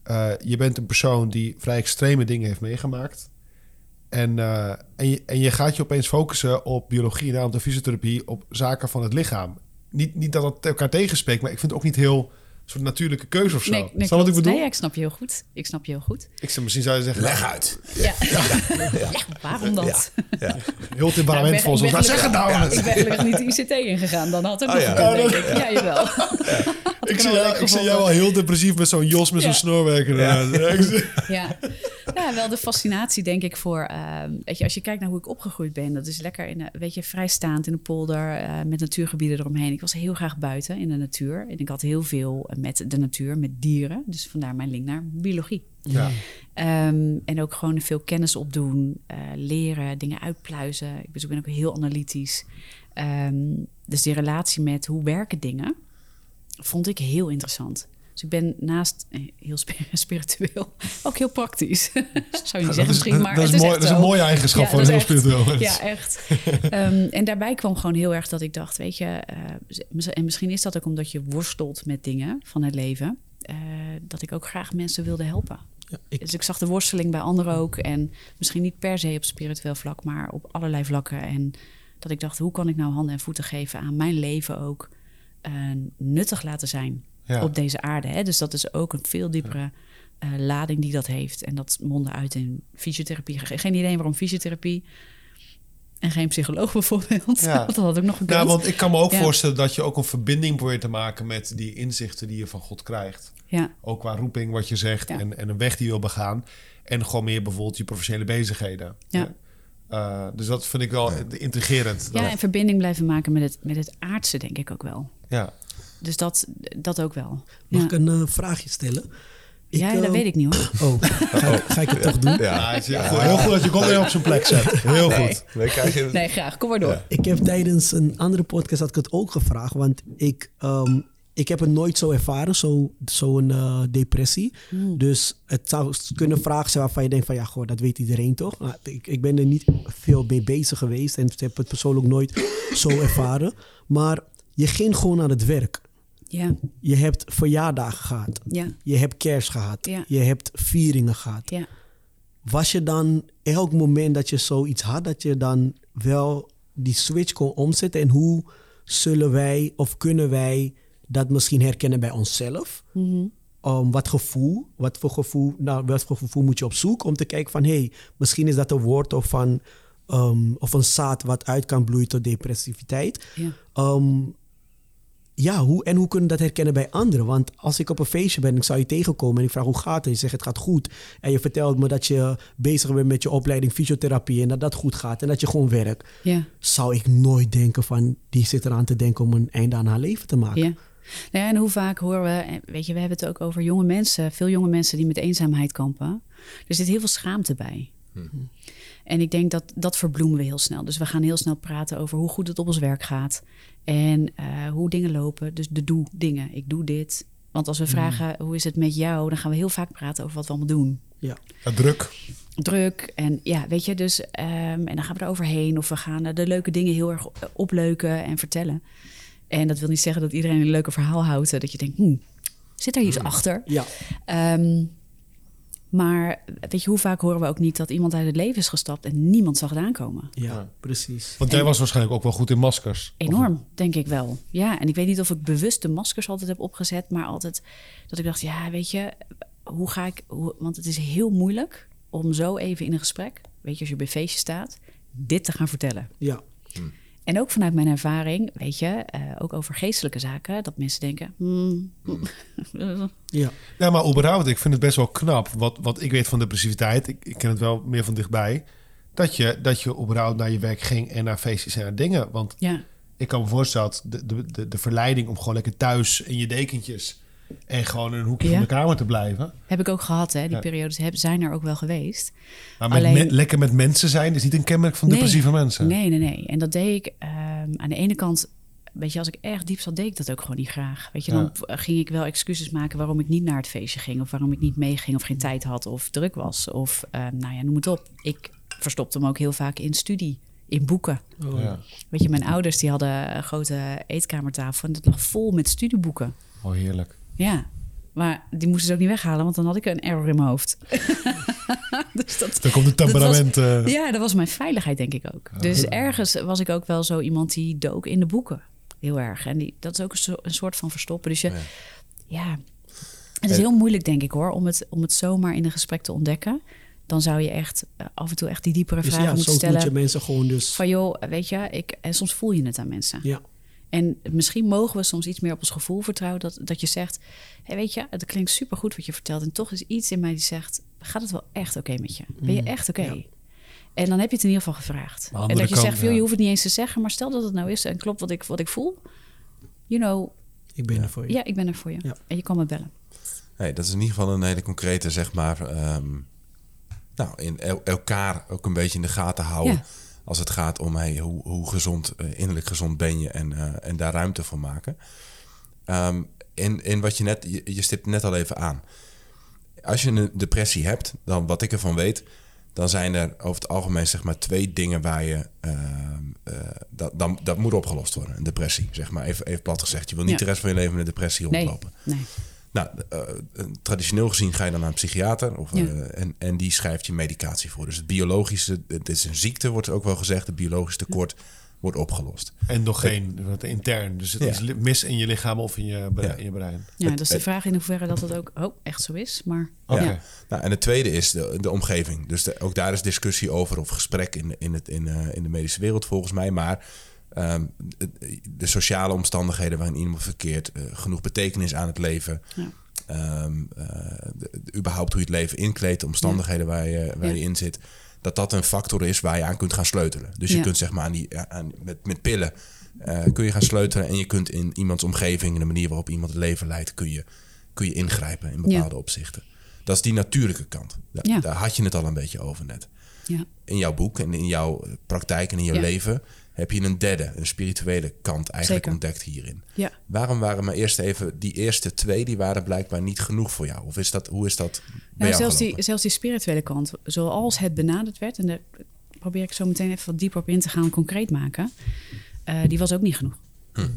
Eh, je bent een persoon die vrij extreme dingen heeft meegemaakt. En, en, je, en je gaat je opeens focussen op biologie, daarom de fysiotherapie, op zaken van het lichaam. Niet, niet dat het elkaar tegenspreekt, maar ik vind het ook niet heel soort natuurlijke keuze of zo. nee, nee, wat ik bedoel? Nee, ik snap je heel goed. Ik snap je heel goed. Ik zou misschien zou je zeggen, Leg uit. Ja, ja. waarom dat? heel temperamentvol. Ik ben- zoals ik ben nou, zeg het nou. Ik ben gelukkig niet de ICT ingegaan. Dan had het ook Oh, nog ja. gekund, denk ik. Ja, jawel. Had Ik zie, wel jou, ik zie jou al heel depressief met zo'n jos met zo'n Ja. snoorwerker. Ja. Ja. ja, wel de fascinatie denk ik voor... ehm, weet je, als je kijkt naar hoe ik opgegroeid ben... dat is lekker in, een- weet je, vrijstaand in de polder... eh, met natuurgebieden eromheen. Ik was heel graag buiten in de natuur. En ik had heel veel met de natuur, met dieren. Dus vandaar mijn link naar biologie. Ja. Ehm, en ook gewoon veel kennis opdoen, eh, leren, dingen uitpluizen. Ik ben, ik ben ook heel analytisch. Ehm, dus die relatie met hoe werken dingen vond ik heel interessant. Dus ik ben naast eh, heel spi- spiritueel ook heel praktisch. Zou je niet zeggen dat is, misschien, maar dat is, het is mooi, dat is een mooie eigenschap Ja, van heel echt- spiritueel. Ja, echt. Ehm, en daarbij kwam gewoon heel erg dat ik dacht, weet je, eh, en misschien is dat ook omdat je worstelt met dingen van het leven, eh, dat ik ook graag mensen wilde helpen. Ja, ik, Dus ik zag de worsteling bij anderen ook. En misschien niet per se op spiritueel vlak, maar op allerlei vlakken. En dat ik dacht, hoe kan ik nou handen en voeten geven aan mijn leven ook eh, nuttig laten zijn Ja. op deze aarde. Hè? Dus dat is ook een veel diepere eh, lading die dat heeft. En dat mondde uit in fysiotherapie. Ge- Geen idee waarom fysiotherapie. En geen psycholoog bijvoorbeeld. Ja. Want dat had ook nog gekund. Ja, want ik kan me ook Ja. voorstellen dat je ook een verbinding probeert te maken met die inzichten die je van God krijgt. Ja, Ook qua roeping, wat je zegt, en, en een weg die je wil begaan. En gewoon meer bijvoorbeeld je professionele bezigheden. Ja. Eh, dus dat vind ik wel intrigerend. ja, Dat- en verbinding blijven maken met het, met het aardse, denk ik ook wel. ja. Dus dat, dat ook wel. mag ja. ik een eh, vraagje stellen? Ik, ja, eh, dat weet ik niet hoor. Oh, ga, ik- ga ik het toch doen? Ja, het is heel, heel goed dat je God weer op zijn plek zet. Heel Nee. goed. Nee, krijg je... Nee, graag. Kom maar door. Ik heb tijdens een andere podcast had ik het ook gevraagd, want ik, ehm, ik heb het nooit zo ervaren, zo'n zo een, eh, depressie. Dus het zou kunnen vragen zijn waarvan je denkt van ja, goh, dat weet iedereen toch? Maar ik, ik ben er niet veel mee bezig geweest en heb het persoonlijk nooit zo ervaren. Maar je ging gewoon aan het werk. Je hebt verjaardagen gehad. Je hebt kerst gehad. Je hebt vieringen gehad. Was je dan elk moment dat je zoiets had, dat je dan wel die switch kon omzetten? En hoe zullen wij of kunnen wij dat misschien herkennen bij onszelf? Um, wat gevoel, wat voor gevoel, nou, wat voor gevoel moet je op zoek om te kijken van hé, hey, misschien is dat een woord of, van, um, of een zaad wat uit kan bloeien tot depressiviteit. Ja. Um, ja, hoe, en hoe kunnen we dat herkennen bij anderen? Want als ik op een feestje ben, ik zou je tegenkomen en ik vraag hoe gaat het? Je zegt het gaat goed. En je vertelt me dat je bezig bent met je opleiding fysiotherapie en dat dat goed gaat en dat je gewoon werkt. ja. Zou ik nooit denken van, die zit eraan te denken om een einde aan haar leven te maken. Ja. Nou ja, en hoe vaak horen we, en weet je, we hebben het ook over jonge mensen, veel jonge mensen die met eenzaamheid kampen. Er zit heel veel schaamte bij. En ik denk dat dat verbloemen we heel snel. Dus we gaan heel snel praten over hoe goed het op ons werk gaat en eh, hoe dingen lopen. Dus de doe dingen. Ik doe dit. Want als we vragen hoe is het met jou, dan gaan we heel vaak praten over wat we allemaal doen. Ja. Ja, druk. druk. En ja, weet je, dus. ehm, en dan gaan we er overheen. Of we gaan eh, de leuke dingen heel erg opleuken en vertellen. En dat wil niet zeggen dat iedereen een leuke verhaal houdt. eh, Dat je denkt, hm, zit er iets achter? Ja. Ehm, maar weet je, hoe vaak horen we ook niet dat iemand uit het leven is gestapt en niemand zag het aankomen? Ja, precies. Want jij was waarschijnlijk ook wel goed in maskers. Enorm, denk ik wel. Ja, en ik weet niet of ik bewust de maskers altijd heb opgezet, maar altijd dat ik dacht, ja, weet je, hoe ga ik, hoe, want het is heel moeilijk om zo even in een gesprek, weet je, als je bij een feestje staat, dit te gaan vertellen. Ja. En ook vanuit mijn ervaring, weet je, eh, ook over geestelijke zaken, dat mensen denken, hmm, Ja. Ja, maar überhaupt, ik vind het best wel knap. Wat, wat ik weet van depressiviteit, ik, ik ken het wel meer van dichtbij. dat je, dat je überhaupt naar je werk ging en naar feestjes en naar dingen. Want Ja, ik kan me voorstellen dat de, de, de, de verleiding om gewoon lekker thuis in je dekentjes en gewoon in een hoekje Ja. van de kamer te blijven. heb ik ook gehad. Hè. Die Ja. periodes heb, zijn er ook wel geweest. Maar met Alleen- lekker met mensen zijn is niet een kenmerk van Nee. depressieve mensen. Nee, nee, nee. En dat deed ik ehm, aan de ene kant... Weet je, als ik erg diep zat, deed ik dat ook gewoon niet graag. Weet je, dan Ja. ging ik wel excuses maken waarom ik niet naar het feestje ging. Of waarom ik niet meeging of geen tijd had of druk was. Of, ehm, nou ja, noem het op. Ik verstopte hem ook heel vaak in studie, in boeken. Oh, Ja. Weet je, mijn ouders die hadden een grote eetkamertafel en dat lag vol met studieboeken. Oh, heerlijk. Ja, maar die moesten ze ook niet weghalen, want dan had ik een error in mijn hoofd. dus dat, Dan komt het dat was- temperament. eh, ja, dat was mijn veiligheid, denk ik ook. Dus ergens was ik ook wel zo iemand die dook in de boeken. Heel erg. En die, dat is ook een, zo- een soort van verstoppen. Dus je, Ja. ja. Het is heel moeilijk, denk ik hoor, om het, om het zomaar in een gesprek te ontdekken. Dan zou je echt eh, af en toe echt die diepere Dus vragen ja, moeten soms moet stellen. je mensen gewoon dus... Van joh, weet je, ik, en soms voel je het aan mensen. Ja, En misschien mogen we soms iets meer op ons gevoel vertrouwen. Dat, dat je zegt, hey, weet je, het klinkt supergoed wat je vertelt. En toch is iets in mij die zegt, gaat het wel echt oké met je? Ben je echt oké? En dan heb je het in ieder geval gevraagd. En dat je kant, zegt, veel, ja. je hoeft het niet eens te zeggen. Maar stel dat het nou is en klopt wat ik, wat ik voel. You know, ik ben er voor je. ja, ik ben er voor je. Ja. En je kan me bellen. Nee, dat is in ieder geval een hele concrete, zeg maar. ehm, nou, in el- elkaar ook een beetje in de gaten houden. Als het gaat om hey, hoe, hoe gezond, eh, innerlijk gezond ben je en, eh, en daar ruimte voor maken. Ehm in, in wat je net, je, je stipt net al even aan. Als je een depressie hebt, dan wat ik ervan weet, dan zijn er over het algemeen zeg maar twee dingen waar je. ehm, eh, dat, dan, dat moet opgelost worden. Een depressie, zeg maar. Even, even plat gezegd. Je wil niet Ja. de rest van je leven met een depressie Nee, rondlopen. nee. Nou, eh, traditioneel gezien ga je dan naar een psychiater of, Ja. eh, en, en die schrijft je medicatie voor. Dus het biologische, het is een ziekte, wordt ook wel gezegd, het biologisch tekort wordt opgelost. Endogeen, wat intern. Dus het Ja. is mis in je lichaam of in je, bre- Ja. in je brein. Ja, dat is de vraag in hoeverre dat het ook oh, echt zo is. Maar ja. Nou, en het tweede is de, de omgeving. Dus de- ook daar is discussie over of gesprek in, in, het, in, eh, in de medische wereld volgens mij. Maar ehm, de, sociale omstandigheden waarin iemand verkeert, eh, genoeg betekenis aan het leven. Ja. ehm, eh, de- de- überhaupt hoe je het leven inkleedt, de omstandigheden waar, je, waar Ja. je in zit. Dat dat een factor is waar je aan kunt gaan sleutelen. Dus je kunt zeg maar aan die, aan, met, met pillen eh, kun je gaan sleutelen. En je kunt in iemands omgeving, in de manier waarop iemand het leven leidt, kun je, kun je ingrijpen in bepaalde opzichten. Dat is die natuurlijke kant. Daar, had je het al een beetje over net. Ja. In jouw boek en in jouw praktijk en in jouw Ja. leven heb je een derde, een spirituele kant eigenlijk Zeker. ontdekt hierin. ja. Waarom waren maar eerst even die eerste twee, die waren blijkbaar niet genoeg voor jou? Of is dat, hoe is dat bij Nou, jou zelfs, die, zelfs die spirituele kant, zoals het benaderd werd, en daar probeer ik zo meteen even wat dieper op in te gaan, concreet maken, eh, die was ook niet genoeg. Hm.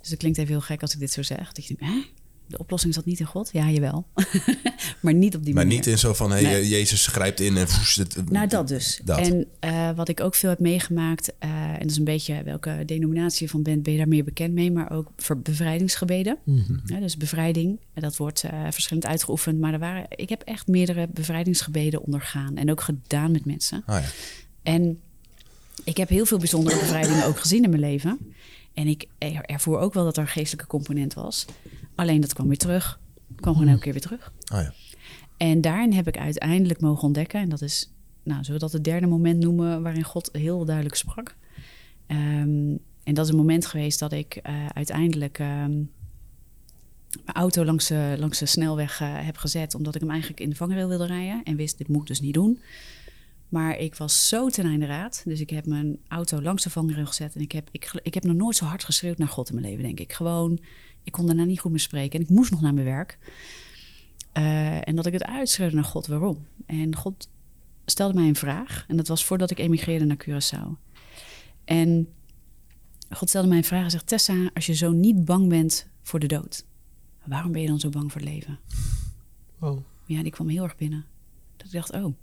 Dus het klinkt even heel gek als ik dit zo zeg. Dat je denkt, hè? De oplossing zat niet in God? Ja, jawel. maar niet op die Maar manier. niet in zo van, hey, Nee. eh, Jezus grijpt in en... woes, het- Nou, dat dus. Dat. En eh, wat ik ook veel heb meegemaakt, eh, en dat is een beetje welke denominatie je van bent, ben je daar meer bekend mee, maar ook voor bevrijdingsgebeden. Ja, dus bevrijding, dat wordt eh, verschillend uitgeoefend, maar er waren, ik heb echt meerdere bevrijdingsgebeden ondergaan en ook gedaan met mensen. Ah, ja. En ik heb heel veel bijzondere bevrijdingen ook gezien in mijn leven. En ik er- ervoer ook wel dat er een geestelijke component was. Alleen dat kwam weer terug. kwam gewoon elke keer weer terug. Ah, ja. En daarin heb ik uiteindelijk mogen ontdekken, en dat is, nou, zullen we dat het derde moment noemen waarin God heel duidelijk sprak. Ehm, en dat is een moment geweest dat ik eh, uiteindelijk ehm, mijn auto langs de, langs de snelweg eh, heb gezet, omdat ik hem eigenlijk in de vangrail wilde rijden en wist, dit moet ik dus niet doen. Maar ik was zo ten einde raad. Dus ik heb mijn auto langs de vangrail gezet. En ik heb, ik, ik heb nog nooit zo hard geschreeuwd naar God in mijn leven, denk ik. Gewoon, ik kon daarna niet goed meer spreken. En ik moest nog naar mijn werk. Eh, en dat ik het uitschreeuwde naar God, waarom? En God stelde mij een vraag. En dat was voordat ik emigreerde naar Curaçao. En God stelde mij een vraag en zegt... Tessa, als je zo niet bang bent voor de dood... waarom ben je dan zo bang voor het leven? Oh. Ja, die kwam heel erg binnen. Dat ik dacht, oh,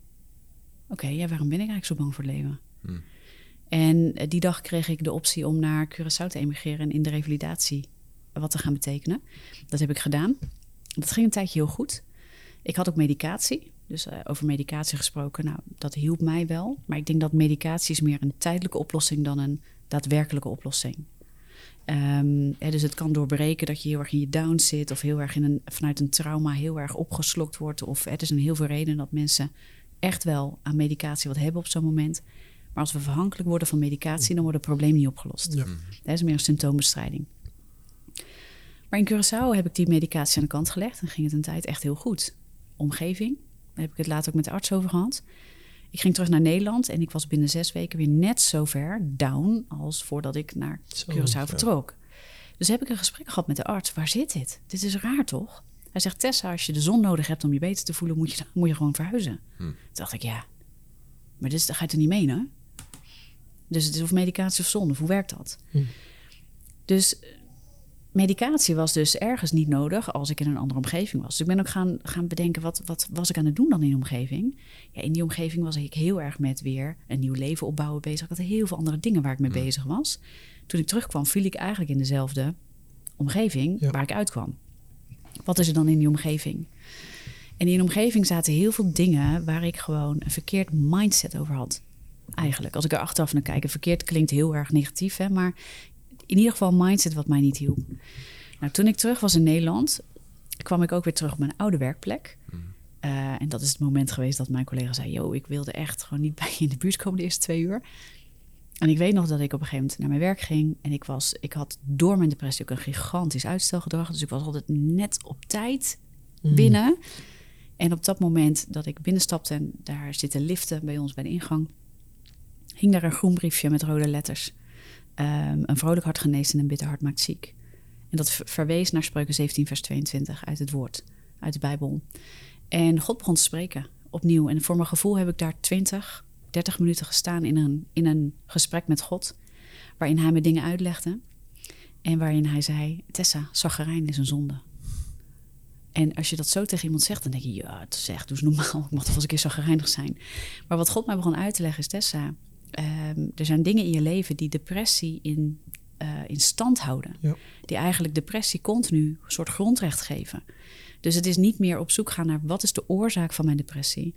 oké, ja, waarom ben ik eigenlijk zo bang voor het leven? Hmm. En eh, die dag kreeg ik de optie om naar Curaçao te emigreren en in de revalidatie wat te gaan betekenen. Dat heb ik gedaan. Dat ging een tijdje heel goed. Ik had ook medicatie. Dus eh, over medicatie gesproken, nou, dat hielp mij wel. Maar ik denk dat medicatie is meer een tijdelijke oplossing dan een daadwerkelijke oplossing. Ehm, hè, dus het kan doorbreken dat je heel erg in je down zit... of heel erg in een, vanuit een trauma heel erg opgeslokt wordt. Of er zijn heel veel redenen dat mensen echt wel aan medicatie wat hebben op zo'n moment. Maar als we afhankelijk worden van medicatie, dan wordt het probleem niet opgelost. Ja. Dat is meer een symptoombestrijding. Maar in Curaçao heb ik die medicatie aan de kant gelegd en ging het een tijd echt heel goed. Omgeving, daar heb ik het later ook met de arts over gehad. Ik ging terug naar Nederland en ik was binnen zes weken weer net zo ver down als voordat ik naar Zo, Curaçao vertrok. Dus heb ik een gesprek gehad met de arts. Waar zit dit? Dit is raar toch? Hij zegt, Tessa, als je de zon nodig hebt om je beter te voelen, moet je, moet je gewoon verhuizen. Toen dacht ik, ja, maar dit is, dat ga je er niet menen? Dus het is of medicatie of zon, of hoe werkt dat? Dus eh, medicatie was dus ergens niet nodig als ik in een andere omgeving was. Dus ik ben ook gaan, gaan bedenken, wat, wat was ik aan het doen dan in die omgeving? Ja, in die omgeving was ik heel erg met weer een nieuw leven opbouwen bezig. Ik had heel veel andere dingen waar ik mee bezig was. Toen ik terugkwam, viel ik eigenlijk in dezelfde omgeving Ja. waar ik uitkwam. Wat is er dan in die omgeving? En in die omgeving zaten heel veel dingen waar ik gewoon een verkeerd mindset over had. Eigenlijk, als ik er achteraf naar kijk, verkeerd klinkt heel erg negatief, hè, maar in ieder geval mindset wat mij niet hielp. Nou, toen ik terug was in Nederland, kwam ik ook weer terug op mijn oude werkplek. Eh, en dat is het moment geweest dat mijn collega zei: Yo, ik wilde echt gewoon niet bij je in de buurt komen de eerste twee uur. En ik weet nog dat ik op een gegeven moment naar mijn werk ging. En ik, was, ik had door mijn depressie ook een gigantisch uitstelgedrag. Dus ik was altijd net op tijd binnen. En op dat moment dat ik binnenstapte en daar zitten liften bij ons bij de ingang, hing daar een groen briefje met rode letters. Ehm, een vrolijk hart geneest en een bitter hart maakt ziek. En dat ver- verwees naar Spreuken 17, vers 22 uit het woord, uit de Bijbel. En God begon te spreken opnieuw. En voor mijn gevoel heb ik daar 20, 30 minuten gestaan in een, in een gesprek met God, waarin hij me dingen uitlegde. En waarin hij zei: Tessa, zaggerijn is een zonde. En als je dat zo tegen iemand zegt, dan denk je, ja, het is echt, doe eens normaal. Ik mag toch wel eens een keer zagrijnig zijn. Maar wat God mij begon uit te leggen is, Tessa, ehm, er zijn dingen in je leven die depressie in, eh, in stand houden. Ja. Die eigenlijk depressie continu een soort grondrecht geven. Dus het is niet meer op zoek gaan naar wat is de oorzaak van mijn depressie.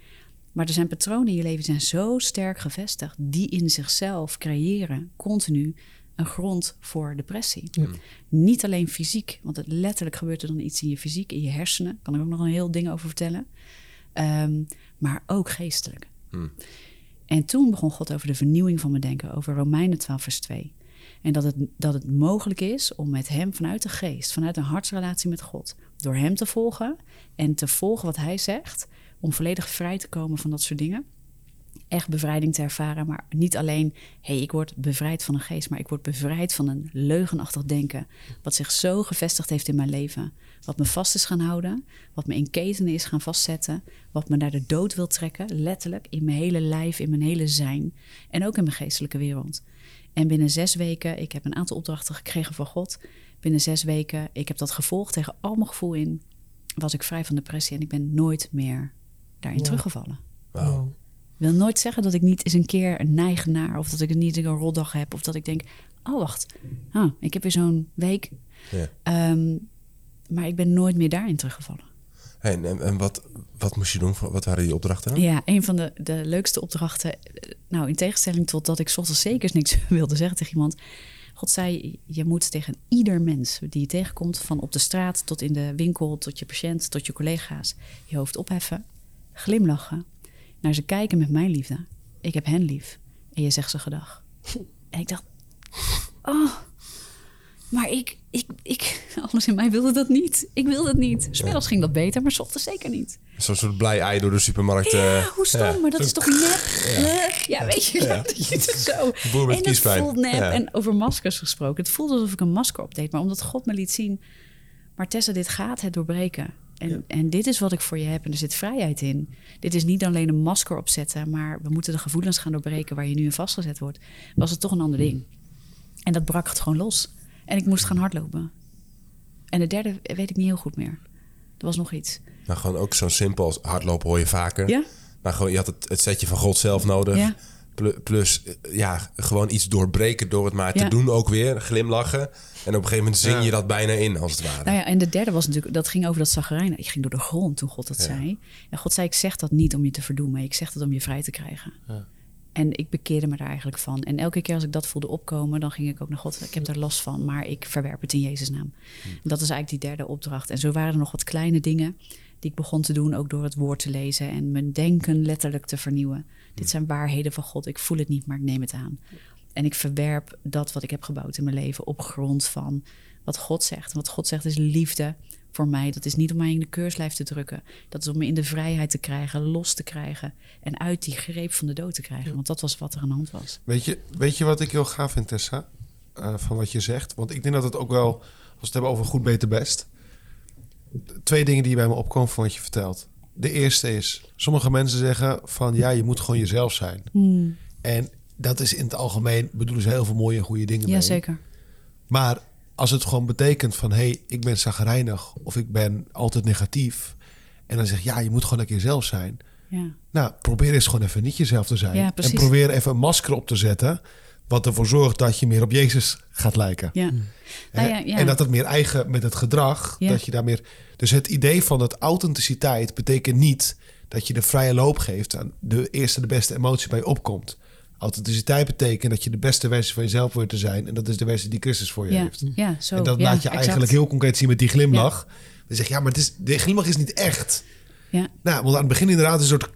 Maar er zijn patronen in je leven die zijn zo sterk gevestigd, die in zichzelf creëren continu een grond voor depressie. Niet alleen fysiek, want het letterlijk gebeurt er dan iets in je fysiek, in je hersenen. Kan ik ook nog een heel ding over vertellen. Ehm, maar ook geestelijk. En toen begon God over de vernieuwing van mijn denken, over Romeinen 12, vers 2. En dat het, dat het mogelijk is om met Hem vanuit de geest, vanuit een hartsrelatie met God, door Hem te volgen en te volgen wat Hij zegt, om volledig vrij te komen van dat soort dingen. Echt bevrijding te ervaren, maar niet alleen, hé, hey, ik word bevrijd van een geest, maar ik word bevrijd van een leugenachtig denken, wat zich zo gevestigd heeft in mijn leven, wat me vast is gaan houden, wat me in ketenen is gaan vastzetten, wat me naar de dood wil trekken, letterlijk, in mijn hele lijf, in mijn hele zijn en ook in mijn geestelijke wereld. En binnen zes weken, ik heb een aantal opdrachten gekregen van God. Binnen zes weken, ik heb dat gevolgd tegen al mijn gevoel in, was ik vrij van depressie en ik ben nooit meer daarin Wow. teruggevallen. Wow. Ik wil nooit zeggen dat ik niet eens een keer neig naar, of dat ik niet een rotdag heb, of dat ik denk, oh wacht, ah, ik heb weer zo'n week. Ja. Ehm, maar ik ben nooit meer daarin teruggevallen. Hey, en en wat, wat moest je doen? Wat waren die opdrachten dan? Ja, een van de, de leukste opdrachten. eh, Nou, in tegenstelling tot dat ik ochtends zeker niks wilde zeggen tegen iemand. God zei, je moet tegen ieder mens die je tegenkomt, van op de straat tot in de winkel, tot je patiënt, tot je collega's, je hoofd opheffen, glimlachen, naar ze kijken met mijn liefde. Ik heb hen lief. En je zegt ze gedag. En ik dacht, oh, maar ik, ik, ik, alles in mij wilde dat niet. Ik wilde het niet. Smiddags ging dat beter, maar ochtends zeker niet. Zo'n soort blij ei door de supermarkt. Ja, eh, hoe stom, ja. maar dat is toch nep? Ja, ja weet je, dat je het zo. Boer met en het voelt nep. Ja. En over maskers gesproken. Het voelde alsof ik een masker opdeed. Maar omdat God me liet zien... Maar Tessa, dit gaat het doorbreken. En, en dit is wat ik voor je heb. En er zit vrijheid in. Dit is niet alleen een masker opzetten... maar we moeten de gevoelens gaan doorbreken... waar je nu in vastgezet wordt. Was het toch een ander ding. En dat brak het gewoon los. En ik moest gaan hardlopen. En de derde weet ik niet heel goed meer. Er was nog iets. Maar gewoon ook zo simpel als hardlopen hoor je vaker. Ja? Maar gewoon, je had het, het setje van God zelf nodig. Ja. Plu- Plus, eh, ja, gewoon iets doorbreken door het maar Ja. te doen ook weer. Glimlachen. En op een gegeven moment zing je dat bijna in, als het ware. Nou ja, en de derde was natuurlijk, dat ging over dat zagrijn. Ik ging door de grond toen God dat zei. En God zei, ik zeg dat niet om je te verdoemen. Ik zeg dat om je vrij te krijgen. En ik bekeerde me daar eigenlijk van. En elke keer als ik dat voelde opkomen, dan ging ik ook naar God. Ik heb daar last van, maar ik verwerp het in Jezus' naam. En dat is eigenlijk die derde opdracht. En zo waren er nog wat kleine dingen. Die ik begon te doen, ook door het woord te lezen en mijn denken letterlijk te vernieuwen. Dit zijn waarheden van God. Ik voel het niet, maar ik neem het aan. En ik verwerp dat wat ik heb gebouwd in mijn leven op grond van wat God zegt. En wat God zegt is liefde voor mij. Dat is niet om mij in de keurslijf te drukken. Dat is om me in de vrijheid te krijgen, los te krijgen. En uit die greep van de dood te krijgen. Want dat was wat er aan de hand was. Weet je, weet je wat ik heel gaaf vind, Tessa? Eh, van wat je zegt. Want ik denk dat het ook wel, als we het hebben over goed, beter, best. Twee dingen die bij me opkomen van wat je vertelt. De eerste is, sommige mensen zeggen van ja, je moet gewoon jezelf zijn. Hmm. En dat is in het algemeen, bedoelen ze heel veel mooie en goede dingen mee. Jazeker. Maar als het gewoon betekent van hé, hey, ik ben zagrijnig of ik ben altijd negatief. En dan zeg je ja, je moet gewoon een keer zelf zijn. Ja. Nou, probeer eens gewoon even niet jezelf te zijn. Ja, en probeer even een masker op te zetten. Wat ervoor zorgt dat je meer op Jezus gaat lijken. Ja. Hè? Nou ja, ja. En dat het meer eigen met het gedrag. Ja. Dat je daar meer. Dus het idee van dat authenticiteit betekent niet dat je de vrije loop geeft aan de eerste, de beste emotie bij je opkomt. Authenticiteit betekent dat je de beste versie van jezelf wordt te zijn. En dat is de versie die Christus voor je Ja, heeft. ja, zo. en dat ja, laat je exact. eigenlijk heel concreet zien met die glimlach. Dan zeg je, ja, maar het is, de glimlach is niet echt. Ja. Nou, want aan het begin inderdaad een soort...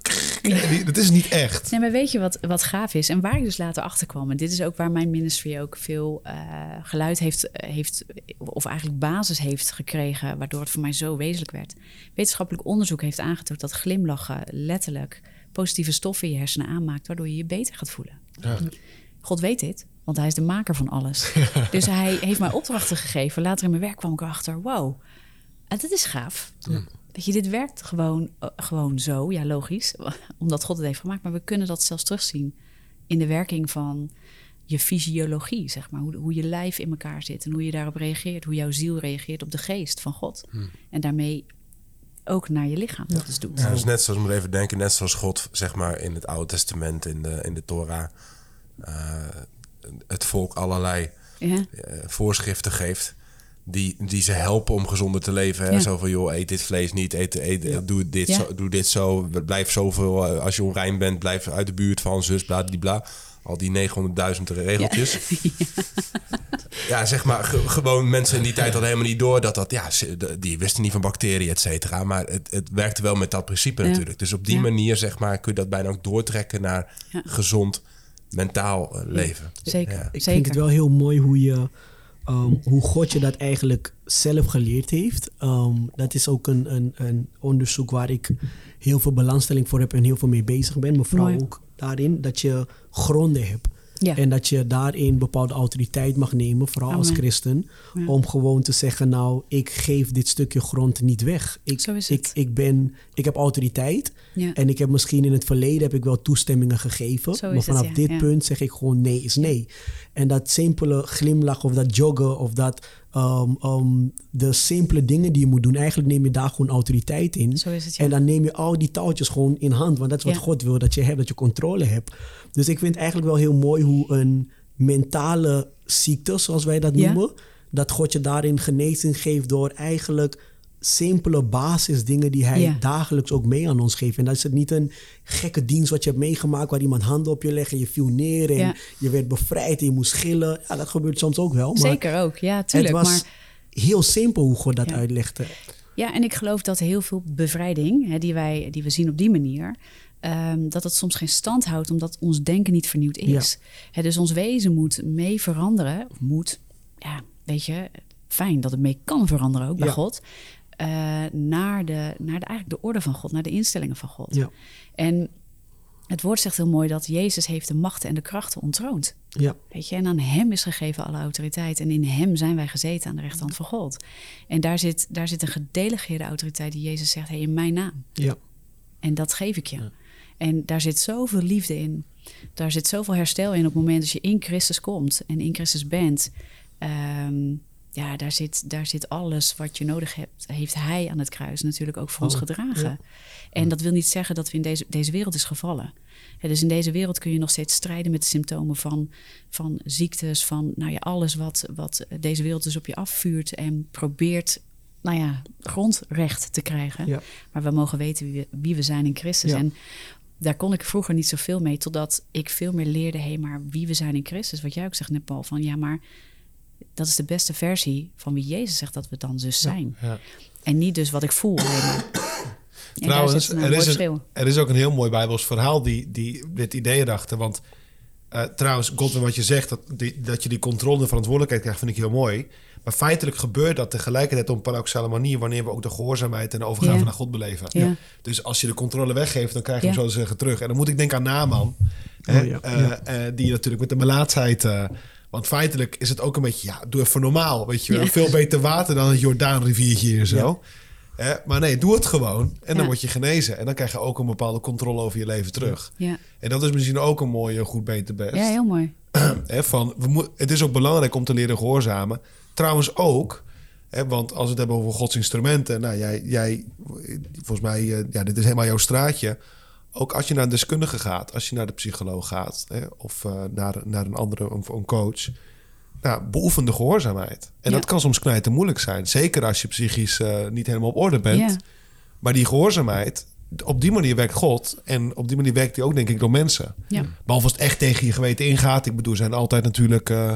Het is niet echt. Nee, maar weet je wat, wat gaaf is? En waar ik dus later achter kwam. En dit is ook waar mijn ministry ook veel eh, geluid heeft, heeft, of eigenlijk basis heeft gekregen, waardoor het voor mij zo wezenlijk werd. Wetenschappelijk onderzoek heeft aangetoond dat glimlachen letterlijk positieve stoffen in je hersenen aanmaakt, waardoor je je beter gaat voelen. Ja. God weet dit, want hij is de maker van alles. dus hij heeft mij opdrachten gegeven. Later in mijn werk kwam ik erachter, wow, en dat is gaaf. Weet je, dit werkt gewoon, eh, gewoon zo, ja logisch, omdat God het heeft gemaakt. Maar we kunnen dat zelfs terugzien in de werking van je fysiologie, zeg maar. Hoe, hoe je lijf in elkaar zit en hoe je daarop reageert. Hoe jouw ziel reageert op de geest van God. En daarmee ook naar je lichaam dat dus doet. Ja, dus net zoals, moet even denken, net zoals God, zeg maar, in het Oude Testament, in de, in de Torah, eh, het volk allerlei Ja, eh, voorschriften geeft. Die, die ze helpen om gezonder te leven. Hè? Ja. Zo van, joh, eet dit vlees niet, eet, eet, doe, dit Ja. zo, doe dit zo. Blijf zoveel, eh, als je onrein bent, blijf uit de buurt van zus, bla, die bla. Al die 900.000 regeltjes. Ja. zeg maar, ge- gewoon mensen in die tijd hadden helemaal niet door dat dat, ja, die wisten niet van bacteriën, et cetera. Maar het, het werkte wel met dat principe Ja. natuurlijk. Dus op die Ja. manier, zeg maar, kun je dat bijna ook doortrekken naar Ja. gezond mentaal eh, leven. zeker. Ja. Ik zeker. vind het wel heel mooi hoe, je, ehm, hoe God je dat eigenlijk zelf geleerd heeft. Ehm, dat is ook een, een, een onderzoek waar ik heel veel belangstelling voor heb en heel veel mee bezig ben. Mevrouw Mooi. ook daarin, dat je gronden hebt. Ja. En dat je daarin bepaalde autoriteit mag nemen, vooral als christen. Ja. Om gewoon te zeggen, nou, ik geef dit stukje grond niet weg. Ik, Zo is ik, ik, ben, ik heb autoriteit. Ja. En ik heb misschien in het verleden heb ik wel toestemmingen gegeven. Zo maar het, vanaf dit punt zeg ik gewoon nee is nee. En dat simpele glimlach of dat joggen of dat ehm, de simpele dingen die je moet doen. Eigenlijk neem je daar gewoon autoriteit in. Zo is het, ja. En dan neem je al die touwtjes gewoon in hand. Want dat is wat Ja. God wil, dat je hebt, dat je controle hebt. Dus ik vind eigenlijk wel heel mooi hoe een mentale ziekte, zoals wij dat Ja. noemen, dat God je daarin genezing geeft door eigenlijk simpele basisdingen die hij Ja. dagelijks ook mee aan ons geeft. En dat is het niet een gekke dienst wat je hebt meegemaakt waar iemand handen op je legt en je viel neer en Ja. je werd bevrijd en je moest schillen. Ja, dat gebeurt soms ook wel. Maar Zeker ook, ja, tuurlijk. het was Maar heel simpel hoe God dat Ja. uitlegde. Ja, en ik geloof dat heel veel bevrijding, hè, die, wij, die we zien op die manier, ehm, dat het soms geen stand houdt omdat ons denken niet vernieuwd is. Hè, dus ons wezen moet mee veranderen, of moet, ja, weet je, fijn dat het mee kan veranderen ook bij. God, eh, naar, de, naar de, eigenlijk de orde van God, naar de instellingen van God. Ja. En het woord zegt heel mooi dat Jezus heeft de machten en de krachten ontroond. Ja, Weet je, en aan hem is gegeven alle autoriteit. En in hem zijn wij gezeten aan de rechterhand van God. En daar zit, daar zit een gedelegeerde autoriteit die Jezus zegt: hey, in mijn naam. ja. En dat geef ik je. En daar zit zoveel liefde in. Daar zit zoveel herstel in op het moment dat je in Christus komt en in Christus bent. Ehm, ja, daar zit, daar zit alles wat je nodig hebt, heeft Hij aan het kruis natuurlijk ook voor ons Oh, gedragen. ja. En dat wil niet zeggen dat we in deze, deze wereld is gevallen. Ja, dus in deze wereld kun je nog steeds strijden met de symptomen van, van ziektes, van nou ja, alles wat, wat deze wereld dus op je afvuurt en probeert nou ja, grondrecht te krijgen. Ja. Maar we mogen weten wie we, wie we zijn in Christus. Ja. En daar kon ik vroeger niet zoveel mee, totdat ik veel meer leerde, hé, maar wie we zijn in Christus. Wat jij ook zegt net, Paul, van ja, maar Dat is de beste versie van wie Jezus zegt dat we dan dus zijn. Ja. En niet dus wat ik voel. Trouwens, zit een er is, een, er is ook een heel mooi Bijbels verhaal die, die dit idee erachter. Want eh, trouwens, Godwin, wat je zegt, dat, die, dat je die controle en verantwoordelijkheid krijgt, vind ik heel mooi. Maar feitelijk gebeurt dat tegelijkertijd op een paradoxale manier wanneer we ook de gehoorzaamheid en de overgave Ja. naar God beleven. Ja. Dus als je de controle weggeeft, dan krijg je hem zo te zeggen terug. En dan moet ik denken aan Naaman, hè, Oh ja, eh, ja. eh, die natuurlijk met de melaatsheid... want feitelijk is het ook een beetje, ja, doe even normaal. Weet je. Ja. veel beter water dan het Jordaanriviertje hier zo. Maar nee, doe het gewoon. En dan word je genezen. En dan krijg je ook een bepaalde controle over je leven terug. Ja. En dat is misschien ook een mooie goed, beter, best. ja, heel mooi. Van, we moet, het is ook belangrijk om te leren gehoorzamen. Trouwens ook, want als we het hebben over Gods instrumenten. Nou, jij, jij volgens mij, eh, ja, dit is helemaal jouw straatje. Ook als je naar een deskundige gaat, als je naar de psycholoog gaat... Hè, of eh, naar, naar een andere, een, een coach... Nou, beoefen de gehoorzaamheid. En Ja. dat kan soms knijten moeilijk zijn. Zeker als je psychisch eh, niet helemaal op orde bent. Ja. Maar die gehoorzaamheid, op die manier werkt God. En op die manier werkt hij ook, denk ik, door mensen. Ja. Behalve als het echt tegen je geweten ingaat. Ik bedoel, zijn altijd natuurlijk... eh,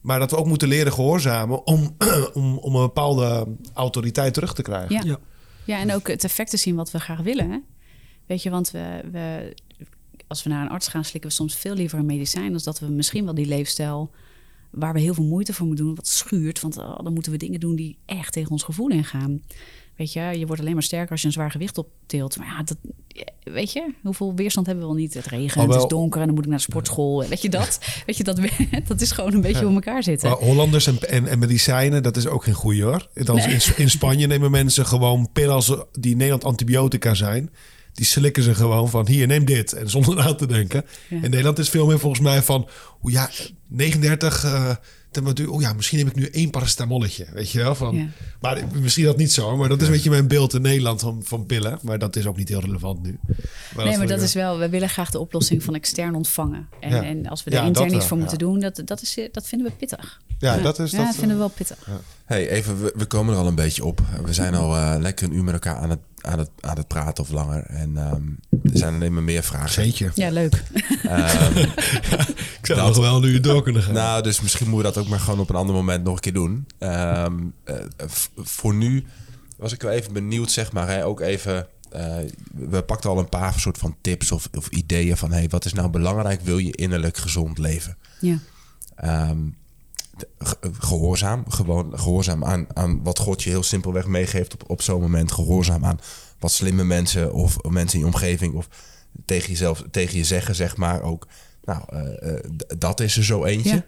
maar dat we ook moeten leren gehoorzamen... om, om, om een bepaalde autoriteit terug te krijgen. Ja. Ja. Ja, en ook het effect te zien wat we graag willen. Hè? Weet je, want we, we, als we naar een arts gaan, slikken we soms veel liever een medicijn... dan dat we misschien wel die leefstijl waar we heel veel moeite voor moeten doen... wat schuurt, want oh, dan moeten we dingen doen die echt tegen ons gevoel ingaan. Weet je, je wordt alleen maar sterker als je een zwaar gewicht optilt. Maar ja, dat, weet je, hoeveel weerstand hebben we wel niet? Het regent, Oh, het is donker en dan moet ik naar de sportschool. Weet je dat? Weet je, dat, dat is gewoon een beetje hoe elkaar zitten. Maar Hollanders en, en, en medicijnen, dat is ook geen goeie hoor. Dan in, in Spanje nemen mensen gewoon pillen als die in Nederland antibiotica zijn. Die slikken ze gewoon van hier, neem dit. En zonder na te denken. Ja. In Nederland is veel meer volgens mij van... Oh ja, 39 eh, temperatuur. Oh ja, misschien heb ik nu één paracetamolletje. Weet je wel? Van, Ja. Maar misschien dat niet zo. Maar dat is een beetje mijn beeld in Nederland van, van pillen. Maar dat is ook niet heel relevant nu. Maar nee, maar dat is wel, we willen graag de oplossing van extern ontvangen. En, Ja. en als we er Ja, intern iets voor ja. moeten doen, dat, dat, is, dat vinden we pittig. Ja, dat is- Ja, dat- dat vinden we wel pittig. Hey, even, we, we komen er al een beetje op. We zijn al eh, lekker een uur met elkaar aan het, aan het, aan het praten of langer. En ehm, er zijn alleen maar meer vragen. Jeetje. Ja, leuk. Ehm, Ik zou nog wel nu door kunnen gaan. nou, dus misschien moeten we dat ook maar gewoon op een ander moment nog een keer doen. Ehm, eh, voor nu was ik wel even benieuwd, zeg maar. Hè, ook even, eh, we pakten al een paar soort van tips of, of ideeën van... Hey, wat is nou belangrijk? Wil je innerlijk gezond leven? Ja. Ehm, gehoorzaam. Gewoon gehoorzaam aan, aan wat God je heel simpelweg meegeeft op, op zo'n moment. Gehoorzaam aan wat slimme mensen of mensen in je omgeving of tegen jezelf, tegen je zeggen, zeg maar ook. Nou, eh, eh, dat is er zo eentje.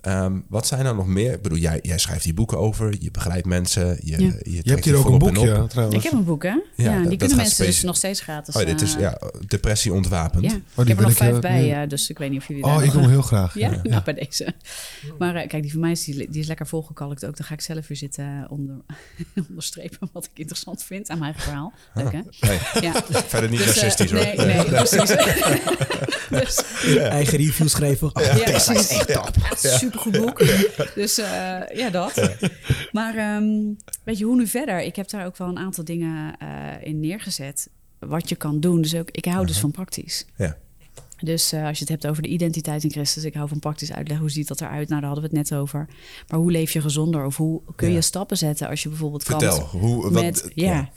Ehm, wat zijn er nog meer? Ik bedoel, jij, jij schrijft hier boeken over, je begeleidt mensen, je, Ja. je, Je hebt hier ook een boekje op. trouwens. Ik heb een boek, hè? Ja, die dat kunnen mensen dus nog steeds gratis. Oh, dit is eh, ja, depressie ontwapend. Ja, die ik heb er nog vijf eh, bij, ja. eh, dus ik weet niet of jullie Oh, daar ik wil heel graag. Ja, Ja. nou bij deze. Maar kijk, die van mij is, die, die is lekker volgekalkt ook. Dan ga ik zelf weer zitten onder, onderstrepen wat ik interessant vind aan mijn eigen verhaal. Leuk, hè? Nee, Ja. verder niet Dus, racistisch hoor. Nee, nee, precies. dus, Eigen review schrijven. Oh, is precies. echt top. Boek. Dus eh, ja, dat. Maar ehm, weet je, hoe nu verder? Ik heb daar ook wel een aantal dingen eh, in neergezet. Wat je kan doen. Dus ook, ik hou dus van praktisch. Ja. Dus eh, als je het hebt over de identiteit in Christus, ik hou van praktisch uitleggen. Hoe ziet dat eruit? Nou, daar hadden we het net over. Maar hoe leef je gezonder? Of hoe kun je Ja. stappen zetten als je bijvoorbeeld Vertel, kampt hoe, wat, met, ja.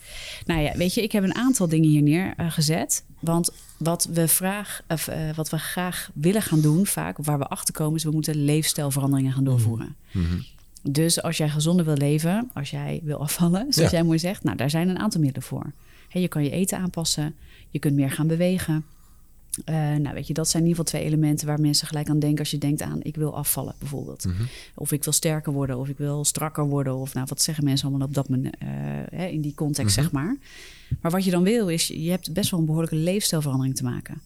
Nou ja, weet je, ik heb een aantal dingen hier neergezet. want wat we, vraag, of, eh, wat we graag willen gaan doen, vaak, waar we achter komen, is we moeten leefstijlveranderingen gaan doorvoeren. Mhm. Dus als jij gezonder wil leven, als jij wil afvallen, zoals Ja. jij mooi zegt, nou, daar zijn een aantal middelen voor. Je kan je eten aanpassen, je kunt meer gaan bewegen. Eh, nou, weet je, dat zijn in ieder geval twee elementen waar mensen gelijk aan denken als je denkt aan ik wil afvallen bijvoorbeeld. Mhm. Of ik wil sterker worden, of ik wil strakker worden. Of nou, wat zeggen mensen allemaal op dat eh, hè, in die context, zeg maar. Maar wat je dan wil, is je hebt best wel een behoorlijke leefstijlverandering te maken.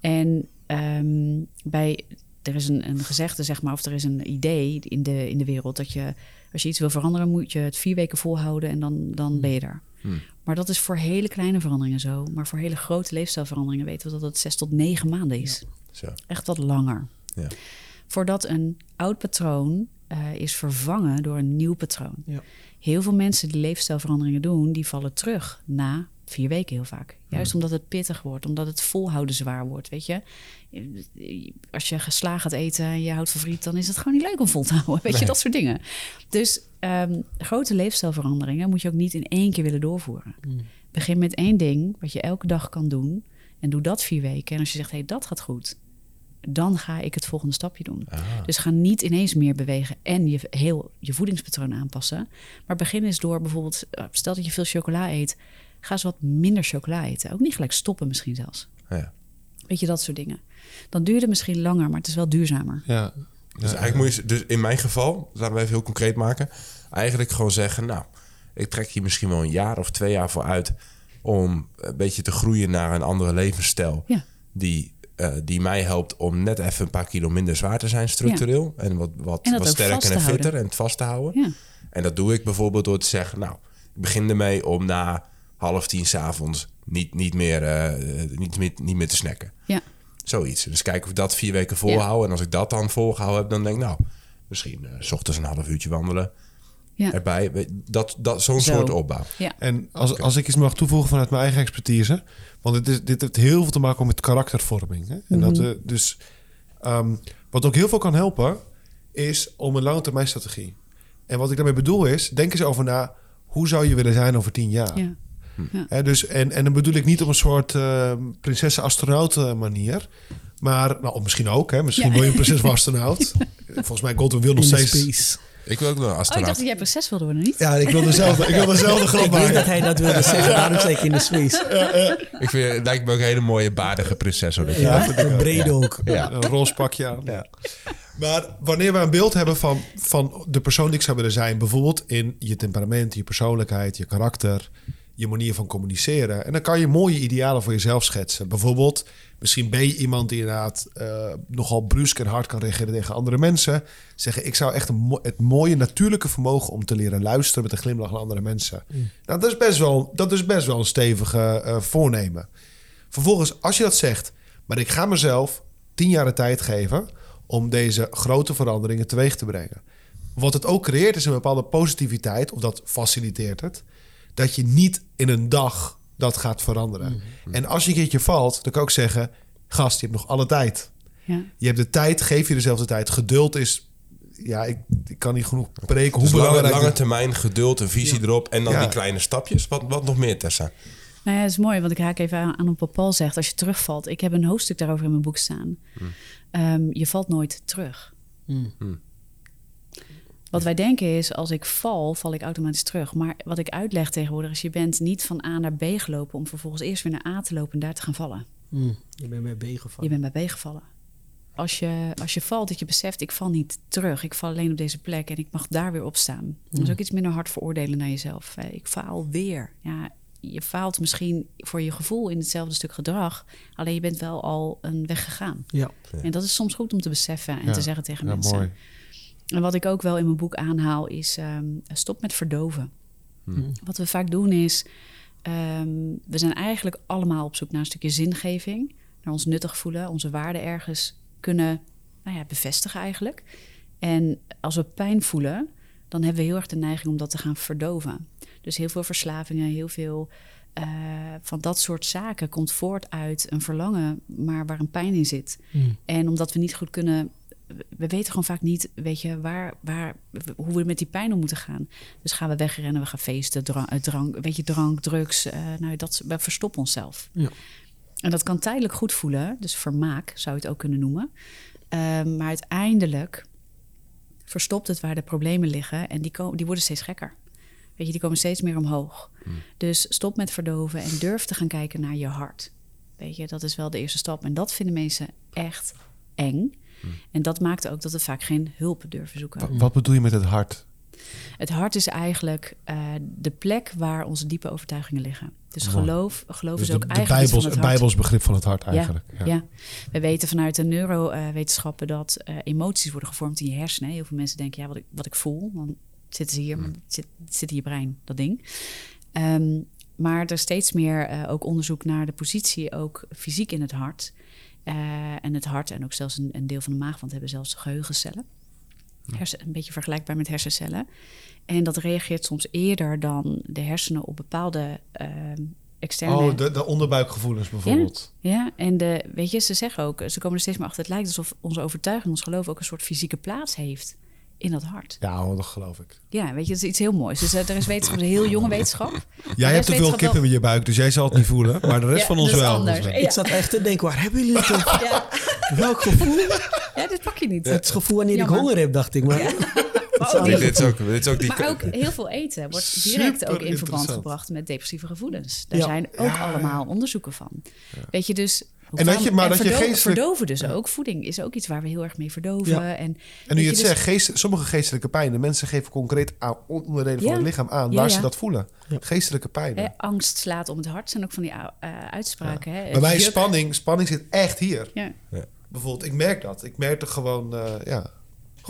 En ehm, bij, er is een, een gezegde, zeg maar, of er is een idee in de, in de wereld dat je, als je iets wil veranderen, moet je het vier weken volhouden en dan, dan ben je er. Hmm. Maar dat is voor hele kleine veranderingen zo. Maar voor hele grote leefstijlveranderingen weten we dat het zes tot negen maanden is. Zo. Echt wat langer. Ja. Voordat een oud patroon eh, is vervangen door een nieuw patroon. Ja. Heel veel mensen die leefstijlveranderingen doen, die vallen terug na Vier weken heel vaak. Juist omdat het pittig wordt, omdat het volhouden zwaar wordt, weet je. Als je geslagen gaat eten en je houdt van friet, dan is het gewoon niet leuk om vol te houden. Weet je, dat soort dingen. Dus ehm, grote leefstijlveranderingen moet je ook niet in één keer willen doorvoeren. Begin met één ding wat je elke dag kan doen. En doe dat vier weken. En als je zegt, hé, hey, dat gaat goed. Dan ga ik het volgende stapje doen. Dus ga niet ineens meer bewegen en je heel je voedingspatroon aanpassen. Maar begin eens door bijvoorbeeld, eh, stel dat je veel chocola eet. Ga eens wat minder chocola eten. Ook niet gelijk stoppen misschien zelfs. Ja. Weet je, dat soort dingen. Dan duurt het misschien langer, maar het is wel duurzamer. Ja. Dus eigenlijk moet je, dus in mijn geval, laten we even heel concreet maken. Eigenlijk gewoon zeggen, nou, ik trek hier misschien wel een jaar of twee jaar voor uit om een beetje te groeien naar een andere levensstijl. Ja. Die, eh, die mij helpt om net even een paar kilo minder zwaar te zijn structureel. En wat, wat, En sterker te en fitter houden. en het vast te houden. Ja. En dat doe ik bijvoorbeeld door te zeggen, nou, ik begin ermee om na half tien s'avonds niet, niet, meer, eh, niet, niet meer te snacken. Ja. Zoiets. Dus kijken of ik dat vier weken volhoud. En als ik dat dan volgehouden heb, dan denk ik, nou, misschien eh, s ochtends een half uurtje wandelen Ja. erbij. Dat, dat, Zo'n Zo. soort opbouw. Ja. En als, als ik iets mag toevoegen vanuit mijn eigen expertise. Want dit, is, dit heeft heel veel te maken met karaktervorming. Hè? En dat we dus. ehm, wat ook heel veel kan helpen, is om een lange termijn strategie. En wat ik daarmee bedoel is, denk eens over na. Hoe zou je willen zijn over tien jaar? Ja. Hè, dus, en, en dan bedoel ik niet op een soort uh, prinsessen-astronaut eh, manier. Maar, nou, of misschien ook. Hè? Misschien Ja. wil je een prinses of astronaut. Volgens mij Godwin wil nog steeds... space. Ik wil ook wel een Oh, ik dacht astronaut. dat jij proces wilde worden, niet? Ja, ik wil dezelfde, ik wil dezelfde grap Ik wist dat maken. hij dat wilde zeggen, daarom zei ik in de space. Ik vind, het lijkt me ook een hele mooie baardige prinses. Hoor, dat Ja, een brede ook. Ja. Een roze pakje aan. Maar wanneer we een beeld hebben van, van de persoon die ik zou willen zijn... bijvoorbeeld in je temperament, je persoonlijkheid, je karakter... je manier van communiceren... en dan kan je mooie idealen voor jezelf schetsen. Bijvoorbeeld, misschien ben je iemand die inderdaad... eh, nogal brusk en hard kan reageren tegen andere mensen. Zeggen, ik zou echt een het mooie natuurlijke vermogen... om te leren luisteren met een glimlach naar andere mensen. Nou, dat is best wel, dat is best wel een stevige eh, voornemen. Vervolgens, als je dat zegt, maar ik ga mezelf tien jaar de tijd geven om deze grote veranderingen teweeg te brengen. Wat het ook creëert is een bepaalde positiviteit, of dat faciliteert het, dat je niet in een dag dat gaat veranderen. En als je een keertje valt, dan kan ik ook zeggen, gast, je hebt nog alle tijd. Ja. Je hebt de tijd, geef je dezelfde tijd. Geduld is, ja, ik, ik kan niet genoeg spreken hoe Dus lange, belangrijk lange termijn, geduld, een visie erop. En dan Ja. die kleine stapjes. Wat, wat nog meer, Tessa? Nou ja, dat is mooi, want ik haak even aan, aan op wat Paul zegt. Als je terugvalt, ik heb een hoofdstuk daarover in mijn boek staan. Ehm, je valt nooit terug. Wat wij denken is, als ik val, val ik automatisch terug. Maar wat ik uitleg tegenwoordig is, je bent niet van A naar B gelopen... om vervolgens eerst weer naar A te lopen en daar te gaan vallen. Hm, je bent bij B Je gevallen. bent bij B gevallen. Als je, als je valt, dat je beseft, ik val niet terug. Ik val alleen op deze plek en ik mag daar weer opstaan. Dat is ook iets minder hard veroordelen naar jezelf. Eh, Ik faal weer. Ja, je faalt misschien voor je gevoel in hetzelfde stuk gedrag. Alleen je bent wel al een weg gegaan. Ja. En dat is soms goed om te beseffen en Ja, te zeggen tegen ja, mensen. mooi. En wat ik ook wel in mijn boek aanhaal is ehm, stop met verdoven. Wat we vaak doen is, ehm, we zijn eigenlijk allemaal op zoek naar een stukje zingeving, naar ons nuttig voelen, onze waarden ergens kunnen nou ja, bevestigen eigenlijk. En als we pijn voelen, dan hebben we heel erg de neiging om dat te gaan verdoven. Dus heel veel verslavingen, heel veel eh, van dat soort zaken komt voort uit een verlangen, maar waar een pijn in zit. En omdat we niet goed kunnen we weten gewoon vaak niet, weet je, waar, waar, hoe we met die pijn om moeten gaan. Dus gaan we wegrennen, we gaan feesten, drank, drank weet je, drank drugs. eh, nou, dat, we verstoppen onszelf. Ja. En dat kan tijdelijk goed voelen, dus vermaak zou je het ook kunnen noemen. Ehm, maar uiteindelijk verstopt het waar de problemen liggen en die, komen, die worden steeds gekker. Weet je, die komen steeds meer omhoog. Dus stop met verdoven en durf te gaan kijken naar je hart. Weet je, dat is wel de eerste stap. En dat vinden mensen echt eng. En dat maakt ook dat we vaak geen hulp durven zoeken. Wat bedoel je met het hart? Het hart is eigenlijk eh, de plek waar onze diepe overtuigingen liggen. Dus geloof, geloof Dus is ook de eigenlijk Bijbels, het. Bijbels begrip van het hart Ja, eigenlijk. Ja. we weten vanuit de neurowetenschappen dat eh, emoties worden gevormd in je hersenen. Heel veel mensen denken, ja, wat ik, wat ik voel, dan zitten ze hier, maar het zit, zit in je brein, dat ding. Ehm, maar er is steeds meer eh, ook onderzoek naar de positie, ook fysiek in het hart. Eh, en het hart en ook zelfs een, een deel van de maag, want we hebben zelfs geheugencellen. Hersen, een beetje vergelijkbaar met hersencellen. En dat reageert soms eerder dan de hersenen op bepaalde ehm, externe... Oh, de, de onderbuikgevoelens bijvoorbeeld. Ja, en de, weet je, ze zeggen ook, ze komen er steeds meer achter. Het lijkt alsof onze overtuiging, ons geloof ook een soort fysieke plaats heeft in dat hart. Ja, dat geloof ik. Ja, weet je, dat is iets heel moois. Dus eh, er is wetenschap, een heel jonge wetenschap. Jij hebt te veel kippen in je buik, dus jij zal het niet voelen. Maar de rest Ja, van ons wel. anders. Dus, Ja. Ik zat echt te denken, waar hebben jullie het over? Ja, Welk gevoel? ja, dit pak je niet. Het gevoel wanneer Jammer. ik honger heb, dacht ik. Maar Maar ook, Dit, dit is ook, dit is ook die... maar ook heel veel eten wordt direct Super ook in verband gebracht met depressieve gevoelens. Daar Ja. zijn ook allemaal onderzoeken van. Weet je dus... hoe En dat je- maar dat je verdo- geestelijk- Verdoven dus ook. Voeding is ook iets waar we heel erg mee verdoven. Ja. En, En nu je het dus- zegt, geest, sommige geestelijke pijnen. Mensen geven concreet aan onderdelen van het lichaam aan waar ja. ze dat voelen. Geestelijke pijnen. Hè, angst slaat om het hart zijn ook van die uh, uitspraken. Hè? Bij mij Juk- spanning, spanning zit echt hier. Ja. Bijvoorbeeld, ik merk dat. Ik merk er gewoon, eh, ja,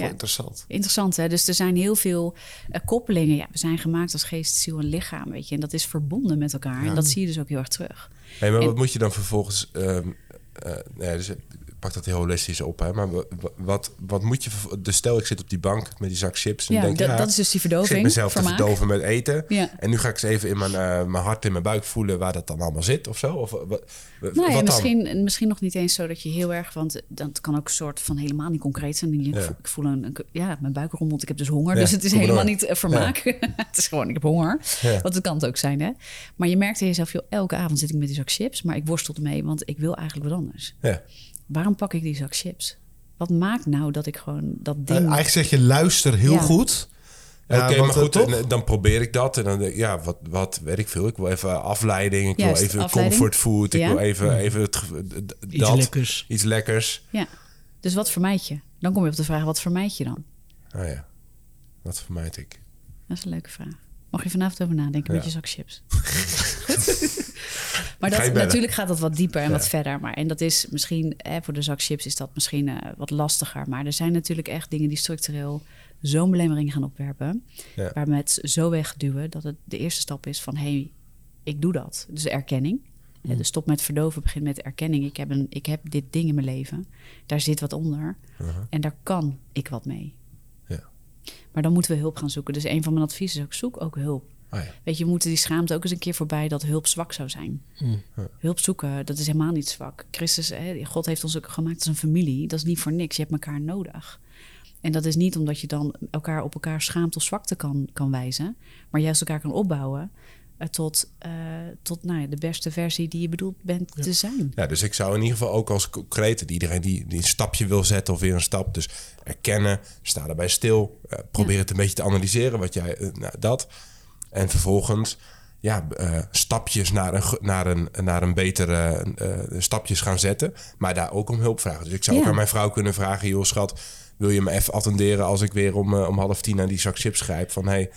interessant. Interessant, hè? Dus er zijn heel veel eh, koppelingen. Ja, we zijn gemaakt als geest, ziel en lichaam, weet je. En dat is verbonden met elkaar. En dat zie je dus ook heel erg terug. Hey, maar En- wat moet je dan vervolgens... ehm eh, nee, dus, pak dat heel holistisch op, hè. Maar wa- wa- wat, wat moet je... Dus stel, ik zit op die bank met die zak chips... En Ja, denk, dat- ja, dat is dus die Ik verdoving, zit mezelf vermaak. te verdoven met eten. Ja. En nu ga ik eens even in mijn, eh, mijn hart en mijn buik voelen... waar dat dan allemaal zit of zo. Of, Nou wat dan? misschien, misschien nog niet eens zo dat je heel erg... Want dat kan ook een soort van helemaal niet concreet zijn. Ik, Ja. voel, ik voel een, een- Ja, mijn buik rommelt, ik heb dus honger. Dus het is helemaal door. niet eh, vermaak. het is gewoon, ik heb honger. Want het kan het ook zijn, hè. Maar je merkt in jezelf, joh, elke avond zit ik met die zak chips... maar ik worstel ermee, want ik wil eigenlijk wat anders. Ja. Waarom pak ik die zak chips? Wat maakt nou dat ik gewoon dat Eh, ding... eigenlijk zeg je, luister heel Ja. goed. Oké, Ja, maar eh, goed, en, dan probeer ik dat. En dan denk ik, ja, wat, wat weet ik veel. Ik wil even afleiding. Ik Juist, wil even afleiding. comfortfood. Ik Ja. wil even, even het, ge- d- d- Iets dat. lekkers. Iets lekkers. Ja. Dus wat vermijd je? Dan kom je op de vraag, wat vermijd je dan? Oh ja, wat vermijd ik? Dat is een leuke vraag. Mag je vanavond over nadenken met je zak chips? maar dat, natuurlijk gaat dat wat dieper en Ja. wat verder. Maar, en dat is misschien, hè, voor de zak chips is dat misschien eh, wat lastiger. Maar er zijn natuurlijk echt dingen die structureel zo'n belemmering gaan opwerpen. Ja. Waar we het zo wegduwen dat het de eerste stap is van... hé, hey, ik doe dat. Dus erkenning. Mm. Ja, dus stop met verdoven, begin met erkenning. Ik heb, een, ik heb dit ding in mijn leven. Daar zit wat onder. En daar kan ik wat mee. Ja. Maar dan moeten we hulp gaan zoeken. Dus een van mijn adviezen is ook, zoek ook hulp. Oh ja. Weet je, we moeten die schaamte ook eens een keer voorbij dat hulp zwak zou zijn. Hulp zoeken, dat is helemaal niet zwak. Christus, hè, God heeft ons ook gemaakt als een familie. Dat is niet voor niks. Je hebt elkaar nodig. En dat is niet omdat je dan elkaar op elkaar schaamte of zwakte kan, kan wijzen, maar juist elkaar kan opbouwen eh, tot, eh, tot nou ja, de beste versie die je bedoeld bent te zijn. Ja, dus ik zou in ieder geval ook als concrete, iedereen die, die een stapje wil zetten of weer een stap, dus erkennen, sta erbij stil, eh, probeer Ja. het een beetje te analyseren, wat jij, nou, dat. En vervolgens, ja, eh, stapjes naar een, naar een, naar een betere, eh, stapjes gaan zetten, maar daar ook om hulp vragen. Dus ik zou ook aan mijn vrouw kunnen vragen, joh schat, wil je me even attenderen als ik weer om, eh, om half tien naar die zak chips grijp, van hey,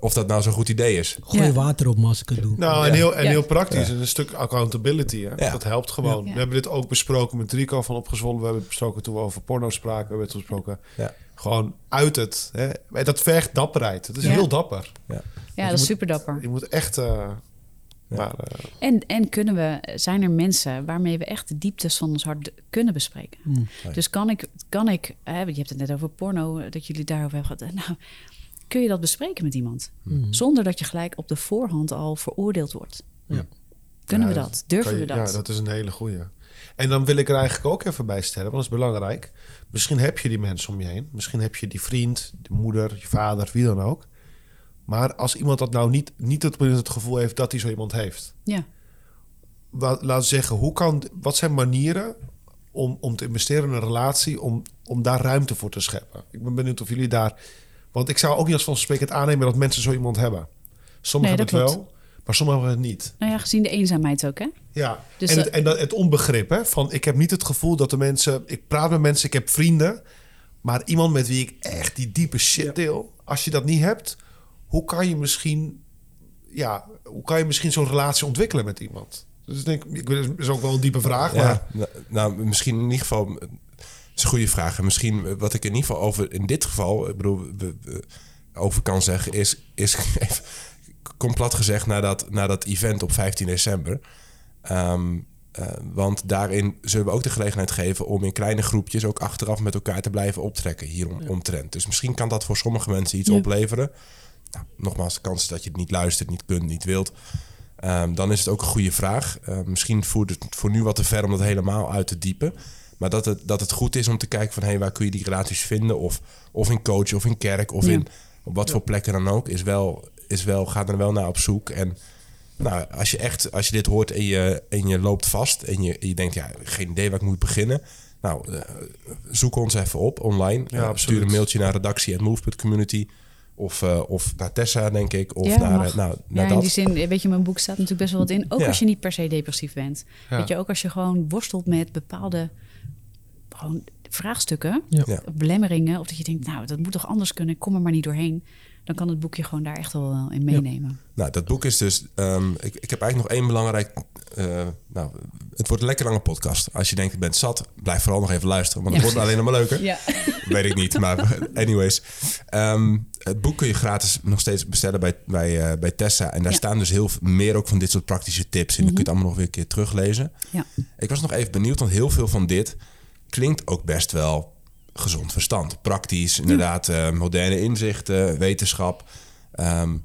of dat nou zo'n goed idee is. Gooi Ja. water op me als ik het doe. Nou, en, heel, en Ja. heel praktisch. En een stuk accountability. Hè? Ja. Dat helpt gewoon. Ja. We hebben dit ook besproken met Rico van Opgezwollen. We hebben het besproken toen we over porno spraken. We hebben het besproken. Ja. Gewoon uit het. Hè? Dat vergt dapperheid. Het is Ja. heel dapper. Ja. Ja, dat is super dapper. Je moet echt... eh, maar, eh, En, en kunnen we, zijn er mensen waarmee we echt de dieptes van ons hart kunnen bespreken? Dus kan ik, kan ik hè, je hebt het net over porno, eh, dat jullie daarover hebben gehad. Nou, kun je dat bespreken met iemand? Zonder dat je gelijk op de voorhand al veroordeeld wordt. Kunnen we ja, dat? Durven je- we dat? Ja, dat is een hele goeie. En dan wil ik er eigenlijk ook even bij stellen, want dat is belangrijk. Misschien heb je die mensen om je heen. Misschien heb je die vriend, de moeder, je vader, wie dan ook. Maar als iemand dat nou niet, niet het, het gevoel heeft dat hij zo iemand heeft. Ja. We zeggen, hoe kan, wat zijn manieren om, om te investeren in een relatie, om, om daar ruimte voor te scheppen? Ik ben benieuwd of jullie daar... Want ik zou ook niet als vanzelfsprekend aannemen dat mensen zo iemand hebben. Sommigen Nee, hebben dat het wel, maar sommigen hebben het niet. Nou ja, gezien de eenzaamheid ook, hè? Ja, Dus en, dat- het, en dat, het onbegrip hè, van ik heb niet het gevoel dat de mensen... Ik praat met mensen, ik heb vrienden... maar iemand met wie ik echt die diepe shit deel... als je dat niet hebt, hoe kan je misschien... Ja, hoe kan je misschien zo'n relatie ontwikkelen met iemand? Dus ik denk, ik, dat is ook wel een diepe vraag, maar... Nou, nou, misschien in ieder geval. Het is een goede vraag. En misschien wat ik in ieder geval over in dit geval, ik bedoel, we- we- over kan zeggen, is, is even, kom plat gezegd naar dat, naar dat event op 15 december. Ehm, eh, want daarin zullen we ook de gelegenheid geven om in kleine groepjes ook achteraf met elkaar te blijven optrekken hier om, omtrent. Dus misschien kan dat voor sommige mensen iets Ja. opleveren. Nou, nogmaals, de kans dat je het niet luistert, niet kunt, niet wilt. Ehm, dan is het ook een goede vraag. Uh, misschien voert het voor nu wat te ver om dat helemaal uit te diepen. Maar dat het, dat het goed is om te kijken van... Hey, waar kun je die relaties vinden? Of, of in coach, of in kerk, of Ja. in op wat voor plekken dan ook. Is wel, is wel, ga er wel naar op zoek. En nou, als je echt, als je dit hoort en je, en je loopt vast... en je, je denkt, ja, geen idee waar ik moet beginnen... Nou, eh, zoek ons even op online. Ja, Eh, stuur een mailtje naar redactie.move.community... Of, eh, of naar Tessa, denk ik. Of Ja, naar, mag. eh, nou, Ja, naar in dat. die zin, weet je, mijn boek staat natuurlijk best wel wat in. Ook Ja. als je niet per se depressief bent. Ja. Weet je, ook als je gewoon worstelt met bepaalde gewoon vraagstukken, Ja. Ja. belemmeringen. Of dat je denkt, nou, dat moet toch anders kunnen. Ik kom er maar niet doorheen. Dan kan het boekje gewoon daar echt wel eh, in meenemen. Nou, dat boek is dus. ehm, ik, ik heb eigenlijk nog één belangrijk. eh, nou, het wordt een lekker lange podcast. Als je denkt, ik ben zat, blijf vooral nog even luisteren. Want het Ja, wordt alleen nog maar leuker. Ja. Weet ik niet, maar anyways. Ehm, het boek kun je gratis nog steeds bestellen bij, bij, eh, bij Tessa. En daar Ja. staan dus heel meer ook van dit soort praktische tips. En dan kun je het allemaal nog weer een keer teruglezen. ja. Ik was nog even benieuwd, want heel veel van dit klinkt ook best wel gezond verstand. Praktisch, inderdaad, eh, moderne inzichten, wetenschap. Ehm,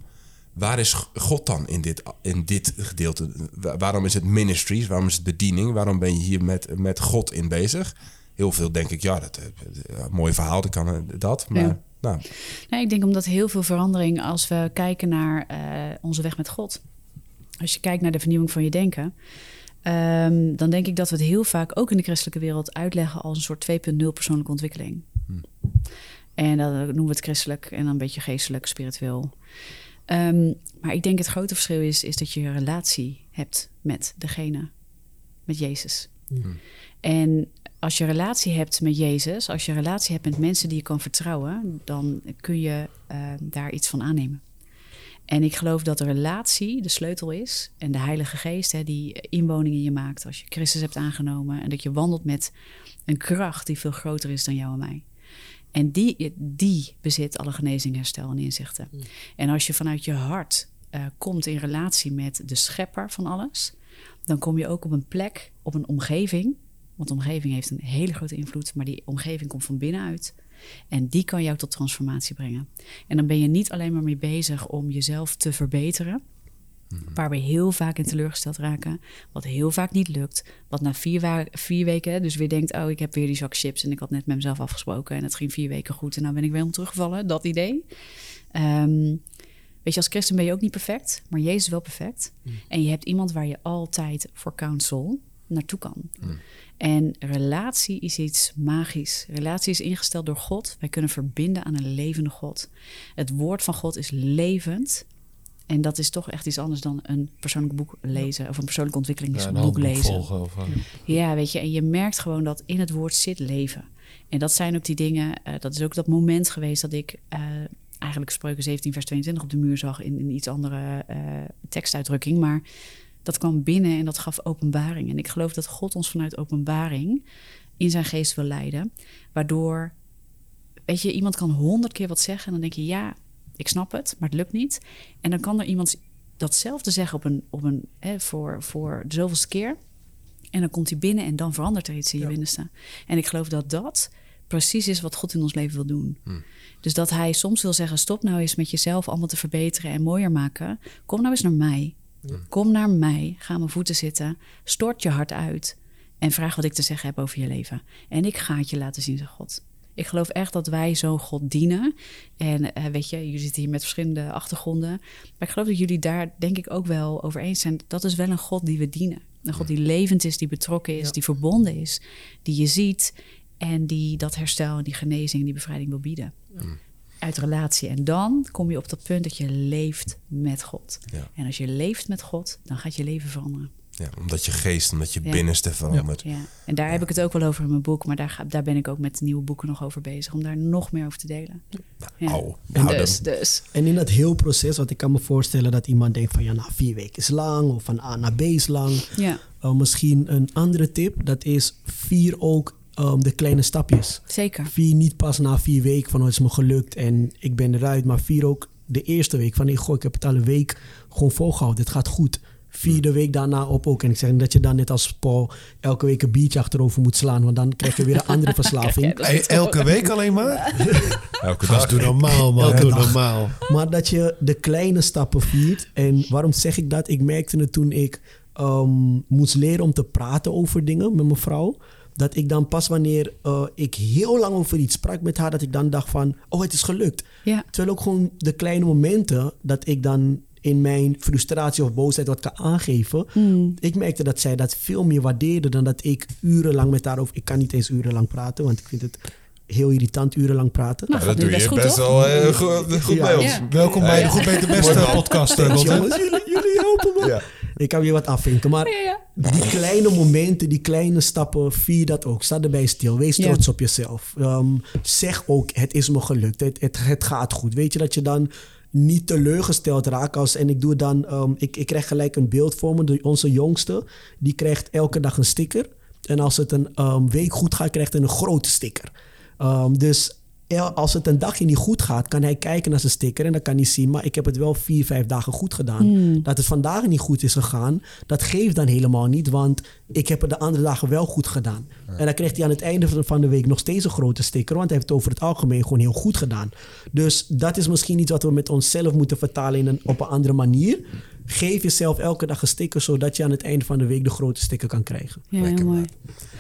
waar is God dan in dit, in dit gedeelte? Wa- Waarom is het ministries? Waarom is het bediening? Waarom ben je hier met, met God in bezig? Heel veel denk ik, ja, dat, eh, eh, mooi verhaal, dat kan dat. Maar Ja. Nou, Nee, ik denk omdat heel veel verandering als we kijken naar eh, onze weg met God. Als je kijkt naar de vernieuwing van je denken, ehm, dan denk ik dat we het heel vaak ook in de christelijke wereld uitleggen als een soort 2.0 persoonlijke ontwikkeling. En dan noemen we het christelijk en dan een beetje geestelijk, spiritueel. Ehm, maar ik denk het grote verschil is, is dat je een relatie hebt met degene, met Jezus. En als je relatie hebt met Jezus, als je relatie hebt met mensen die je kan vertrouwen, dan kun je eh, daar iets van aannemen. En ik geloof dat de relatie de sleutel is en de Heilige Geest, hè, die inwoning in je maakt als je Christus hebt aangenomen en dat je wandelt met een kracht die veel groter is dan jou en mij. En die, die bezit alle genezing, herstel en inzichten. En als je vanuit je hart eh, komt in relatie met de schepper van alles, dan kom je ook op een plek, op een omgeving. Want de omgeving heeft een hele grote invloed, maar die omgeving komt van binnenuit. En die kan jou tot transformatie brengen. En dan ben je niet alleen maar mee bezig om jezelf te verbeteren. Waar we heel vaak in teleurgesteld raken. Wat heel vaak niet lukt. Wat na vier, vier weken dus weer denkt... oh, ik heb weer die zak chips en ik had net met mezelf afgesproken... en het ging vier weken goed en nou ben ik weer om teruggevallen. Dat idee. Ehm, weet je, als christen ben je ook niet perfect... maar Jezus is wel perfect. En je hebt iemand waar je altijd voor counsel naartoe kan. En relatie is iets magisch. Relatie is ingesteld door God. Wij kunnen verbinden aan een levende God. Het woord van God is levend. En dat is toch echt iets anders dan een persoonlijk boek lezen... of een persoonlijke Ja, ontwikkelingsboek handboek lezen. volgen. Of, eh, Ja, weet je, en je merkt gewoon dat in het woord zit leven. En dat zijn ook die dingen, eh, dat is ook dat moment geweest dat ik eh, eigenlijk spreuken 17, vers 22 op de muur zag in een iets andere tekstuitdrukking. Maar dat kwam binnen en dat gaf openbaring. En ik geloof dat God ons vanuit openbaring in zijn geest wil leiden. Waardoor, weet je, iemand kan honderd keer wat zeggen en dan denk je, ja, ik snap het, maar het lukt niet. En dan kan er iemand datzelfde zeggen op een, op een, hè, voor, voor de zoveelste keer. En dan komt hij binnen en dan verandert er iets in je binnenste. En ik geloof dat dat precies is wat God in ons leven wil doen. Dus dat hij soms wil zeggen: stop nou eens met jezelf allemaal te verbeteren en mooier maken. Kom nou eens naar mij. Kom naar mij. Ga aan mijn voeten zitten. Stort je hart uit. En vraag wat ik te zeggen heb over je leven. En ik ga het je laten zien, zegt God. Ik geloof echt dat wij zo'n God dienen. En eh, weet je, jullie zitten hier met verschillende achtergronden. Maar ik geloof dat jullie daar denk ik ook wel over eens zijn. Dat is wel een God die we dienen. Een God die levend is, die betrokken is, die verbonden is. Die je ziet en die dat herstel en die genezing en die bevrijding wil bieden. Uit relatie. En dan kom je op dat punt dat je leeft met God. Ja. En als je leeft met God, dan gaat je leven veranderen. ja, omdat je geest, omdat je Ja. binnenste verandert. Ja. En daar heb ik het ook wel over in mijn boek. Maar daar, ga, daar ben ik ook met nieuwe boeken nog over bezig. Om daar nog meer over te delen. Nou, dus, dan- dus. En in dat heel proces, wat ik kan me voorstellen dat iemand denkt van ja, nou vier weken is lang of van A naar B is lang. Ja, Uh, misschien een andere tip, dat is vier ook um, de kleine stapjes. zeker. Vier niet pas na vier weken van oh, het is me gelukt en ik ben eruit, maar vier ook de eerste week van nee, goh, ik heb het al een week gewoon volgehouden, het gaat goed. vierde week daarna op ook. En ik zeg dat je dan net als Paul elke week een biertje achterover moet slaan. Want dan krijg je weer een andere verslaving. elke week alleen maar? Elke dag. doe normaal, man. Elke Doe dag. normaal. Maar dat je de kleine stappen viert. En waarom zeg ik dat? Ik merkte het toen ik ehm, moest leren om te praten over dingen met mijn vrouw. Dat ik dan pas wanneer eh, ik heel lang over iets sprak met haar, dat ik dan dacht van, oh het is gelukt. Ja. Terwijl ook gewoon de kleine momenten dat ik dan in mijn frustratie of boosheid wat kan aangeven. Ik merkte dat zij dat veel meer waardeerde dan dat ik urenlang met haar over... Ik kan niet eens urenlang praten, want ik vind het heel irritant urenlang praten. Nou, dat doe je goed, best toch? wel eh, goed, goed Ja. bij ons. Ja. Welkom bij de Goed Beter Beste podcast. jongens, jullie, jullie helpen me. Ik kan weer wat afvinken, maar Ja, ja. die kleine momenten, die kleine stappen, vier dat ook. Sta erbij stil. Wees Ja. trots op jezelf. Ehm, zeg ook, het is me gelukt. Het, het, het gaat goed. Weet je dat je dan niet teleurgesteld raakt als... En ik doe dan... ehm, ik, ik krijg gelijk een beeld voor me. Onze jongste, die krijgt elke dag een sticker. En als het een ehm, week goed gaat, krijgt hij een grote sticker. Dus als het een dagje niet goed gaat, kan hij kijken naar zijn sticker en dan kan hij zien, maar ik heb het wel vier, vijf dagen goed gedaan. Dat het vandaag niet goed is gegaan, dat geeft dan helemaal niet, want ik heb het de andere dagen wel goed gedaan. En dan krijgt hij aan het einde van- van de week nog steeds een grote sticker, want hij heeft het over het algemeen gewoon heel goed gedaan. Dus dat is misschien iets wat we met onszelf moeten vertalen in een, op een andere manier. Geef jezelf elke dag een sticker, zodat je aan het einde van de week de grote sticker kan krijgen. Ja, Lekker, mooi. man.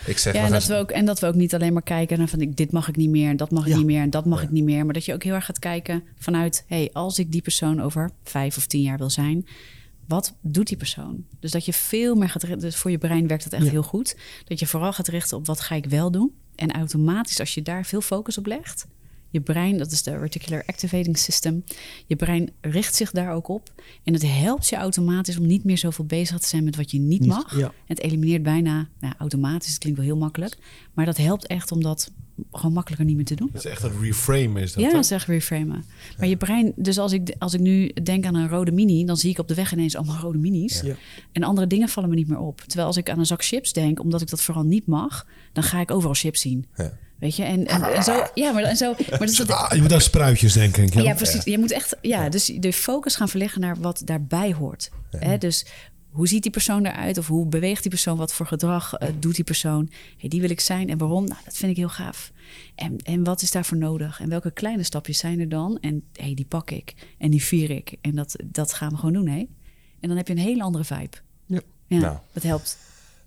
Ik zeg Ja, maar en dat, we ook, en dat we ook niet alleen maar kijken naar van ik- dit mag ik niet meer, dat mag ik Ja. niet meer en dat mag ik niet meer. Maar dat je ook heel erg gaat kijken vanuit, hey, als ik die persoon over vijf of tien jaar wil zijn, wat doet die persoon? Dus dat je veel meer gaat richten, dus voor je brein werkt dat echt Ja. heel goed. Dat je vooral gaat richten op wat ga ik wel doen. En automatisch, als je daar veel focus op legt, je brein, dat is de reticular activating system, je brein richt zich daar ook op. En het helpt je automatisch om niet meer zoveel bezig te zijn met wat je niet Niet- mag. ja. Het elimineert bijna nou, automatisch. Het klinkt wel heel makkelijk. Maar dat helpt echt om dat gewoon makkelijker niet meer te doen. Dat is echt een reframe is dat, ja, dat is echt reframen. Maar je brein, dus als ik, als ik nu denk aan een rode mini, dan zie ik op de weg ineens allemaal rode minis. Ja. En andere dingen vallen me niet meer op. Terwijl als ik aan een zak chips denk, omdat ik dat vooral niet mag, dan ga ik overal chips zien. Ja. Weet je, en, en, en zo, ja, maar, en zo, maar is dat, Ah, je moet aan spruitjes denken. denk ik, ja, precies. Je moet echt, ja, dus de focus gaan verleggen naar wat daarbij hoort. Hè? Dus hoe ziet die persoon eruit? Of hoe beweegt die persoon? Wat voor gedrag eh, doet die persoon? Hey, die wil ik zijn. En waarom? Nou, dat vind ik heel gaaf. En, en wat is daarvoor nodig? En welke kleine stapjes zijn er dan? En hey, die pak ik. En die vier ik. En dat, dat gaan we gewoon doen, hè? En dan heb je een hele andere vibe. Ja. Ja, Nou. dat helpt.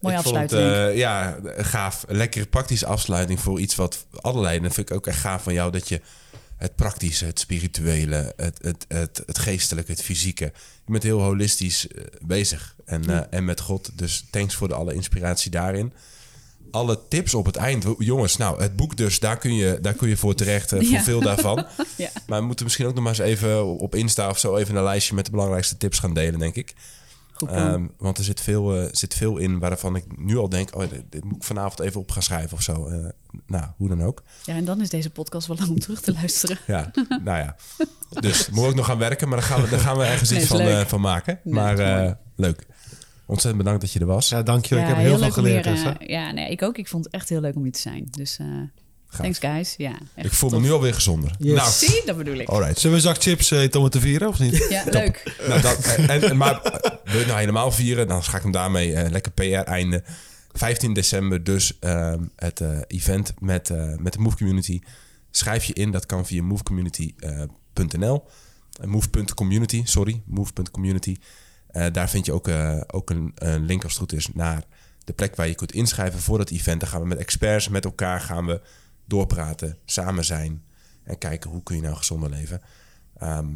Mooie ik vond, afsluiting. eh, ja, gaaf. Lekkere praktische afsluiting voor iets wat allerlei. En dat vind ik ook echt gaaf van jou dat je het praktische, het spirituele, het, het, het, het geestelijke, het fysieke. Je bent heel holistisch eh, bezig en, eh, en met God. Dus thanks voor de alle inspiratie daarin. Alle tips op het eind. Jongens, nou, het boek dus, daar kun je, daar kun je voor terecht, eh, voor Ja. veel daarvan. Ja. Maar we moeten misschien ook nog maar eens even op Insta of zo even een lijstje met de belangrijkste tips gaan delen, denk ik. Ehm, want er zit veel, eh, zit veel in waarvan ik nu al denk... Oh, dit, dit moet ik vanavond even op gaan schrijven of zo. Eh, nou, hoe dan ook. ja, en dan is deze podcast wel lang om terug te luisteren. Ja, nou ja. Dus moet ik nog gaan werken, maar daar gaan we, daar gaan we ergens Nee, iets van, eh, van maken. Nee, maar eh, leuk. Ontzettend bedankt dat je er was. Ja, dank je. ik heb heel, veel leuk om geleerd. weer, eh, ja, nee, ik ook. Ik vond het echt heel leuk om hier te zijn. Dus eh, thanks guys. Ja, echt ik voel me nu alweer gezonder. Yes. Nou, Zie, dat bedoel ik. alright. Zullen we een zak chips eten om het te vieren, of niet? Ja, leuk. Nou, dat, en, en, maar het nou helemaal vieren, dan ga ik hem daarmee eh, lekker PR einde. 15 december dus ehm, het eh, event met, eh, met de Move Community. Schrijf je in, dat kan via movecommunity.nl. Move.community, sorry, move.community. Daar vind je ook, ook een, een link als het goed is naar de plek waar je kunt inschrijven voor dat event. Dan gaan we met experts, met elkaar gaan we doorpraten, samen zijn en kijken hoe kun je nou gezonder leven. Ehm,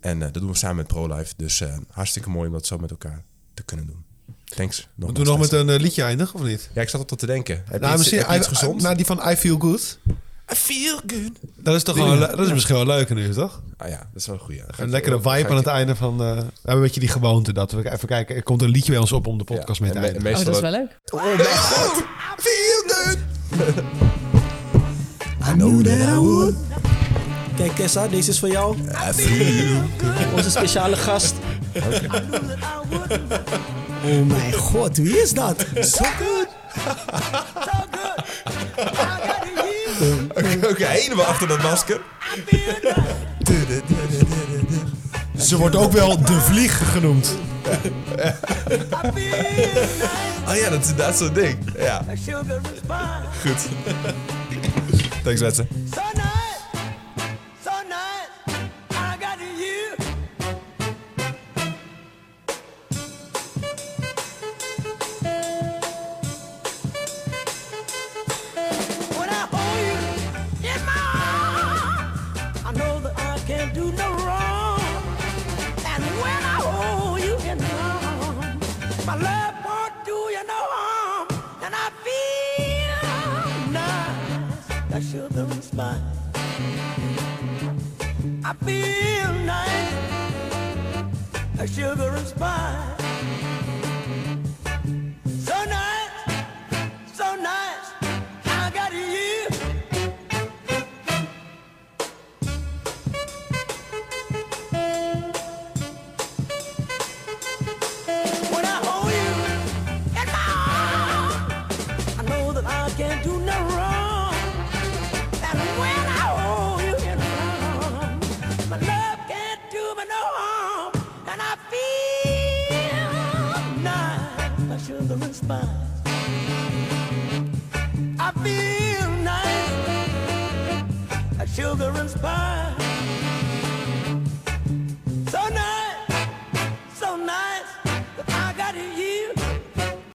en eh, dat doen we samen met ProLife. Dus eh, hartstikke mooi om dat zo met elkaar te kunnen doen. Thanks. Moeten we nog met een eh, liedje eindigen, of niet? Ja, ik zat op tot te denken. Heb je Nou, iets, misschien heb je iets I- gezond? Nou, die van I Feel Good. I feel good. Dat is toch wel, dat is misschien wel leuk nu, toch? Ah ja, dat is wel een goeie. Een lekkere vibe aan het einde van... eh, we hebben een beetje die gewoonte dat we even kijken... Er komt een liedje bij ons op om de podcast mee te eindigen. Oh, dat is wel leuk. Oh mijn god. Feel good. I knew that I would. Kijk Kessa, deze is voor jou. Onze speciale gast. Oh mijn god, wie is dat? So good. Oké, okay, helemaal achter dat masker. Ze wordt ook wel de vlieg genoemd. Oh ja, dat is inderdaad zo'n ding. Ja. Goed. Thanks, mensen. children's spine. I feel nice, a sugar and spice. I feel nice, sugar and spice.